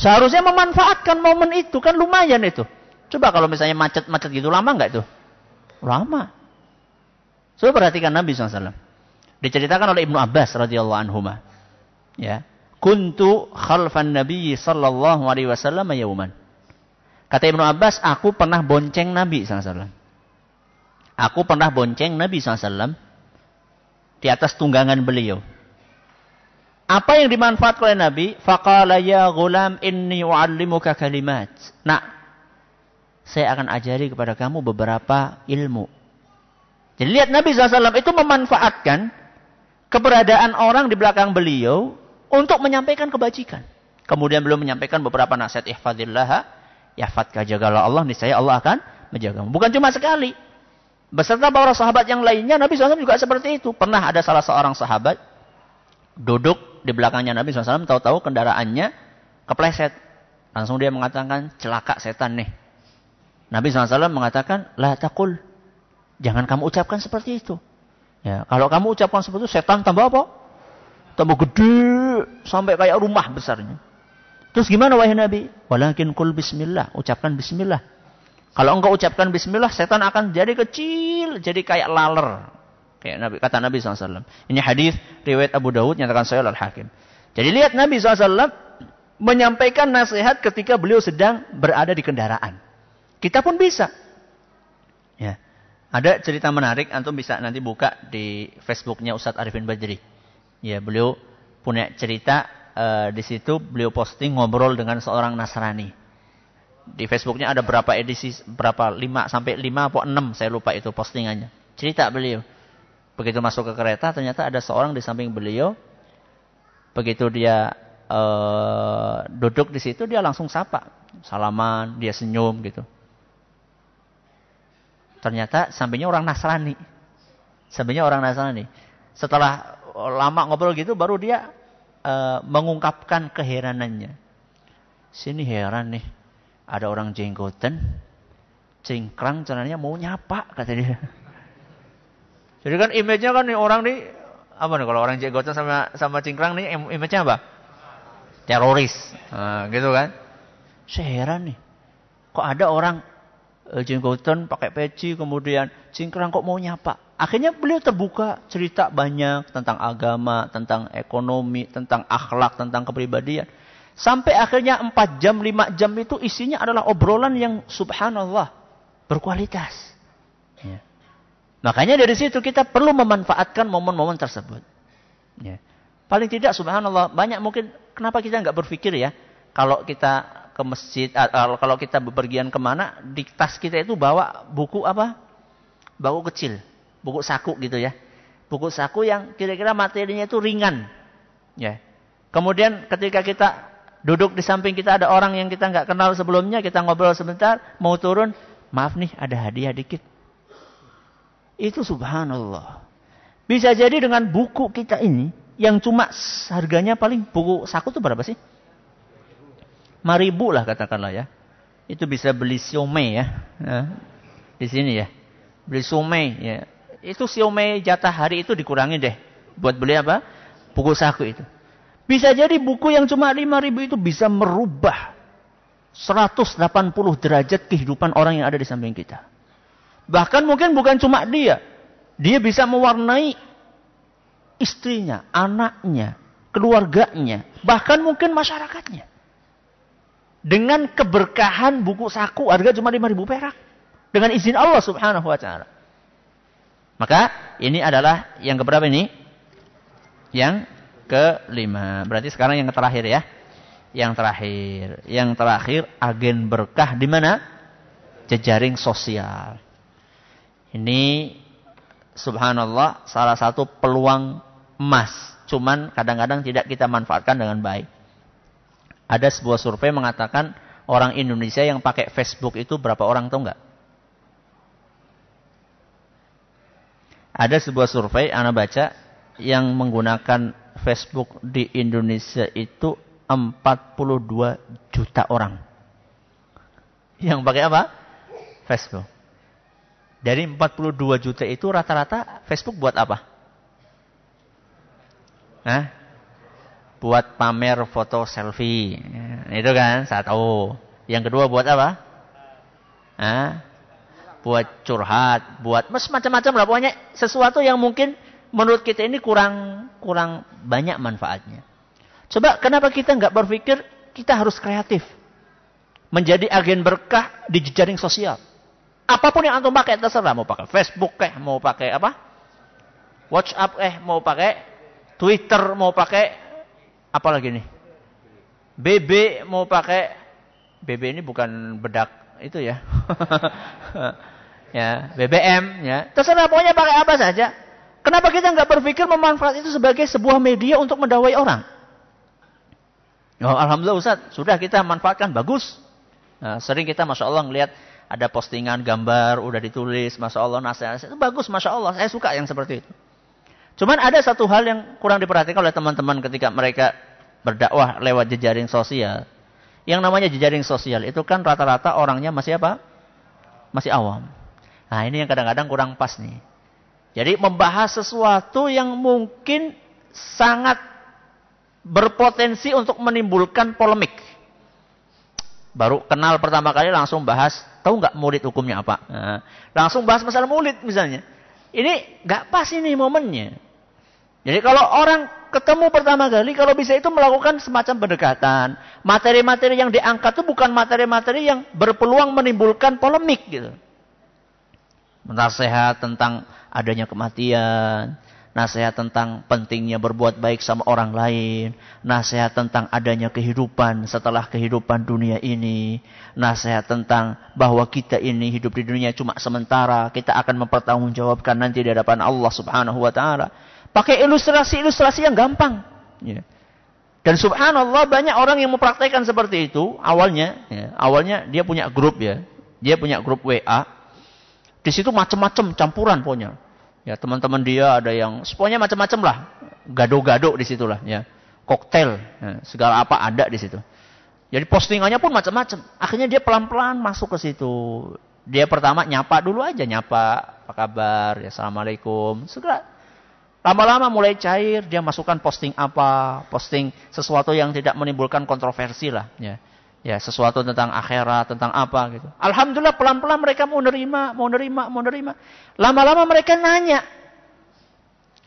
Seharusnya memanfaatkan momen itu kan lumayan itu. Coba kalau misalnya macet-macet gitu lama nggak itu? Lama. Coba perhatikan Nabi SAW. Diceritakan oleh Ibnu Abbas radhiyallahu anhu. Ya. Kuntu khalfan Nabi sallallahu alaihi wasallam yauman. Kata Ibnu Abbas, aku pernah bonceng Nabi SAW. Aku pernah bonceng Nabi SAW di atas tunggangan beliau. Apa yang dimanfaatkan oleh Nabi? Faqala ya gulam inni u'allimuka kalimat. Nah, saya akan ajari kepada kamu beberapa ilmu. Jadi lihat Nabi SAW itu memanfaatkan keberadaan orang di belakang beliau untuk menyampaikan kebajikan. Kemudian beliau menyampaikan beberapa nasihat ihfadillah, yahfadka jagalah Allah, niscaya Allah akan menjagamu. Bukan cuma sekali. Beserta para sahabat yang lainnya, Nabi SAW juga seperti itu. Pernah ada salah seorang sahabat duduk di belakangnya Nabi SAW, tahu-tahu kendaraannya kepleset. Langsung dia mengatakan, celaka setan nih. Nabi SAW mengatakan, la takul. Jangan kamu ucapkan seperti itu. Ya, kalau kamu ucapkan seperti itu, setan tambah apa? Tambah gede, sampai kayak rumah besarnya. Terus gimana wahai Nabi? Walakin kul bismillah. Ucapkan bismillah. Kalau engkau ucapkan bismillah, setan akan jadi kecil, jadi kayak laler. Kayak Nabi, kata Nabi SAW. Ini hadis riwayat Abu Dawud nyatakan saya al-Hakim. Jadi lihat Nabi SAW menyampaikan nasihat ketika beliau sedang berada di kendaraan. Kita pun bisa. Ya. Ada cerita menarik, antum bisa nanti buka di Facebooknya Ustadz Arifin Badri. Ya, beliau punya cerita uh, di situ beliau posting ngobrol dengan seorang Nasrani. Di Facebooknya ada berapa edisi, berapa lima sampai lima atau enam, saya lupa itu postingannya. Cerita beliau. Begitu masuk ke kereta, ternyata ada seorang di samping beliau. Begitu dia uh, duduk di situ, dia langsung sapa. Salaman, dia senyum gitu. Ternyata sampingnya orang Nasrani. Sampingnya orang Nasrani. Setelah lama ngobrol gitu, baru dia uh, mengungkapkan keheranannya. Sini heran nih. Ada orang jenggotan, cingkrang caranya mau nyapa kata dia. Jadi kan image-nya kan nih orang nih apa nih kalau orang jenggotan sama sama cingkrang nih image-nya apa? Teroris. Nah, gitu kan. Saya heran nih. Kok ada orang uh, jenggotan pakai peci kemudian cingkrang kok mau nyapa? Akhirnya beliau terbuka cerita banyak tentang agama, tentang ekonomi, tentang akhlak, tentang kepribadian. Sampai akhirnya 4 jam, 5 jam itu isinya adalah obrolan yang subhanallah berkualitas. Ya. Makanya dari situ kita perlu memanfaatkan momen-momen tersebut. Ya. Paling tidak subhanallah banyak mungkin kenapa kita nggak berpikir ya kalau kita ke masjid kalau kita bepergian ke mana di tas kita itu bawa buku apa buku kecil buku saku gitu ya buku saku yang kira-kira materinya itu ringan ya kemudian ketika kita Duduk di samping kita ada orang yang kita nggak kenal sebelumnya, kita ngobrol sebentar, mau turun, maaf nih ada hadiah dikit. Itu subhanallah. Bisa jadi dengan buku kita ini, yang cuma harganya paling buku saku itu berapa sih? Maribu lah katakanlah ya. Itu bisa beli siomay ya. Di sini ya. Beli siomay ya. Itu siomay jatah hari itu dikurangi deh. Buat beli apa? Buku saku itu. Bisa jadi buku yang cuma 5000 itu bisa merubah 180 derajat kehidupan orang yang ada di samping kita. Bahkan mungkin bukan cuma dia. Dia bisa mewarnai istrinya, anaknya, keluarganya, bahkan mungkin masyarakatnya. Dengan keberkahan buku saku harga cuma 5000 perak. Dengan izin Allah subhanahu wa ta'ala. Maka ini adalah yang keberapa ini? Yang kelima. Berarti sekarang yang terakhir ya. Yang terakhir. Yang terakhir agen berkah di mana? Jejaring sosial. Ini subhanallah salah satu peluang emas. Cuman kadang-kadang tidak kita manfaatkan dengan baik. Ada sebuah survei mengatakan orang Indonesia yang pakai Facebook itu berapa orang tahu nggak? Ada sebuah survei, anak baca, yang menggunakan Facebook di Indonesia itu 42 juta orang. Yang pakai apa? Facebook. Dari 42 juta itu rata-rata Facebook buat apa? Hah? Buat pamer foto selfie. Itu kan, saya tahu. Yang kedua buat apa? Hah? Buat curhat, buat macam-macam lah. Pokoknya sesuatu yang mungkin menurut kita ini kurang kurang banyak manfaatnya. Coba kenapa kita nggak berpikir kita harus kreatif. Menjadi agen berkah di jejaring sosial. Apa pun yang antum pakai terserah. Mau pakai Facebook eh, mau pakai apa? WhatsApp eh, mau pakai Twitter, mau pakai apa lagi nih? BB mau pakai BB ini bukan bedak itu ya. *laughs* ya, BBM ya. Terserah pokoknya pakai apa saja. Kenapa kita nggak berpikir memanfaat itu sebagai sebuah media untuk mendawai orang? Oh, Alhamdulillah Ustaz, sudah kita manfaatkan, bagus. Nah, sering kita Masya Allah ngelihat ada postingan gambar, udah ditulis, Masya Allah, nasihat, itu bagus, Masya Allah, saya suka yang seperti itu. Cuman ada satu hal yang kurang diperhatikan oleh teman-teman ketika mereka berdakwah lewat jejaring sosial. Yang namanya jejaring sosial itu kan rata-rata orangnya masih apa? Masih awam. Nah ini yang kadang-kadang kurang pas nih. Jadi membahas sesuatu yang mungkin sangat berpotensi untuk menimbulkan polemik. Baru kenal pertama kali langsung bahas, tahu nggak murid hukumnya apa? Nah, langsung bahas masalah murid misalnya. Ini nggak pas ini momennya. Jadi kalau orang ketemu pertama kali, kalau bisa itu melakukan semacam pendekatan. Materi-materi yang diangkat itu bukan materi-materi yang berpeluang menimbulkan polemik gitu. Nasihat tentang adanya kematian, nasihat tentang pentingnya berbuat baik sama orang lain, nasihat tentang adanya kehidupan setelah kehidupan dunia ini, nasihat tentang bahwa kita ini hidup di dunia cuma sementara, kita akan mempertanggungjawabkan nanti di hadapan Allah Subhanahu wa taala. Pakai ilustrasi-ilustrasi yang gampang. Ya. Dan subhanallah banyak orang yang mempraktekkan seperti itu awalnya. Ya, awalnya dia punya grup ya. Dia punya grup WA di situ macam-macam campuran pokoknya. Ya, teman-teman dia ada yang pokoknya macam-macam lah. Gado-gado di situlah ya. Koktail, ya, segala apa ada di situ. Jadi postingannya pun macam-macam. Akhirnya dia pelan-pelan masuk ke situ. Dia pertama nyapa dulu aja, nyapa, apa kabar, ya assalamualaikum. Segera lama-lama mulai cair, dia masukkan posting apa, posting sesuatu yang tidak menimbulkan kontroversi lah, ya. Ya, sesuatu tentang akhirat, tentang apa gitu. Alhamdulillah pelan-pelan mereka mau nerima, mau nerima, mau nerima. Lama-lama mereka nanya.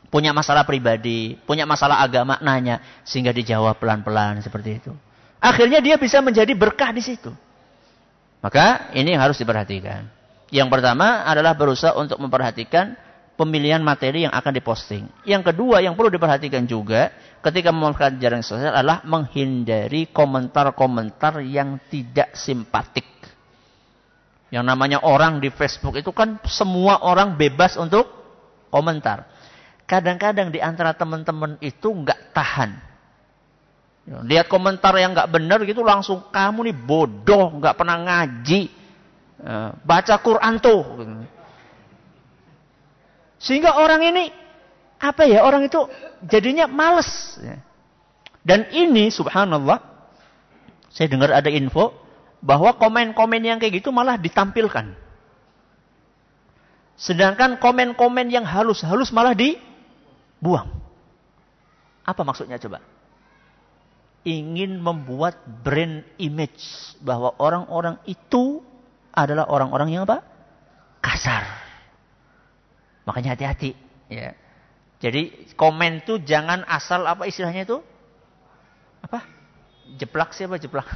Punya masalah pribadi, punya masalah agama, nanya. Sehingga dijawab pelan-pelan seperti itu. Akhirnya dia bisa menjadi berkah di situ. Maka ini harus diperhatikan. Yang pertama adalah berusaha untuk memperhatikan pemilihan materi yang akan diposting. Yang kedua yang perlu diperhatikan juga ketika memanfaatkan jaring sosial adalah menghindari komentar-komentar yang tidak simpatik. Yang namanya orang di Facebook itu kan semua orang bebas untuk komentar. Kadang-kadang di antara teman-teman itu nggak tahan. Lihat komentar yang nggak benar gitu langsung kamu nih bodoh, nggak pernah ngaji, eh, baca Quran tuh. Sehingga orang ini, apa ya, orang itu jadinya males. Dan ini subhanallah, saya dengar ada info, bahwa komen-komen yang kayak gitu malah ditampilkan. Sedangkan komen-komen yang halus-halus malah dibuang. Apa maksudnya coba? Ingin membuat brand image bahwa orang-orang itu adalah orang-orang yang apa? Kasar. Makanya hati-hati. Ya. Jadi komen tuh jangan asal apa istilahnya itu? Apa? Jeplak siapa jeplak? *laughs*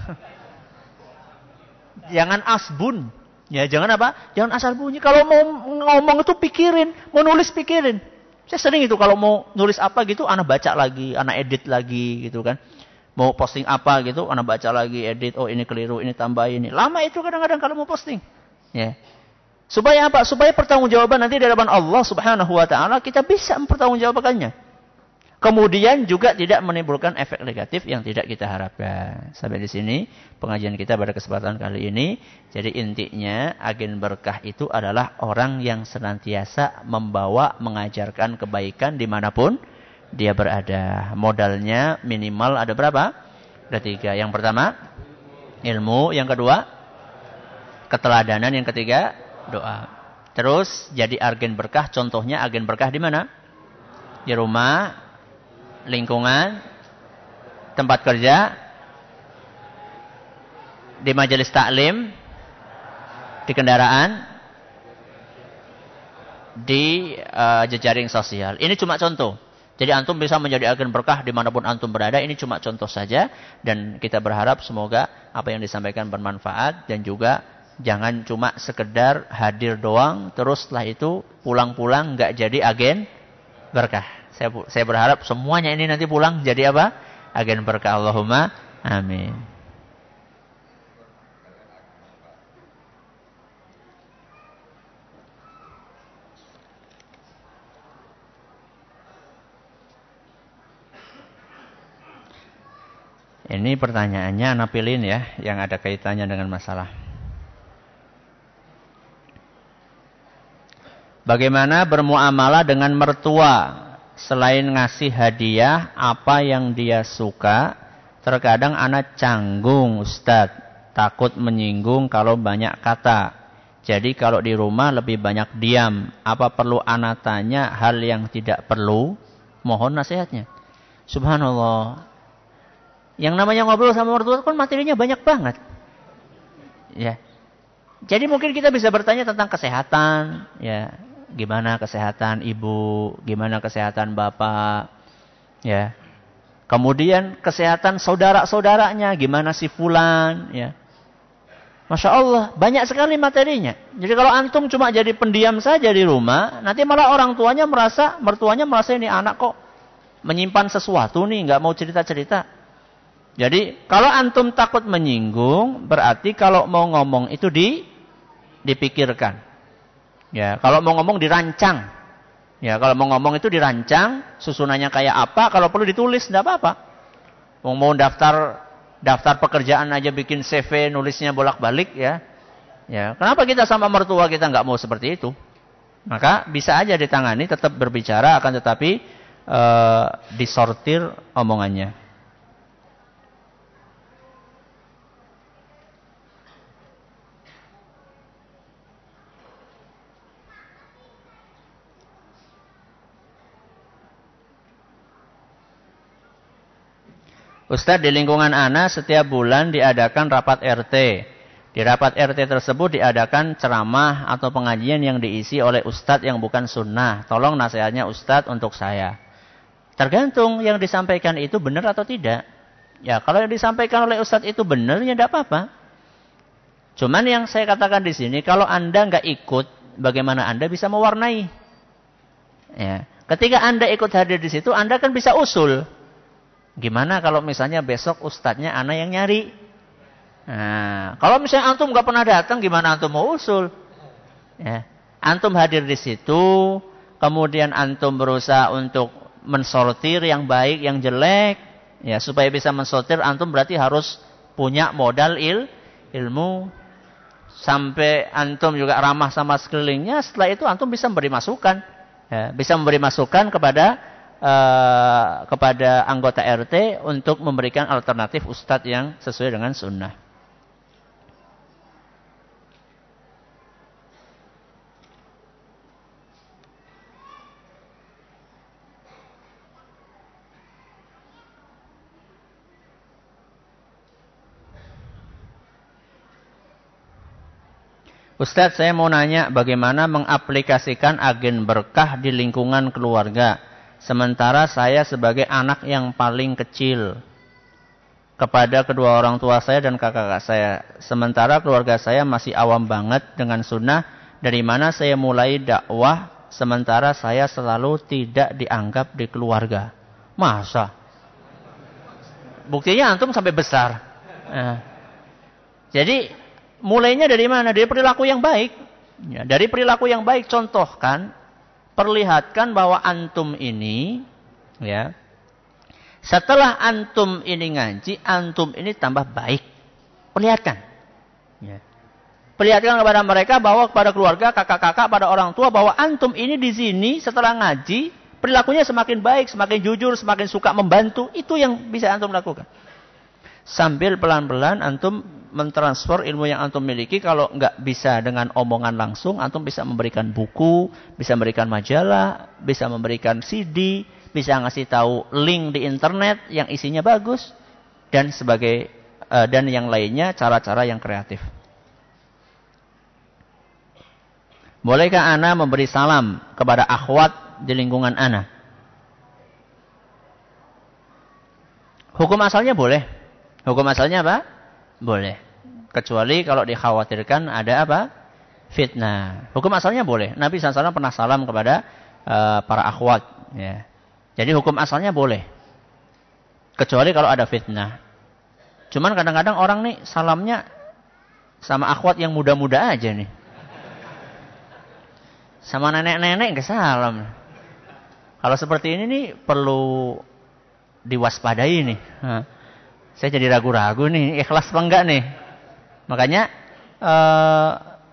jangan asbun. Ya, jangan apa? Jangan asal bunyi. Kalau mau ngomong itu pikirin, mau nulis pikirin. Saya sering itu kalau mau nulis apa gitu, anak baca lagi, anak edit lagi gitu kan. Mau posting apa gitu, anak baca lagi, edit, oh ini keliru, ini tambah ini. Lama itu kadang-kadang kalau mau posting. Ya. Supaya apa? Supaya pertanggungjawaban nanti di hadapan Allah Subhanahu wa taala kita bisa mempertanggungjawabkannya. Kemudian juga tidak menimbulkan efek negatif yang tidak kita harapkan. Sampai di sini pengajian kita pada kesempatan kali ini. Jadi intinya agen berkah itu adalah orang yang senantiasa membawa mengajarkan kebaikan di mana pun dia berada. Modalnya minimal ada berapa? Ada tiga. Yang pertama ilmu. Yang kedua keteladanan. Yang ketiga doa. Terus jadi agen berkah, contohnya agen berkah di mana? Di rumah, lingkungan, tempat kerja, di majelis taklim, di kendaraan, di uh, jejaring sosial. Ini cuma contoh. Jadi antum bisa menjadi agen berkah di mana pun antum berada. Ini cuma contoh saja. Dan kita berharap semoga apa yang disampaikan bermanfaat dan juga Jangan cuma sekedar hadir doang, terus setelah itu pulang-pulang nggak jadi agen berkah. Saya, saya berharap semuanya ini nanti pulang jadi apa? Agen berkah Allahumma amin. Ini pertanyaannya Anak pilih ya, yang ada kaitannya dengan masalah Bagaimana bermuamalah dengan mertua selain ngasih hadiah apa yang dia suka. Terkadang anak canggung Ustadz. Takut menyinggung kalau banyak kata. Jadi kalau di rumah lebih banyak diam. Apa perlu anak tanya hal yang tidak perlu? Mohon nasihatnya. Subhanallah. Yang namanya ngobrol sama mertua kan materinya banyak banget. Ya. Jadi mungkin kita bisa bertanya tentang kesehatan, ya, gimana kesehatan ibu, gimana kesehatan bapak, ya. Kemudian kesehatan saudara-saudaranya, gimana si fulan, ya. Masya Allah, banyak sekali materinya. Jadi kalau antum cuma jadi pendiam saja di rumah, nanti malah orang tuanya merasa, mertuanya merasa ini anak kok menyimpan sesuatu nih, nggak mau cerita-cerita. Jadi kalau antum takut menyinggung, berarti kalau mau ngomong itu di dipikirkan. Ya, kalau mau ngomong dirancang. Ya, kalau mau ngomong itu dirancang, susunannya kayak apa, kalau perlu ditulis tidak apa-apa. Mau mau daftar daftar pekerjaan aja bikin CV nulisnya bolak-balik ya. Ya, kenapa kita sama mertua kita nggak mau seperti itu? Maka bisa aja ditangani, tetap berbicara akan tetapi e, disortir omongannya. Ustadz di lingkungan Ana setiap bulan diadakan rapat RT. Di rapat RT tersebut diadakan ceramah atau pengajian yang diisi oleh Ustadz yang bukan sunnah. Tolong nasihatnya Ustadz untuk saya. Tergantung yang disampaikan itu benar atau tidak. Ya kalau yang disampaikan oleh Ustadz itu benar ya tidak apa-apa. Cuman yang saya katakan di sini, kalau Anda nggak ikut, bagaimana Anda bisa mewarnai? Ya. Ketika Anda ikut hadir di situ, Anda kan bisa usul. Gimana kalau misalnya besok ustadznya Ana yang nyari? Nah, kalau misalnya antum nggak pernah datang, gimana antum mau usul? Ya. Antum hadir di situ, kemudian antum berusaha untuk mensortir yang baik, yang jelek, ya supaya bisa mensortir antum berarti harus punya modal il, ilmu sampai antum juga ramah sama sekelilingnya. Setelah itu antum bisa memberi masukan, ya, bisa memberi masukan kepada uh, kepada anggota RT untuk memberikan alternatif ustadz yang sesuai dengan sunnah. Ustadz saya mau nanya bagaimana mengaplikasikan agen berkah di lingkungan keluarga. Sementara saya sebagai anak yang paling kecil kepada kedua orang tua saya dan kakak-kakak saya. Sementara keluarga saya masih awam banget dengan sunnah. Dari mana saya mulai dakwah sementara saya selalu tidak dianggap di keluarga. Masa? Buktinya antum sampai besar. Nah. Jadi mulainya dari mana? Dari perilaku yang baik. Ya, dari perilaku yang baik contohkan perlihatkan bahwa antum ini ya setelah antum ini ngaji, antum ini tambah baik. Perlihatkan. Ya. Perlihatkan kepada mereka bahwa kepada keluarga, kakak-kakak, pada orang tua bahwa antum ini di sini setelah ngaji, perilakunya semakin baik, semakin jujur, semakin suka membantu. Itu yang bisa antum lakukan. Sambil pelan-pelan antum mentransfer ilmu yang antum miliki kalau nggak bisa dengan omongan langsung antum bisa memberikan buku bisa memberikan majalah bisa memberikan CD bisa ngasih tahu link di internet yang isinya bagus dan sebagai uh, dan yang lainnya cara-cara yang kreatif. Bolehkah ana memberi salam kepada akhwat di lingkungan ana? Hukum asalnya boleh. Hukum asalnya apa boleh. Kecuali kalau dikhawatirkan ada apa? Fitnah. Hukum asalnya boleh. Nabi SAW pernah salam kepada uh, para akhwat. Ya. Jadi hukum asalnya boleh. Kecuali kalau ada fitnah. Cuman kadang-kadang orang nih salamnya sama akhwat yang muda-muda aja nih. Sama nenek-nenek ke salam. Kalau seperti ini nih perlu diwaspadai nih. Saya jadi ragu-ragu nih, ikhlas apa enggak nih? Makanya uh,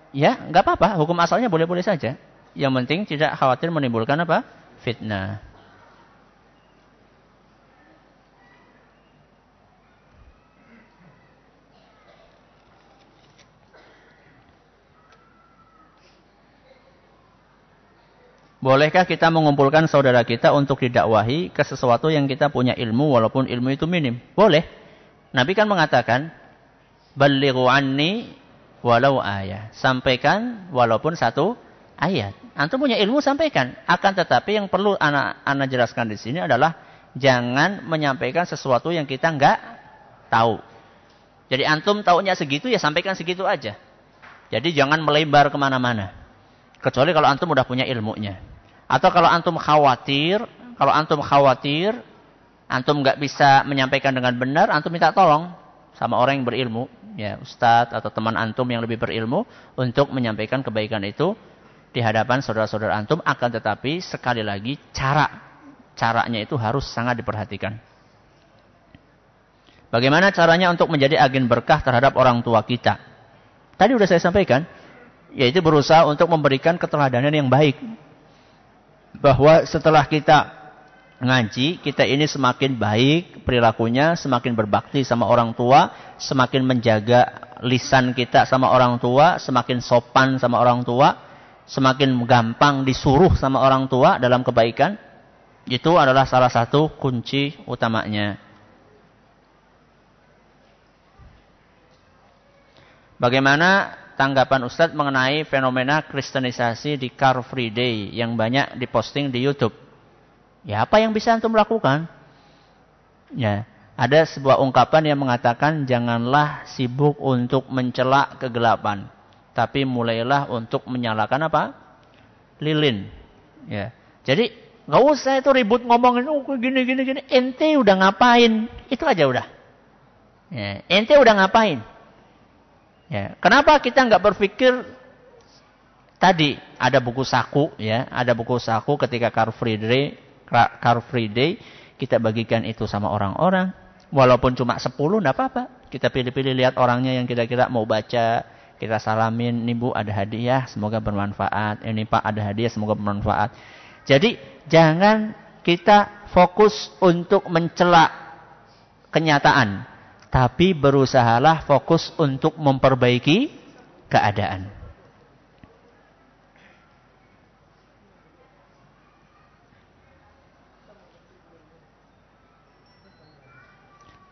ya nggak apa-apa, hukum asalnya boleh-boleh saja. Yang penting tidak khawatir menimbulkan apa? Fitnah. Bolehkah kita mengumpulkan saudara kita untuk didakwahi ke sesuatu yang kita punya ilmu walaupun ilmu itu minim? Boleh. Nabi kan mengatakan, Balighu anni walau ayat. Sampaikan walaupun satu ayat. Antum punya ilmu sampaikan. Akan tetapi yang perlu anak anak jelaskan di sini adalah jangan menyampaikan sesuatu yang kita enggak tahu. Jadi antum tahunya segitu ya sampaikan segitu aja. Jadi jangan melebar ke mana-mana. Kecuali kalau antum udah punya ilmunya. Atau kalau antum khawatir, kalau antum khawatir antum nggak bisa menyampaikan dengan benar, antum minta tolong sama orang yang berilmu, ya ustadz atau teman antum yang lebih berilmu untuk menyampaikan kebaikan itu di hadapan saudara-saudara antum. Akan tetapi sekali lagi cara caranya itu harus sangat diperhatikan. Bagaimana caranya untuk menjadi agen berkah terhadap orang tua kita? Tadi sudah saya sampaikan, yaitu berusaha untuk memberikan keteladanan yang baik. Bahwa setelah kita ngaji, kita ini semakin baik perilakunya, semakin berbakti sama orang tua, semakin menjaga lisan kita sama orang tua, semakin sopan sama orang tua, semakin gampang disuruh sama orang tua dalam kebaikan. Itu adalah salah satu kunci utamanya. Bagaimana tanggapan Ustadz mengenai fenomena kristenisasi di Car Free Day yang banyak diposting di Youtube? Ya apa yang bisa antum lakukan? Ya, ada sebuah ungkapan yang mengatakan janganlah sibuk untuk mencela kegelapan, tapi mulailah untuk menyalakan apa? Lilin. Ya. Jadi nggak usah itu ribut ngomongin oh gini gini gini. Ente udah ngapain? Itu aja udah. Ya. Ente udah ngapain? Ya, kenapa kita nggak berpikir tadi ada buku saku ya, ada buku saku ketika Car Day, Car Free Day kita bagikan itu sama orang-orang, walaupun cuma 10 enggak apa-apa. Kita pilih-pilih lihat orangnya yang kira-kira mau baca, kita salamin, nih Bu ada hadiah, semoga bermanfaat. Ini Pak ada hadiah, semoga bermanfaat. Jadi jangan kita fokus untuk mencela kenyataan tapi berusahalah fokus untuk memperbaiki keadaan.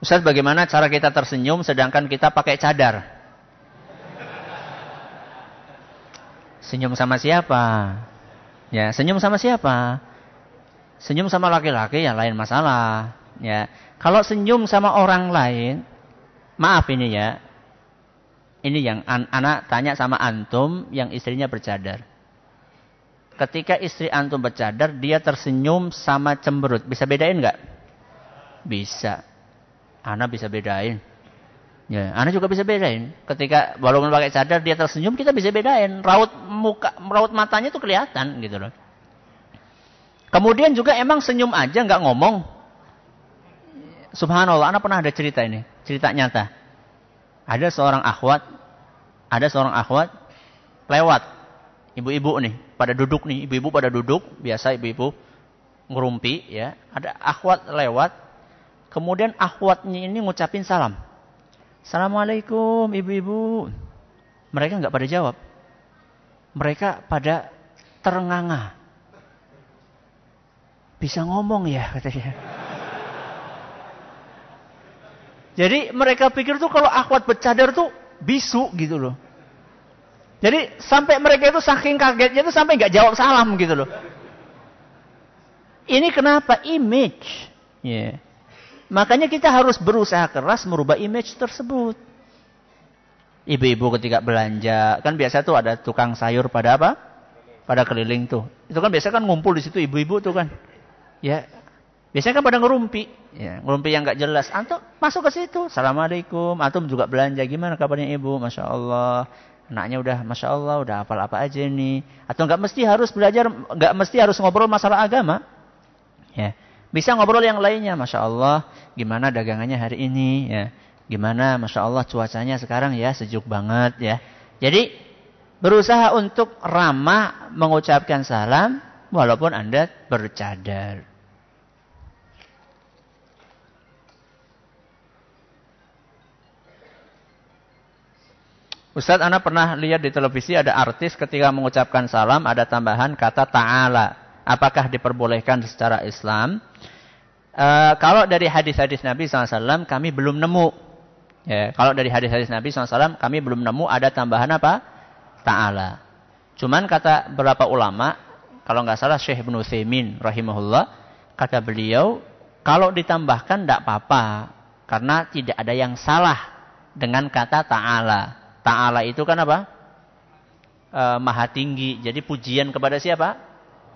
Ustaz, bagaimana cara kita tersenyum sedangkan kita pakai cadar? Senyum sama siapa? Ya, senyum sama siapa? Senyum sama laki-laki ya lain masalah. Ya, kalau senyum sama orang lain, Maaf ini ya. Ini yang an anak tanya sama antum yang istrinya bercadar. Ketika istri antum bercadar, dia tersenyum sama cemberut. Bisa bedain nggak? Bisa. Anak bisa bedain. Ya, anak juga bisa bedain. Ketika walaupun pakai cadar dia tersenyum, kita bisa bedain. Raut muka, raut matanya itu kelihatan gitu loh. Kemudian juga emang senyum aja nggak ngomong. Subhanallah, anak pernah ada cerita ini cerita nyata. Ada seorang akhwat, ada seorang akhwat lewat. Ibu-ibu nih, pada duduk nih, ibu-ibu pada duduk, biasa ibu-ibu ngerumpi ya. Ada akhwat lewat, kemudian akhwatnya ini ngucapin salam. Assalamualaikum ibu-ibu. Mereka nggak pada jawab. Mereka pada terenganga. Bisa ngomong ya katanya. Jadi mereka pikir tuh kalau akhwat bercadar tuh bisu gitu loh. Jadi sampai mereka itu saking kagetnya itu sampai nggak jawab salam gitu loh. Ini kenapa? Image. Yeah. Makanya kita harus berusaha keras merubah image tersebut. Ibu-ibu ketika belanja, kan biasa tuh ada tukang sayur pada apa? Pada keliling tuh. Itu kan biasa kan ngumpul di situ ibu-ibu tuh kan. Ya, Biasanya kan pada ngerumpi, ya, ngerumpi yang nggak jelas. Antum masuk ke situ, assalamualaikum. Antum juga belanja, gimana kabarnya ibu? Masya Allah, anaknya udah, masya Allah, udah hafal apa aja nih. Atau nggak mesti harus belajar, nggak mesti harus ngobrol masalah agama. Ya, bisa ngobrol yang lainnya, masya Allah, gimana dagangannya hari ini? Ya, gimana, masya Allah cuacanya sekarang ya sejuk banget ya. Jadi berusaha untuk ramah mengucapkan salam walaupun anda bercadar. Ustadz, Anda pernah lihat di televisi ada artis ketika mengucapkan salam ada tambahan kata ta'ala. Apakah diperbolehkan secara Islam? E, kalau dari hadis-hadis Nabi SAW kami belum nemu. Ya, kalau dari hadis-hadis Nabi SAW kami belum nemu ada tambahan apa? Ta'ala. Cuman kata beberapa ulama, kalau nggak salah Syekh Ibn Uthaymin rahimahullah, kata beliau, kalau ditambahkan tidak apa-apa. Karena tidak ada yang salah dengan kata ta'ala. Ta'ala itu kan apa? E, maha tinggi. Jadi pujian kepada siapa?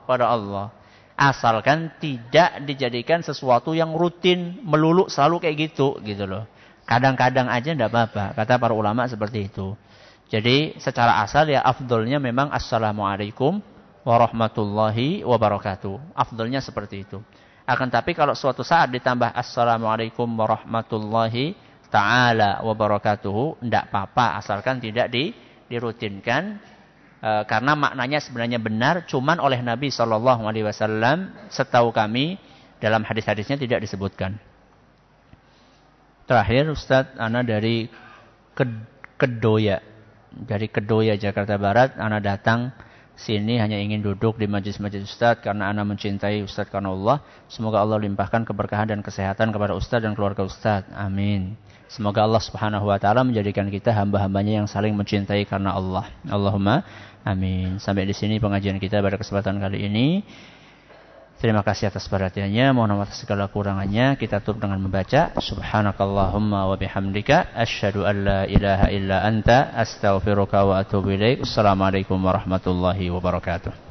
Pada Allah. Asalkan tidak dijadikan sesuatu yang rutin, melulu selalu kayak gitu, gitu loh. Kadang-kadang aja tidak apa-apa. Kata para ulama seperti itu. Jadi secara asal ya afdolnya memang Assalamualaikum warahmatullahi wabarakatuh. Afdolnya seperti itu. Akan tapi kalau suatu saat ditambah Assalamualaikum warahmatullahi ta'ala wa barakatuhu tidak apa-apa asalkan tidak di, dirutinkan e, karena maknanya sebenarnya benar cuman oleh Nabi Shallallahu alaihi wasallam setahu kami dalam hadis-hadisnya tidak disebutkan. Terakhir Ustadz ana dari Kedoya dari Kedoya Jakarta Barat ana datang sini hanya ingin duduk di majlis-majlis Ustadz karena Anda mencintai Ustadz karena Allah. Semoga Allah limpahkan keberkahan dan kesehatan kepada Ustadz dan keluarga Ustadz. Amin. Semoga Allah Subhanahu wa taala menjadikan kita hamba-hambanya yang saling mencintai karena Allah. Allahumma amin. Sampai di sini pengajian kita pada kesempatan kali ini. Terima kasih atas perhatiannya. Mohon maaf atas segala kurangannya. Kita tutup dengan membaca Subhanakallahumma wa bihamdika asyhadu an la ilaha illa anta astaghfiruka wa atubu ilaik. Assalamualaikum warahmatullahi wabarakatuh.